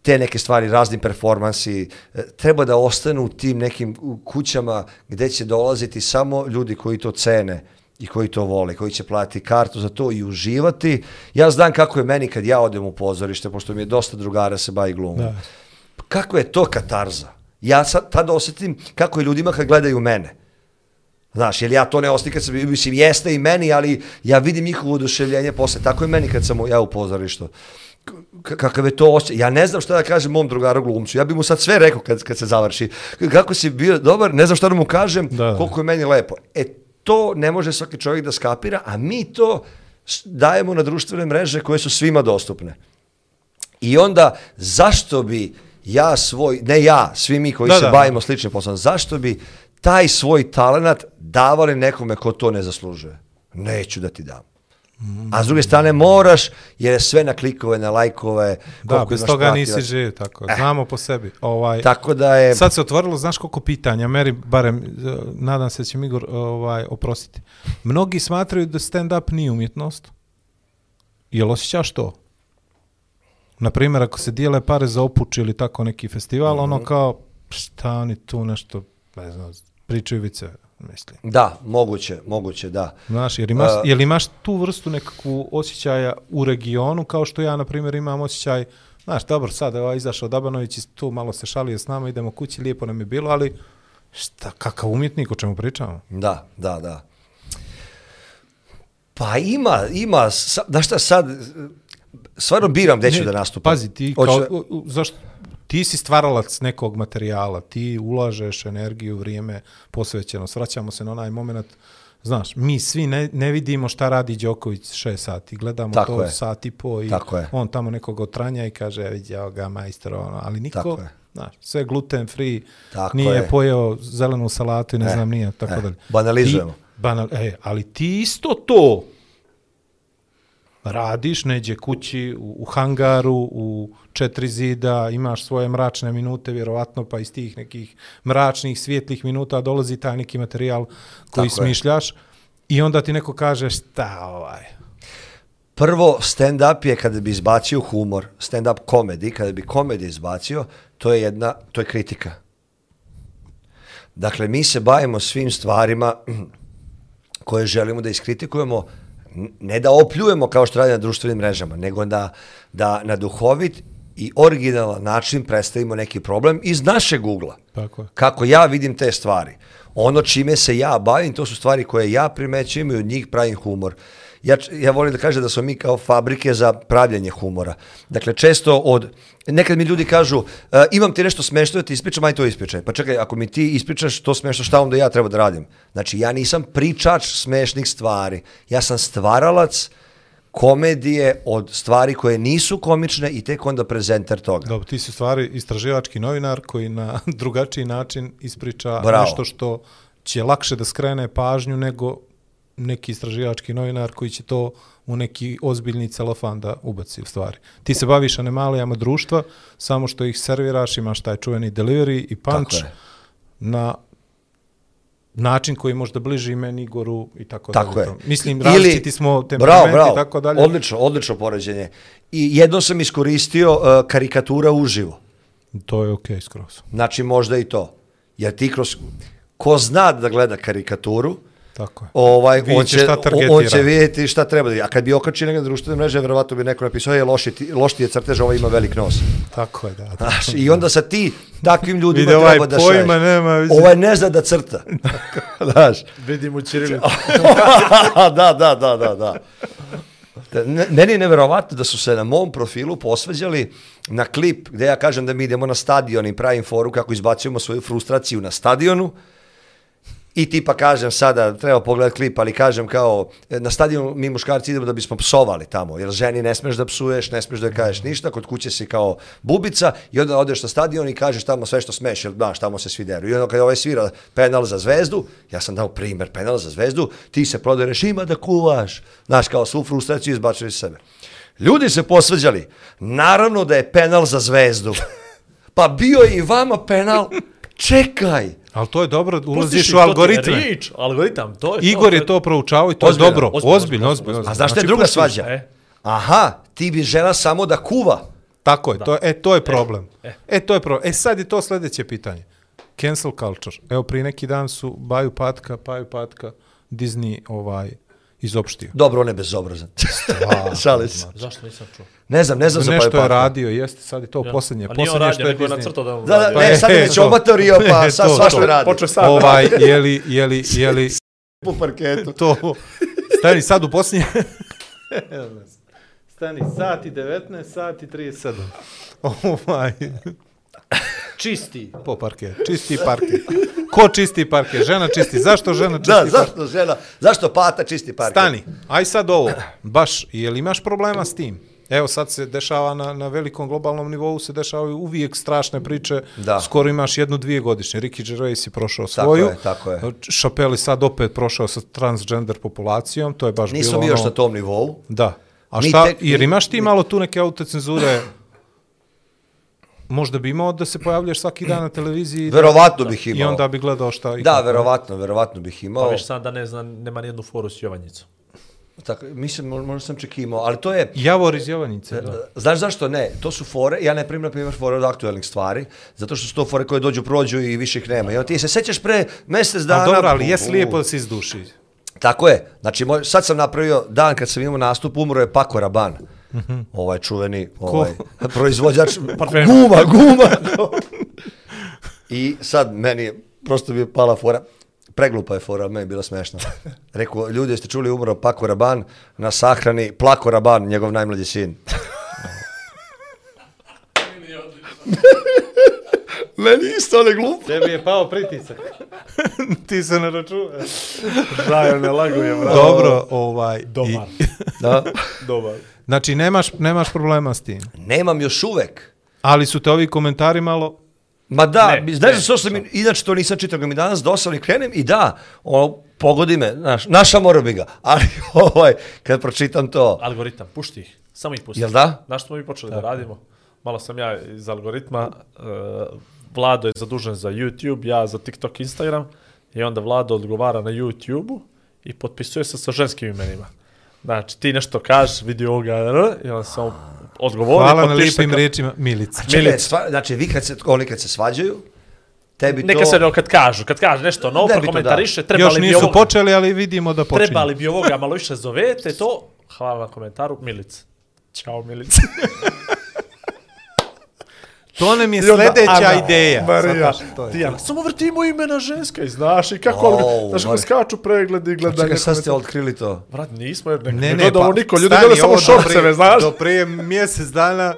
te neke stvari, razni performansi, e, treba da ostanu u tim nekim kućama gde će dolaziti samo ljudi koji to cene i koji to vole, koji će platiti kartu za to i uživati. Ja znam kako je meni kad ja odem u pozorište, pošto mi je dosta drugara se bavi glumom. Da. Kako je to katarza? Ja sad tada osjetim kako je ljudima kad gledaju mene. Znaš, jer ja to ne osjetim kad sam, mislim, jeste i meni, ali ja vidim njihovo oduševljenje posle. Tako je meni kad sam ja u pozorištu. Kakav je to osjećaj. Ja ne znam šta da kažem mom drugaru glumcu. Ja bi mu sad sve rekao kad, kad se završi. Kako si bio dobar, ne znam šta da mu kažem, Da, koliko je meni lepo. E, to ne može svaki čovjek da skapira, a mi to dajemo na društvene mreže koje su svima dostupne. I onda, zašto bi ja svoj, ne ja, svi mi koji Da, se da. bavimo sličnim poslom, zašto bi taj svoj talenat davali nekome ko to ne zaslužuje? Neću da ti dam. A s druge strane moraš, jer je sve na klikove, na lajkove. Da, bez toga pratilaca. nisi živ, tako. Znamo po sebi. Ovaj, Tako da je... Sad se otvorilo, znaš koliko pitanja, meri, barem, eh, nadam se da će mi Igor ovaj, oprostiti. Mnogi smatraju da stand-up nije umjetnost. Jel osjećaš to? Na primjer, ako se dijele pare za opuč ili tako neki festival, Mhm. ono kao, šta oni tu nešto, ne znam, pričaju vice, mislim. Da, moguće, moguće, da. Znaš, jer imaš, A- jel imaš tu vrstu nekakvu osjećaja u regionu, kao što ja, na primjer, imam osjećaj, znaš, dobro, sad je ovaj izašao Dabanović i tu malo se šalio s nama, idemo kući, lijepo nam je bilo, ali šta, kakav umjetnik, o čemu pričamo? Da, da, da. Pa ima, ima, da šta sad, stvarno biram gde ću Ne, da nastupam. Pazi, ti, Hoću kao, da- zašto, ti si stvaralac nekog materijala, ti ulažeš energiju, vrijeme, posvećenost. Vraćamo se na onaj moment, znaš, mi svi ne, ne vidimo šta radi Đoković šest sati, gledamo Tako to je. sat i po i Tako on tamo nekog otranja i kaže, "E, vidi, evo ga, majstor, ono, ali niko, znaš, sve gluten free, Tako nije je. pojeo zelenu salatu i ne E, znam nije, tako e, dalje. banalizujemo. Ti, banal, e, ali ti isto to radiš, neđe kući, u, u hangaru, u četiri zida, imaš svoje mračne minute, vjerovatno, pa iz tih nekih mračnih, svijetlih minuta dolazi taj neki materijal koji Tako je. smišljaš i onda ti neko kaže šta ovaj, Prvo, stand-up je kada bi izbacio humor, stand-up komedi, kada bi komediju izbacio, to je jedna, to je kritika. Dakle, mi se bavimo svim stvarima koje želimo da iskritikujemo, ne da opljujemo kao što radi na društvenim mrežama, nego da, da na duhovit i originalan način predstavimo neki problem iz našeg ugla. Tako je. Kako ja vidim te stvari. Ono čime se ja bavim, to su stvari koje ja primećujem i od njih pravim humor. Ja, ja volim da kažem da smo mi kao fabrike za pravljanje humora. Dakle, često od... Nekad mi ljudi kažu, "E, imam ti nešto smešno da ti ispričam, aj to ispričaj. Pa čekaj, ako mi ti ispričaš to smešno, šta onda ja treba da radim? Znači, ja nisam pričač smešnih stvari. Ja sam stvaralac komedije od stvari koje nisu komične i tek onda prezenter toga. Dobro, ti si stvari istraživački novinar koji na drugačiji način ispriča Bravo. nešto što će lakše da skrene pažnju nego neki istraživački novinar koji će to u neki ozbiljni celofan da ubaci u stvari. Ti se baviš animalijama društva, samo što ih serviraš, imaš taj čuveni delivery i punch na način koji možda bliži meni, Igoru i tako Tako dalje. je. Mislim, Ili- različiti smo temperamenti bravo. i tako dalje. Odlično, odlično poređenje. I jedno sam iskoristio uh, karikatura uživo. To je okej skroz. Znači možda i to. Jer ti kroz... Ko zna da gleda karikaturu, Tako je. ovaj, on, će šta on, targetira. on će vidjeti šta treba da vidi. A kad bi okačio negdje na društvene mreže, verovatno bi neko napisao, je loši, ti, loš ti je crtež, ovaj ima velik nos. Tako je, da. da. Znaš, I onda sa ti takvim ljudima Vidi, ovaj treba da pojma šalješ. nema, mislim. Ovaj ne zna da crta. Znaš. Vidim u Čirilicu. da, da, da, da, da. Da, ne- Meni je neverovatno da su se na mom profilu posveđali na klip gde ja kažem da mi idemo na stadion i pravim foru kako izbacujemo svoju frustraciju na stadionu i tipa kažem sada, treba pogledati klip, ali kažem kao, e, na stadionu mi muškarci idemo da bismo psovali tamo, jer ženi ne smeš da psuješ, ne smeš da kažeš ništa, kod kuće si kao bubica i onda odeš na stadion i kažeš tamo sve što smeš, jer znaš, tamo se svi deru. I onda kad ovaj svira penal za zvezdu, ja sam dao primer penal za zvezdu, ti se prodereš, ima da kuvaš, znaš, kao svu frustraciju izbačili iz sebe. Ljudi se posveđali, naravno da je penal za zvezdu. Pa bio je i vama penal, čekaj, Ali to je dobro, Pustiš ulaziš ih, u to ti je algoritme. Rič, algoritam, to je Igor to, je to proučavao i to je Ozbiljno, dobro. ozbiljno, Ozbiljno, ozbiljno, ozbiljno. A znaš šta je Znači, druga pustiš- svađa? e. Aha, ti bi žela samo da kuva. Tako je, to, je- e, to je problem. E, to je problem. E, sad je to sljedeće pitanje. Cancel culture. Evo, prije neki dan su Baju Patka, Paju Patka, Disney ovaj, izopštio. Dobro, on je bezobrazan. Šalim se. Zašto nisam čuo? Ne znam, ne znam za Nešto je radio, jeste, sad je to Ja. posljednje. A nije on Posljednje radio, što je nego je nacrtao da... Da, da, Pa ne, je, sad je već to. omatorio, pa sad to, svašta to. radi. Počeo sam. Ovaj, jeli, jeli, jeli, po parketu. to... Stani sad u posljednje... Stani, sati 19, sati 37. Ovaj... Čisti. Po parke, čisti parke. Ko čisti parke? Žena čisti. Zašto žena čisti Da, parke? zašto žena, zašto pata čisti parket? Stani, aj sad ovo, baš, je li imaš problema s tim? Evo sad se dešava na, na velikom globalnom nivou, se dešavaju uvijek strašne priče, Da. skoro imaš jednu, dvije godišnje. Ricky Gervais je prošao Tako svoju, je, tako je. Chappelle sad opet prošao sa transgender populacijom, to je baš Nismo bilo mi još ono... na tom nivou. Da. A šta, tek- jer imaš ti malo tu neke autocenzure, možda bi imao da se pojavljaš svaki dan na televiziji da- Verovatno bih i imao. onda bi gledao šta i Da, kako. verovatno, verovatno bih Pa imao. već sam da ne znam, nema nijednu foru s Jovanjicom. Tako, mislim, mo- možda sam čak imao, ali to je... Javor iz Jovanice, da. Znaš zašto ne? To su fore, ja ne primam na primjer fore od aktualnih stvari, zato što su to fore koje dođu, prođu i više ih nema. I onda ti se sećaš pre mjesec dana... A dobro, ali jes lijepo da se izduši. Tako je. Znači, moj, sad sam napravio dan kad sam imao nastup, umro je Pako Raban. Ovaj čuveni ovaj, proizvođač Parfema. guma, guma. I sad meni je prosto bi pala fora. Preglupa je fora, ali meni je bila smešna. Rekao, ljudi, jeste čuli umro Pako Raban na sahrani Plako Raban, njegov najmlađi sin. meni isto ne glupo. Tebi je pao pritisak. Ti se ne računaš. Žajo ne laguje, bravo. Dobro, ovaj... Dobar. I, Da. Dobar. Znači, nemaš, nemaš problema s tim. Nemam još uvek. Ali su te ovi komentari malo... Ma da, Ne, ne, znaš ne, što sam, mi- inače to nisam čitao, nego mi danas dosadno i krenem i da, o, pogodi me, znaš, naša mora bi ga, ali ovaj, kad pročitam to, Algoritam, pušti ih. Samo ih pusti. Jel da? Znaš što smo mi počeli da radimo? Malo sam ja iz algoritma. Uh, Vlado je zadužen za YouTube, ja za TikTok, Instagram. I onda Vlado odgovara na YouTube-u i potpisuje se sa ženskim imenima. Znači, ti nešto kažeš, vidi ovoga, i onda sam odgovori. Hvala na lijepim ka- riječima. Milica. čekaj, Milica. stva, znači vi kad se, oni kad se svađaju, tebi Neka to... se ono kad kažu, kad kaže nešto novo, prokomentariše, trebali Još bi nisu ovoga, počeli, ali vidimo da počinju. trebali bi ovoga malo više zovete, to, hvala na komentaru, Milica. Ćao, Milica. To nam je sljedeća Ana, ideja. Marija, to je ti to. Ana, samo vrtimo imena ženska i znaš i kako, oh, znaš kako skaču pregledi i gledanje. Čekaj, sad ste otkrili to. Vrat, nismo jer ne, Ne, ne, ne, gleda ovo pa niko, ljudi gledaju samo šorceve, znaš. Do prije mjesec dana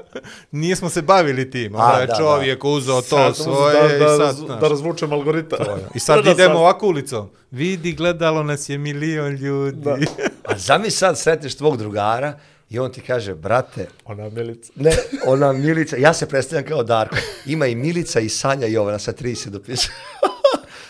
nismo se bavili tim. A, Onda je da, čovjek uzeo to Sad sam svoje da, da, i sad, da, znaš. da razvučem algoritam. I sad Da, idemo ovako ulicom. Vidi, gledalo nas je milion ljudi. Da. A zamisli sad sretneš tvog drugara i on ti kaže, brate, Ona Milica. ne, ona Milica, ja se predstavljam kao Darko, ima i Milica i Sanja Jovana, sa tri se dopisuje.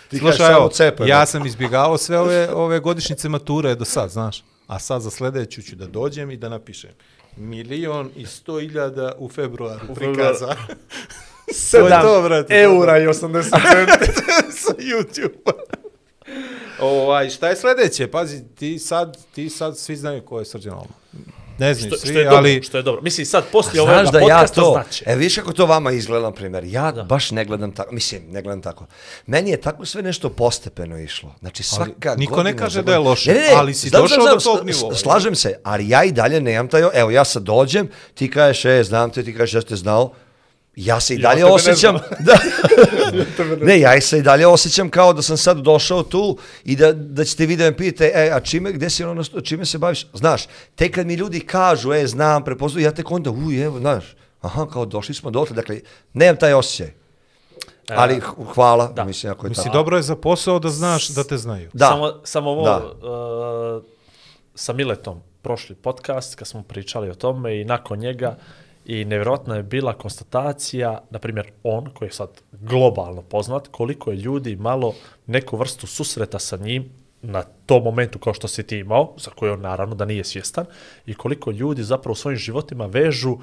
ti kažeš Slušaj, samo evo, cepa. ja sam izbjegavao sve ove, ove godišnjice mature do sad, znaš. A sad za sljedeću ću da dođem i da napišem. Milion i sto iljada u februaru prikaza. Sedam to, brate, eura i 80 centi. sa YouTube. ovaj, šta je sljedeće? Pazi, ti sad, ti sad svi znaju ko je Srđan Alma. Ne što, svi, što je dobro, ali... što je dobro. Mislim, sad, poslije ovoga da ja podcasta to, znači. e viš kako to vama izgleda, na primjer, ja da. baš ne gledam tako, mislim, ne gledam tako. Meni je tako sve nešto postepeno išlo. Znači svaka niko godina ne kaže da je loše, ali si znam, došao znam, do znam, tog nivoa. Slažem se, ali ja i dalje nemam taj, evo ja sad dođem, ti kažeš, e, znam te, ti kažeš, ja ste znao, ja se i Ja dalje ne osjećam, da, ne, ja se i dalje osjećam kao da sam sad došao tu i da, da ćete vi da me pitate, e, a čime, gde si ono, čime se baviš? Znaš, tek kad mi ljudi kažu, e, znam, prepoznaju, ja tek onda, uj, evo, znaš, aha, kao došli smo dotle, dakle, nemam taj osjećaj. Ali h- hvala, da. mislim, ako je Misli, tako. dobro je za posao da znaš da te znaju. Da. Samo, samo ovo, Da. uh, sa Miletom, prošli podcast, kad smo pričali o tome i nakon njega, i nevjerojatna je bila konstatacija, na primjer, on, koji je sad globalno poznat, koliko je ljudi malo neku vrstu susreta sa njim na tom momentu kao što si ti imao, za koje on naravno da nije svjestan, i koliko ljudi zapravo u svojim životima vežu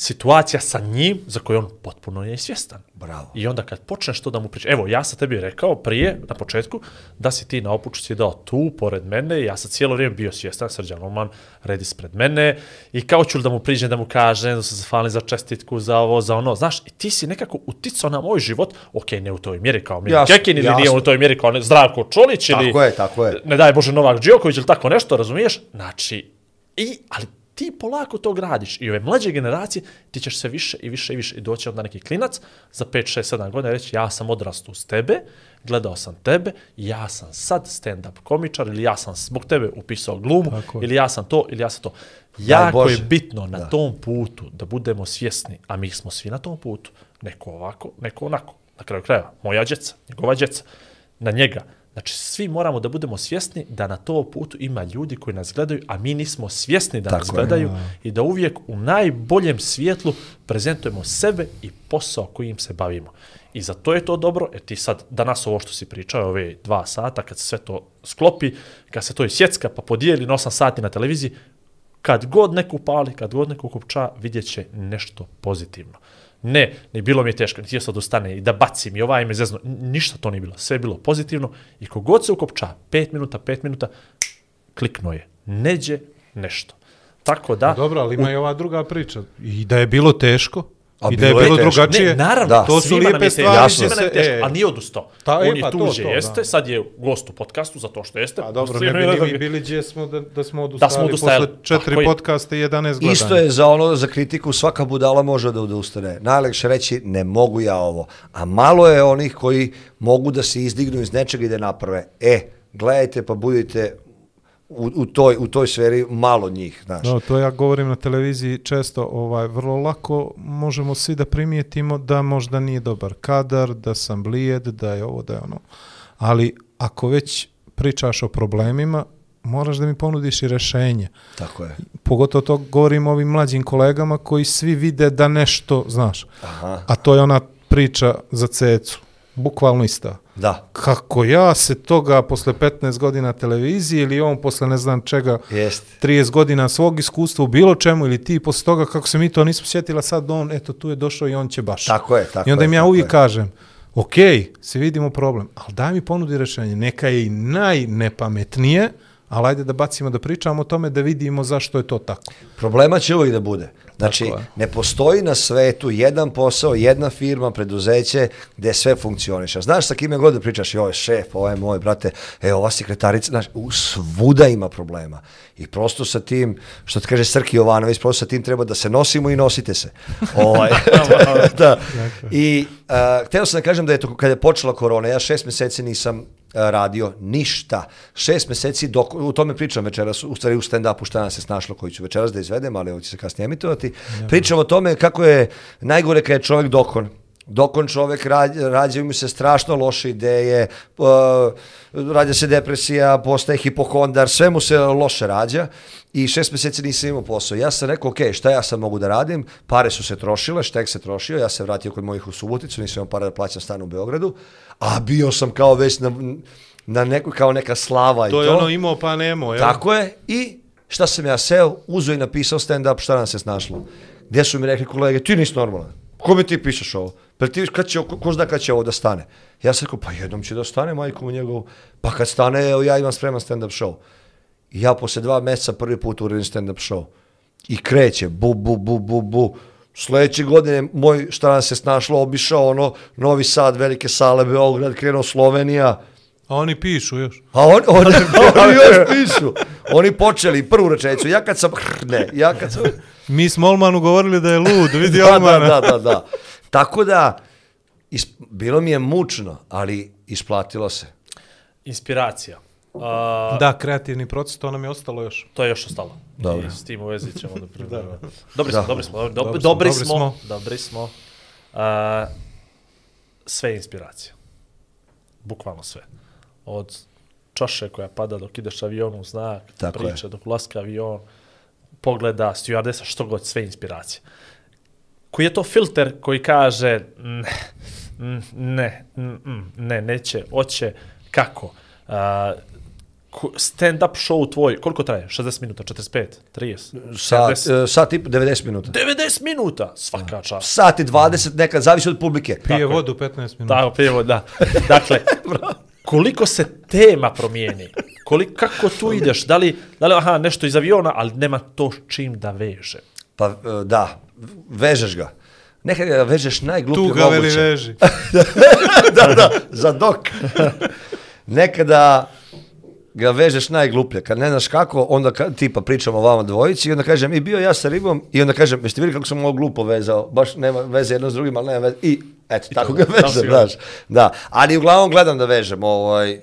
situacija sa njim za koju on potpuno nije svjestan. Bravo. I onda kad počneš to da mu pričaš, evo ja sam tebi rekao prije, na početku, da si ti na opučci dao tu, pored mene, ja sam cijelo vrijeme bio svjestan, Srđan Oman redi spred mene, i kao ću da mu priđem, da mu kažem, da se zahvalim za čestitku, za ovo, za ono, znaš, i ti si nekako uticao na moj život, ok, ne u toj mjeri kao Milan Jasno, Kekin, ili jasno. nije u toj mjeri kao ne, Zdravko Čolić, ili Tako je, tako je. ne daj Bože Novak Đoković ili tako nešto, razumiješ? Znači, i, ali ti polako to gradiš i ove mlađe generacije ti ćeš se više i više i više i doći onda neki klinac za 5, 6, 7 godina reći ja sam odrastao uz tebe, gledao sam tebe, ja sam sad stand-up komičar ili ja sam zbog tebe upisao glumu Tako je. ili ja sam to ili ja sam to. Jako je Bože. bitno na Da. tom putu da budemo svjesni, a mi smo svi na tom putu, neko ovako, neko onako, na kraju krajeva, moja djeca, njegova djeca, na njega. Znači, svi moramo da budemo svjesni da na tom putu ima ljudi koji nas gledaju, a mi nismo svjesni da nas Tako je. gledaju i da uvijek u najboljem svjetlu prezentujemo sebe i posao kojim se bavimo. I za to je to dobro, jer ti sad, danas ovo što si pričao, ove dva sata, kad se sve to sklopi, kad se to i sjecka, pa podijeli na 8 sati na televiziji, kad god neku pali, kad god neku kupča, vidjet će nešto pozitivno. Ne, ni bilo mi je teško, niti je sad ustane i da bacim i ovaj me zezno, ništa to nije bilo, sve je bilo pozitivno i kogod se ukopča, 5 minuta, 5 minuta, kliknuo je, neđe nešto. Tako da... Pa Dobro, ali ima i ova druga priča. I da je bilo teško, A i da je bilo teško. drugačije. Ne, naravno, Da. To su lijepe stvari, jasno. Svima nam je se- teško, e. a nije odustao. Ta- On je pa tuže, to, jeste, da. sad je gost u podcastu zato što jeste. A dobro, ne bi ni da mi bili gdje smo da, da smo odustali, smo odustajali. posle četiri Tako podcasta i 11 gledanja. Isto je za ono, za kritiku, svaka budala može da odustane. Najlekše reći, ne mogu ja ovo. A malo je onih koji mogu da se izdignu iz nečega i da naprave. E, gledajte pa budite u, u, toj, u toj sferi malo njih, znaš. No, to ja govorim na televiziji često, ovaj, vrlo lako možemo svi da primijetimo da možda nije dobar kadar, da sam blijed, da je ovo, da je ono. Ali ako već pričaš o problemima, moraš da mi ponudiš i rešenje. Tako je. Pogotovo to govorim ovim mlađim kolegama koji svi vide da nešto, znaš. Aha. A to je ona priča za cecu. Bukvalno ista. Da, Kako ja se toga posle 15 godina televizije ili on posle ne znam čega jeste. 30 godina svog iskustva u bilo čemu ili ti posle toga kako se mi to nismo sjetila sad on eto tu je došao i on će baš. Tako je, tako I onda im ja uvijek je. kažem ok, se vidimo problem, ali daj mi ponudi rešenje. Neka je i najnepametnije, ali ajde da bacimo da pričamo o tome da vidimo zašto je to tako. Problema će uvijek da bude. Znači, je. ne postoji na svetu jedan posao, jedna firma, preduzeće gde sve funkcioniše. Znaš sa kime god da pričaš, joj, šef, ovo je moj, brate, e, ova sekretarica, znaš, u- svuda ima problema. I prosto sa tim, što ti kaže Srki Jovanović, prosto sa tim treba da se nosimo i nosite se. ovaj, da. I uh, htio sam da kažem da je to kada je počela korona, ja šest mjeseci nisam radio ništa. Šest mjeseci, dok, u tome pričam večeras, u stvari u stand-upu šta nas se snašlo koji ću večeras da izvedem, ali ovo će se kasnije emitovati. Pričam o tome kako je najgore kad je čovjek dokon. Dokon čovjek rađa, rađaju mu se strašno loše ideje, uh, rađa se depresija, postaje hipokondar, sve mu se loše rađa i šest mjeseci nisam imao posao. Ja sam rekao, ok, šta ja sad mogu da radim? Pare su se trošile, štek se trošio, ja se vratio kod mojih u Suboticu, nisam imao para da plaćam stan u Beogradu, a bio sam kao već na, na neku, kao neka slava i To to. je ono imao pa nemo, jel? Tako je. I šta sam ja seo, uzo i napisao stand-up, šta nam se snašlo. Gdje su mi rekli kolege, ti nisi normalan. Kome ti pišeš ovo? Pa ti, kad će, ko, ko zna kad će ovo da stane? Ja sam rekao, pa jednom će da stane, majko u njegovu. Pa kad stane, evo ja imam spreman stand-up show. I ja posle dva mjeseca prvi put uradim stand-up show. I kreće, bu, bu, bu, bu, bu. Sledeće godine moj, šta nam se snašlo, obišao ono, Novi Sad, velike sale, Beograd, krenuo Slovenija. A oni pišu još. A on, on, oni još pišu. Oni počeli prvu rečenicu. Ja kad sam... Ne, ja kad sam... Mi smo Olmanu govorili da je lud, vidi Da, da, Olmana. da, da, da. Tako da, is, bilo mi je mučno, ali isplatilo se. Inspiracija. Uh, Da, kreativni proces, to nam je ostalo još. To je još ostalo. Dobro. I s tim u vezi ćemo da pripremimo. Dobri smo, dobri smo, dobri, Dobri dobri, smo, smo, dobri dobri smo. Uh, sve je inspiracija. Bukvalno sve. Od čaše koja pada dok ideš avionu u znak, Tako priča je. dok ulaska avion, pogleda, stewardesa, što god, sve je inspiracija. Koji je to filter koji kaže ne, ne, mm, ne, neće, oće, kako? Uh, ku- stand-up show tvoj, koliko traje? 60 minuta, 45, 30, Sat, 70? e, sat i 90 minuta. 90 minuta, svaka čast. Sat i 20, nekad, zavisi od publike. Pije je. vodu 15 minuta. Tako, prijevo, da. Dakle, koliko se tema promijeni, koliko, kako tu ideš, da li, da li, aha, nešto iz aviona, ali nema to čim da veže. Pa e, da, vežeš ga. Nekad ga vežeš najgluplje Tu ga veli moguće. veži. da, da, za dok. Nekada ga vežeš najgluplje. Kad ne znaš kako, onda ka, tipa pričamo o vama dvojici i onda kažem, i bio ja sa ribom i onda kažem, jeste vidjeli kako sam ovo glupo vezao? Baš nema veze jedno s drugim, ali nema veze. I eto, tako to, ga vežem, znaš. Da, ali uglavnom gledam da vežem. Ovaj,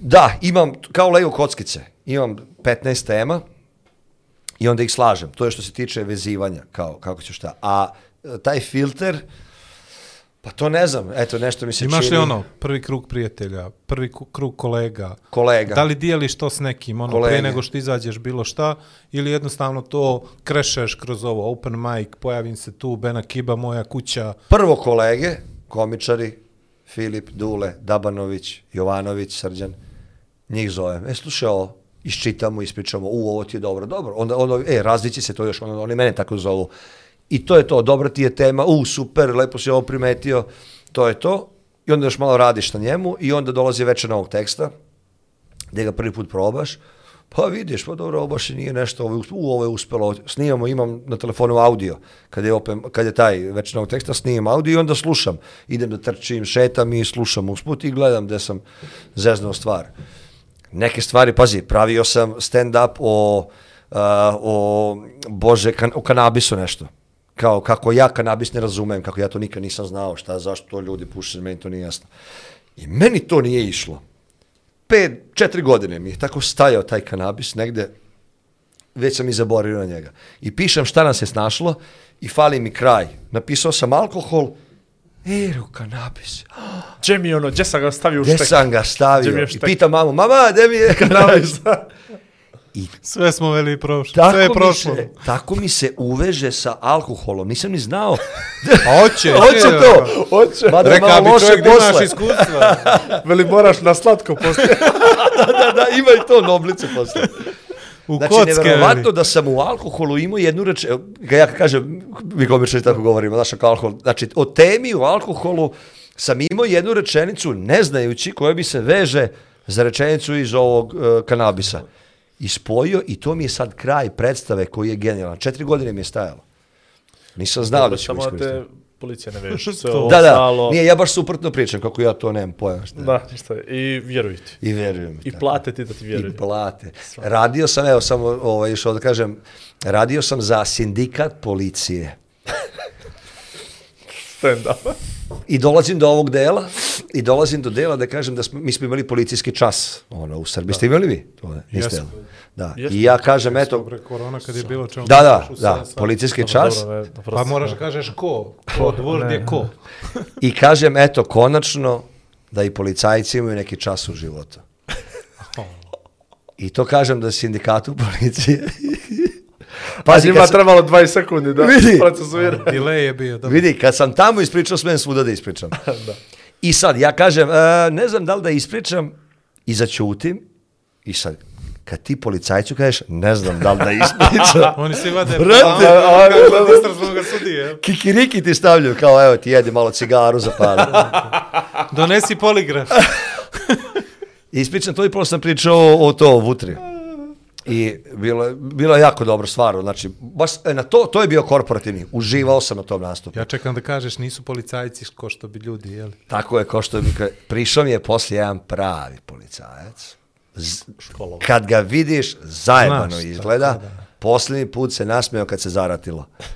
da, imam, kao leju kockice, imam 15 tema i onda ih slažem. To je što se tiče vezivanja, kao, kako ću šta. A e, taj filter, pa to ne znam, eto, nešto mi se Imaš čini. li ono, prvi krug prijatelja, prvi krug kolega? Kolega. Da li dijeliš to s nekim, ono, Kolege. prije nego što izađeš bilo šta, ili jednostavno to krešeš kroz ovo, open mic, pojavim se tu, Bena Kiba, moja kuća, Prvo kolege, komičari, Filip, Dule, Dabanović, Jovanović, Srđan, njih zovem. E, slušaj ovo, iščitamo, ispričamo, u, ovo ti je dobro, dobro. Onda, onda e, razvići se to još, onda oni mene tako zovu. I to je to, dobra ti je tema, u, super, lepo si ovo primetio, to je to. I onda još malo radiš na njemu i onda dolazi večer novog teksta, gdje ga prvi put probaš, Pa vidiš, pa dobro, ovo baš nije nešto, ovo, je u, ovo je uspelo, snimamo, imam na telefonu audio, kad je, opet, kad je taj već novog teksta, snimam audio i onda slušam, idem da trčim, šetam i slušam usput i gledam gde sam zeznuo stvar. Neke stvari, pazi, pravio sam stand-up o, uh, o, bože, kan, o kanabisu nešto. Kao kako ja kanabis ne razumem, kako ja to nikad nisam znao, šta, zašto to ljudi puše, meni to nije jasno. I meni to nije išlo. Pet, četiri godine mi je tako stajao taj kanabis negde, već sam i zaboravio na njega. I pišem šta nam se snašlo i fali mi kraj. Napisao sam alkohol, Ero, kanabis. Gdje mi je ono, gdje sam ga stavio u štek? sam ga Gdje stavio? I pitam mamu, mama, gde mi je kanabis? Sve smo veli prošlo. tako, Sve je mi prošlo. se, tako mi se uveže sa alkoholom. Nisam ni znao. A hoće, Hoće to. Hoće. Mada je Rekao malo bi loše čovjek da imaš posle. iskustva. Veli moraš na slatko poslije. da, da, ima i to noblice posle. U Znači, kocke, nevjerovatno veli. da sam u alkoholu imao jednu reč, ga ja kažem, mi komičari tako govorimo, znaš, oko alkohol, znači, o temi u alkoholu sam imao jednu rečenicu, ne znajući, koja bi se veže za rečenicu iz ovog uh, kanabisa. I spojio i to mi je sad kraj predstave koji je genijalan. Četiri godine mi je stajalo. Nisam znao da ću Samo da te iskoristiti. policija ne veže. Sve ovo Da, da, ostalo- nije, ja baš suprotno pričam, kako ja to nemam pojma. Šta. Da, ništa. I vjeruj ti. I verujem. I tako. plate ti da ti vjeruju. I plate. Radio sam, evo samo ovaj, išao da kažem, radio sam za sindikat policije. Stand up. I dolazim do ovog dela, i dolazim do dela da kažem da smo, mi smo imali policijski čas ono, u Srbiji. Ste imali vi? To, ne? Niste, jel? Da. Jesmo. I ja kažem, eto, Pre korona kad je bilo čemu da, da, da, sati. policijski Dobro, čas. dobro, ne, Pa moraš da kažeš ko. Ko, dvor je ko. I kažem, eto, konačno da i policajci imaju neki čas u životu. I to kažem da sindikatu policije. Pazi, njima sam- trebalo 20 sekundi da Vidi. procesuira. Delay je bio. Dobro. Vidi, kad sam tamo ispričao, smem svuda da ispričam. da. I sad, ja kažem, e, ne znam da li da ispričam i začutim. I sad, kad ti policajcu kažeš, ne znam da li da ispričam. Oni svi vade Brate, sudije. jel? Kikiriki ti stavljaju, kao evo ti jedi malo cigaru za par. Donesi poligraf. Ispričam to i prvo sam pričao o, o to, o Vutri. I bilo, je- bilo je jako dobro stvarno. Znači, baš, e, na to, to je bio korporativni. Uživao sam na tom nastupu. Ja čekam da kažeš nisu policajci ko što bi ljudi, jeli? Tako je, ko što mi ka- prišao mi je poslije jedan pravi policajac. Z- Školovo. kad ga vidiš, zajebano Znaš, izgleda. tako da. Posljednji put se nasmeo kad se zaratilo.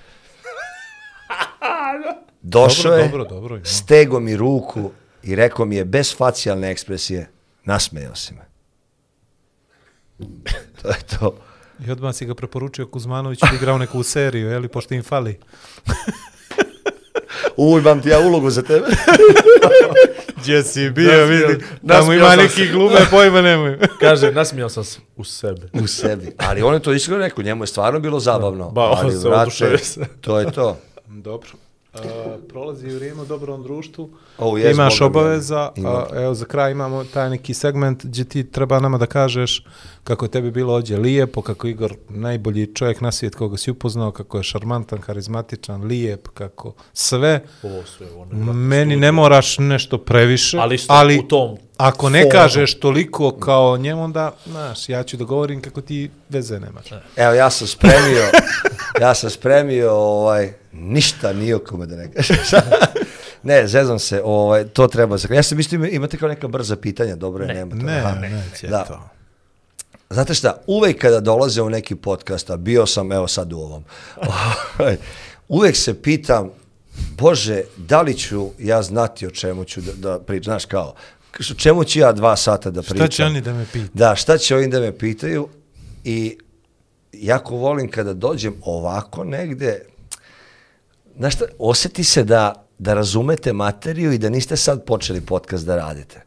Došao Dobro, je, dobro, dobro, ima. stego mi ruku i rekao mi je bez facijalne ekspresije, nasmejao si me. To je to. I odmah si ga preporučio Kuzmanoviću da igrao neku seriju, jeli, pošto im fali. Uj, imam ti ja ulogu za tebe. Gdje si Nasmijao- vidi, tamo ima neki glume, pojma nemaju. Kaže, nasmijao sam se u sebe. u sebi. Ali on je to iskreno rekao, njemu je stvarno bilo zabavno. Ba, ali, se se. to je to. Dobro. Uh, prolazi vrijeme u dobrom društvu. O, jes, Imaš obaveza, imam. a, evo za kraj imamo taj neki segment gdje ti treba nama da kažeš kako je tebi bilo ovdje lijepo, kako je Igor najbolji čovjek na svijet koga si upoznao, kako je šarmantan, karizmatičan, lijep, kako sve. Ovo su, evo, ne, Meni ne moraš nešto previše, Ali isto ali u tom ako ne fonu. kažeš toliko kao njemu, onda, znaš, ja ću da govorim kako ti veze nemaš. Evo, ja sam spremio, ja sam spremio, ovaj, ništa nije kome da ne kažeš. ne, zezam se, ovaj, to treba se. Ja sam mislio, ima- imate kao neka brza pitanja, dobro je, Ne, nema to. Ne, Aha. ne, Da. to. Znate šta, uvek kada dolaze u neki podcast, a bio sam evo sad u ovom, ovaj, uvek se pitam, Bože, da li ću ja znati o čemu ću da, da pričam, znaš kao, o čemu ću ja dva sata da pričam? Šta će oni da me pitaju? Da, šta će oni da me pitaju i jako volim kada dođem ovako negde, znaš šta, osjeti se da, da razumete materiju i da niste sad počeli podcast da radite.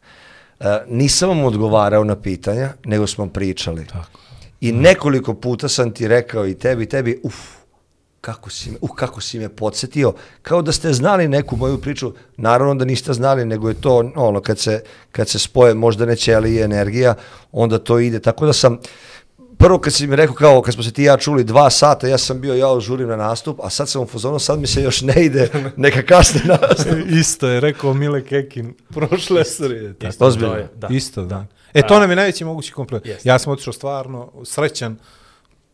E, nisam vam odgovarao na pitanja, nego smo pričali. Tako. I nekoliko puta sam ti rekao i tebi, i tebi, uf, kako si me, uh, kako si me podsjetio, kao da ste znali neku moju priču, naravno da niste znali, nego je to ono, kad se, kad se spoje možda ne ćeli i energija, onda to ide, tako da sam prvo kad si mi rekao kao, kad smo se ti ja čuli dva sata, ja sam bio, ja žurim na nastup, a sad sam u fazonu, sad mi se još ne ide, neka kasni nastup. Isto je rekao Mile Kekin prošle. Tako. Isto, Ozbiljno. to je, Da. Isto, da. E, to nam je najveći mogući komplet. Jeste. Ja sam otišao stvarno srećan.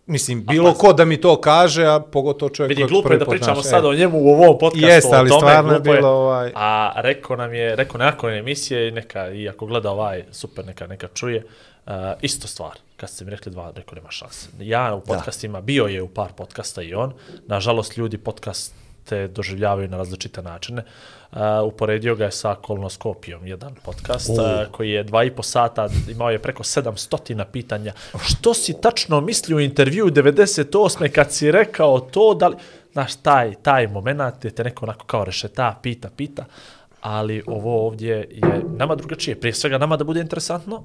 Mislim, bilo ko da mi to kaže, a pogotovo čovjek Vidi, kojeg glupo je da pričamo naš- sad e. o njemu u ovom podcastu. Jeste, ali o tome, stvarno je bilo ovaj- A rekao nam je, rekao nakon emisije, neka, i ako gleda ovaj, super, neka, neka čuje, uh, isto stvar. Kad ste mi rekli dva, rekao nema šanse. Ja u podcastima, bio je u par podcasta i on, nažalost ljudi podcaste doživljavaju na različite načine. Uh, uporedio ga je sa kolonoskopijom, jedan podcast, uh, koji je dva i po sata, imao je preko 700 pitanja. Što si tačno mislio u intervju 98. kad si rekao to, da li... Znaš, taj, taj moment gdje te neko onako kao rešeta, pita, pita, ali ovo ovdje je nama drugačije. Prije svega nama da bude interesantno,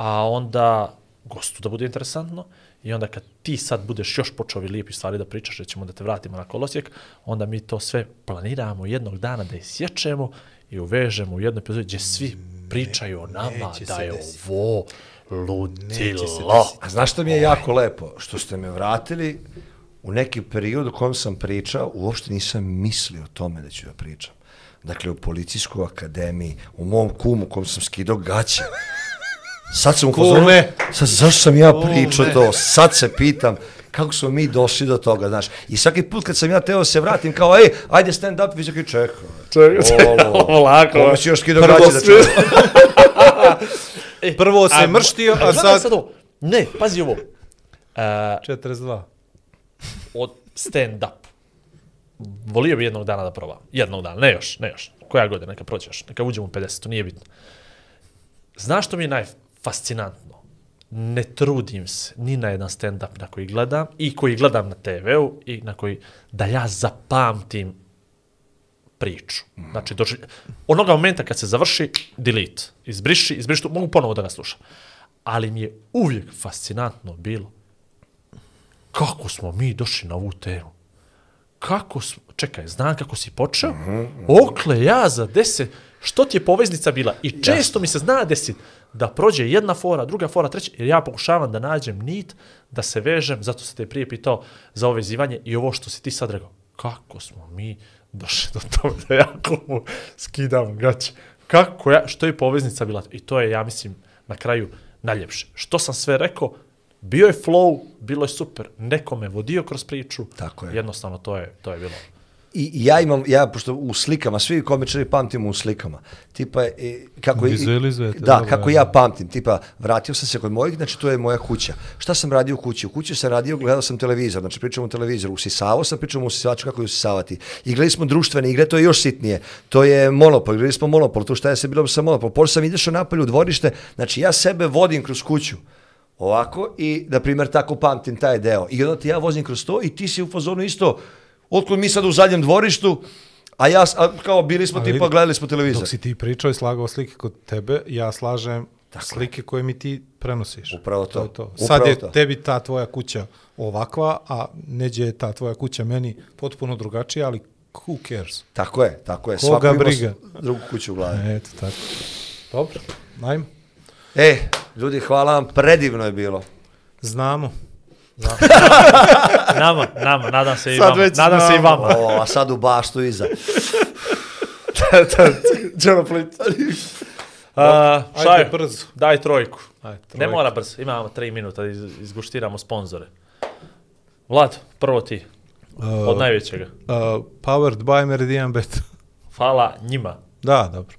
a onda gostu da bude interesantno i onda kad ti sad budeš još počeo lijepi stvari da pričaš, da ćemo da te vratimo na kolosijek, onda mi to sve planiramo jednog dana da isječemo i uvežemo u jednu epizodu gdje svi pričaju o nama da je desiti. ovo ludilo. A znaš što mi je jako lepo? Što ste me vratili u neki period u kojem sam pričao, uopšte nisam mislio o tome da ću da pričam. Dakle, u policijskoj akademiji, u mom kumu kom sam skidao gaće. Sad sam u fazonu, Kume! sad zašto sam ja pričao to? Sad se pitam kako smo mi došli do toga, znaš. I svaki put kad sam ja teo se vratim, kao, ej, ajde stand up, vi čekaj, čekaj. Čekaj, čekaj, ovo lako. Kome si još skidao Prvo da? E, Prvo se a- mrštio, a gledaj sad- ovo. Ne, pazi ovo. Uh, 42. od stand-up. Volio bi jednog dana da probam. Jednog dana, ne još, ne još. Koja godina, neka prođe još, neka uđemo u 50, to nije bitno. Znaš što mi je najfascinantno? Ne trudim se ni na jedan stand-up na koji gledam i koji gledam na TV-u i na koji da ja zapamtim priču. Znači, doži... onoga momenta kad se završi, delete, izbriši, izbriši, mogu ponovo da ga slušam. Ali mi je uvijek fascinantno bilo kako smo mi došli na ovu temu? Kako smo, čekaj, znam kako si počeo? Okle, ja za deset, što ti je poveznica bila? I često mi se zna desit da prođe jedna fora, druga fora, treća, jer ja pokušavam da nađem nit, da se vežem, zato se te prije pitao za ovo vezivanje i ovo što si ti sad rekao. Kako smo mi došli do toga da ja komu skidam gaće? Kako ja, što je poveznica bila? I to je, ja mislim, na kraju najljepše. Što sam sve rekao, bio je flow, bilo je super, neko me vodio kroz priču, Tako je. jednostavno to je, to je bilo. I i ja imam, ja, pošto u slikama, svi komičari pamtimo u slikama, tipa, e, kako, i- Vizualizujete, da, dobro, kako ja pamtim, tipa, vratio sam se kod mojih, znači to je moja kuća. Šta sam radio u kući? U kući sam radio, gledao sam televizor, znači pričam o televizoru, usisavao sam, pričam o usisivaču, kako je usisavati. Igrali smo društvene igre, to je još sitnije, to je monopol, igrali smo monopol, to šta je se bilo sa monopol, pošto sam idešao napolje u dvorište, znači ja sebe vodim kroz kuću, ovako i, na primjer, tako pamtim taj deo. I onda ti ja vozim kroz to i ti si u fazonu isto, otkud mi sad u zadnjem dvorištu, a ja, a, kao bili smo tipa, vidi, gledali smo televizor. Dok si ti pričao i slagao slike kod tebe, ja slažem slike koje mi ti prenosiš. Upravo to. je to. Upravo Sad je to. tebi ta tvoja kuća ovakva, a neđe je ta tvoja kuća meni potpuno drugačija, ali who cares? Tako je, tako je. Koga Svako briga? drugu kuću u glavi. Eto, tako. Dobro, ajmo. E, ljudi, hvala vam, predivno je bilo. Znamo. Nama, nama, nadam se i Sad vama. Nadam se i vama. O, a sad u baštu iza. Đano Plit. Uh, Ajde, brzo. daj trojku. Ajde, Ne trojka. mora brzo, imamo tri minuta da iz, izguštiramo sponzore. Vlad, prvo ti, od najvećega. Uh, powered by Meridian Bet. Hvala njima. da, dobro.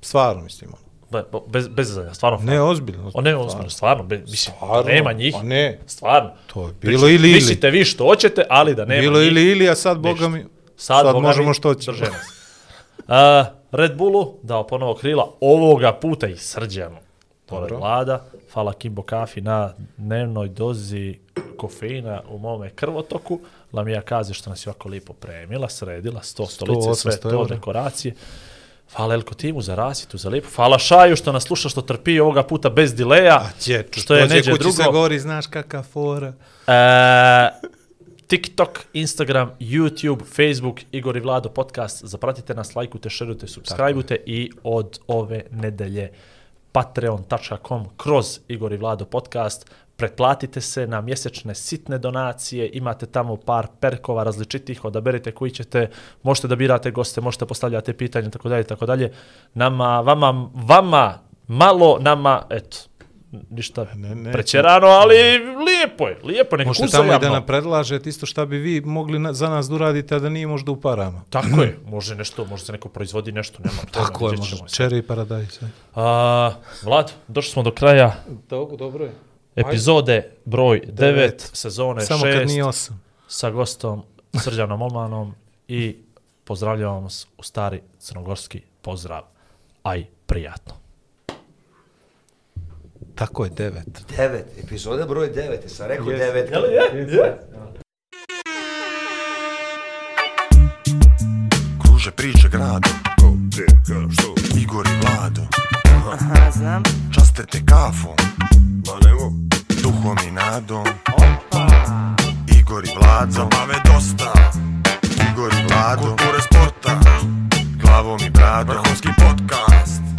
Stvarno mislim. ono. Be, bez, bez zanja, stvarno. Ne, ozbiljno. O ne, ozbiljno, stvarno, be, mislim, Stvarno, nema njih. pa ne. Stvarno. To je bilo ili ili. Mislite vi što hoćete, ali da nema Bilo njih. ili ili, a sad, boga mi, Sad, sad, boga možemo mi, što ćemo. drže nas. Uh, Red Bullu dao ponovo krila, ovoga puta i srđanu. Pored vlada, hvala Kimbo Kafi na dnevnoj dozi kofeina u mome krvotoku. Lamija Kazi što nas je ovako lijepo premila, sredila, sto stolice, sve 800 to, dekoracije. Hvala Elko Timu za rasjetu, za lijepo. Hvala Šaju što nas sluša, što trpi ovoga puta bez dileja. A dječu, što je neđe drugo. se gori, znaš kakav fora. E, TikTok, Instagram, YouTube, Facebook, Igor i Vlado podcast. Zapratite nas, lajkujte, šerujte, subscribeujte i od ove nedelje patreon.com kroz Igor i Vlado podcast pretplatite se na mjesečne sitne donacije, imate tamo par perkova različitih, odaberite koji ćete, možete da birate goste, možete postavljati pitanje, tako dalje, tako dalje. Nama, vama, vama malo, nama, eto, ništa Ne, ne. prećerano, ali lijepo je, lijepo je, Možete tamo i da nam predlažete isto šta bi vi mogli na, za nas da uradite, a da nije možda u parama. Tako je, može nešto, može se neko proizvodi nešto, nema pojma, Tako je, može. Paradise. aj. A, Vlad, došli smo do kraja Dobro, dobro je. Epizode broj 9, Devet. sezone Samo kad 6 nije osam. sa gostom Srđanom Olmanom i pozdravljam vas u stari crnogorski pozdrav. Aj, prijatno. Tako je, devet. Devet, epizoda broj devet, jesam rekao Yes. devet. je? Je? Kruže priče grado Ko, gdje, ka, što Igor i Vlado Aha, znam. Časte te kafom Ma nemo Duhom i nadom. Igor i Vlado. Zabave dosta. Igor i Vlado. Kulture sporta. Glavom i bradom. Vrhunski podcast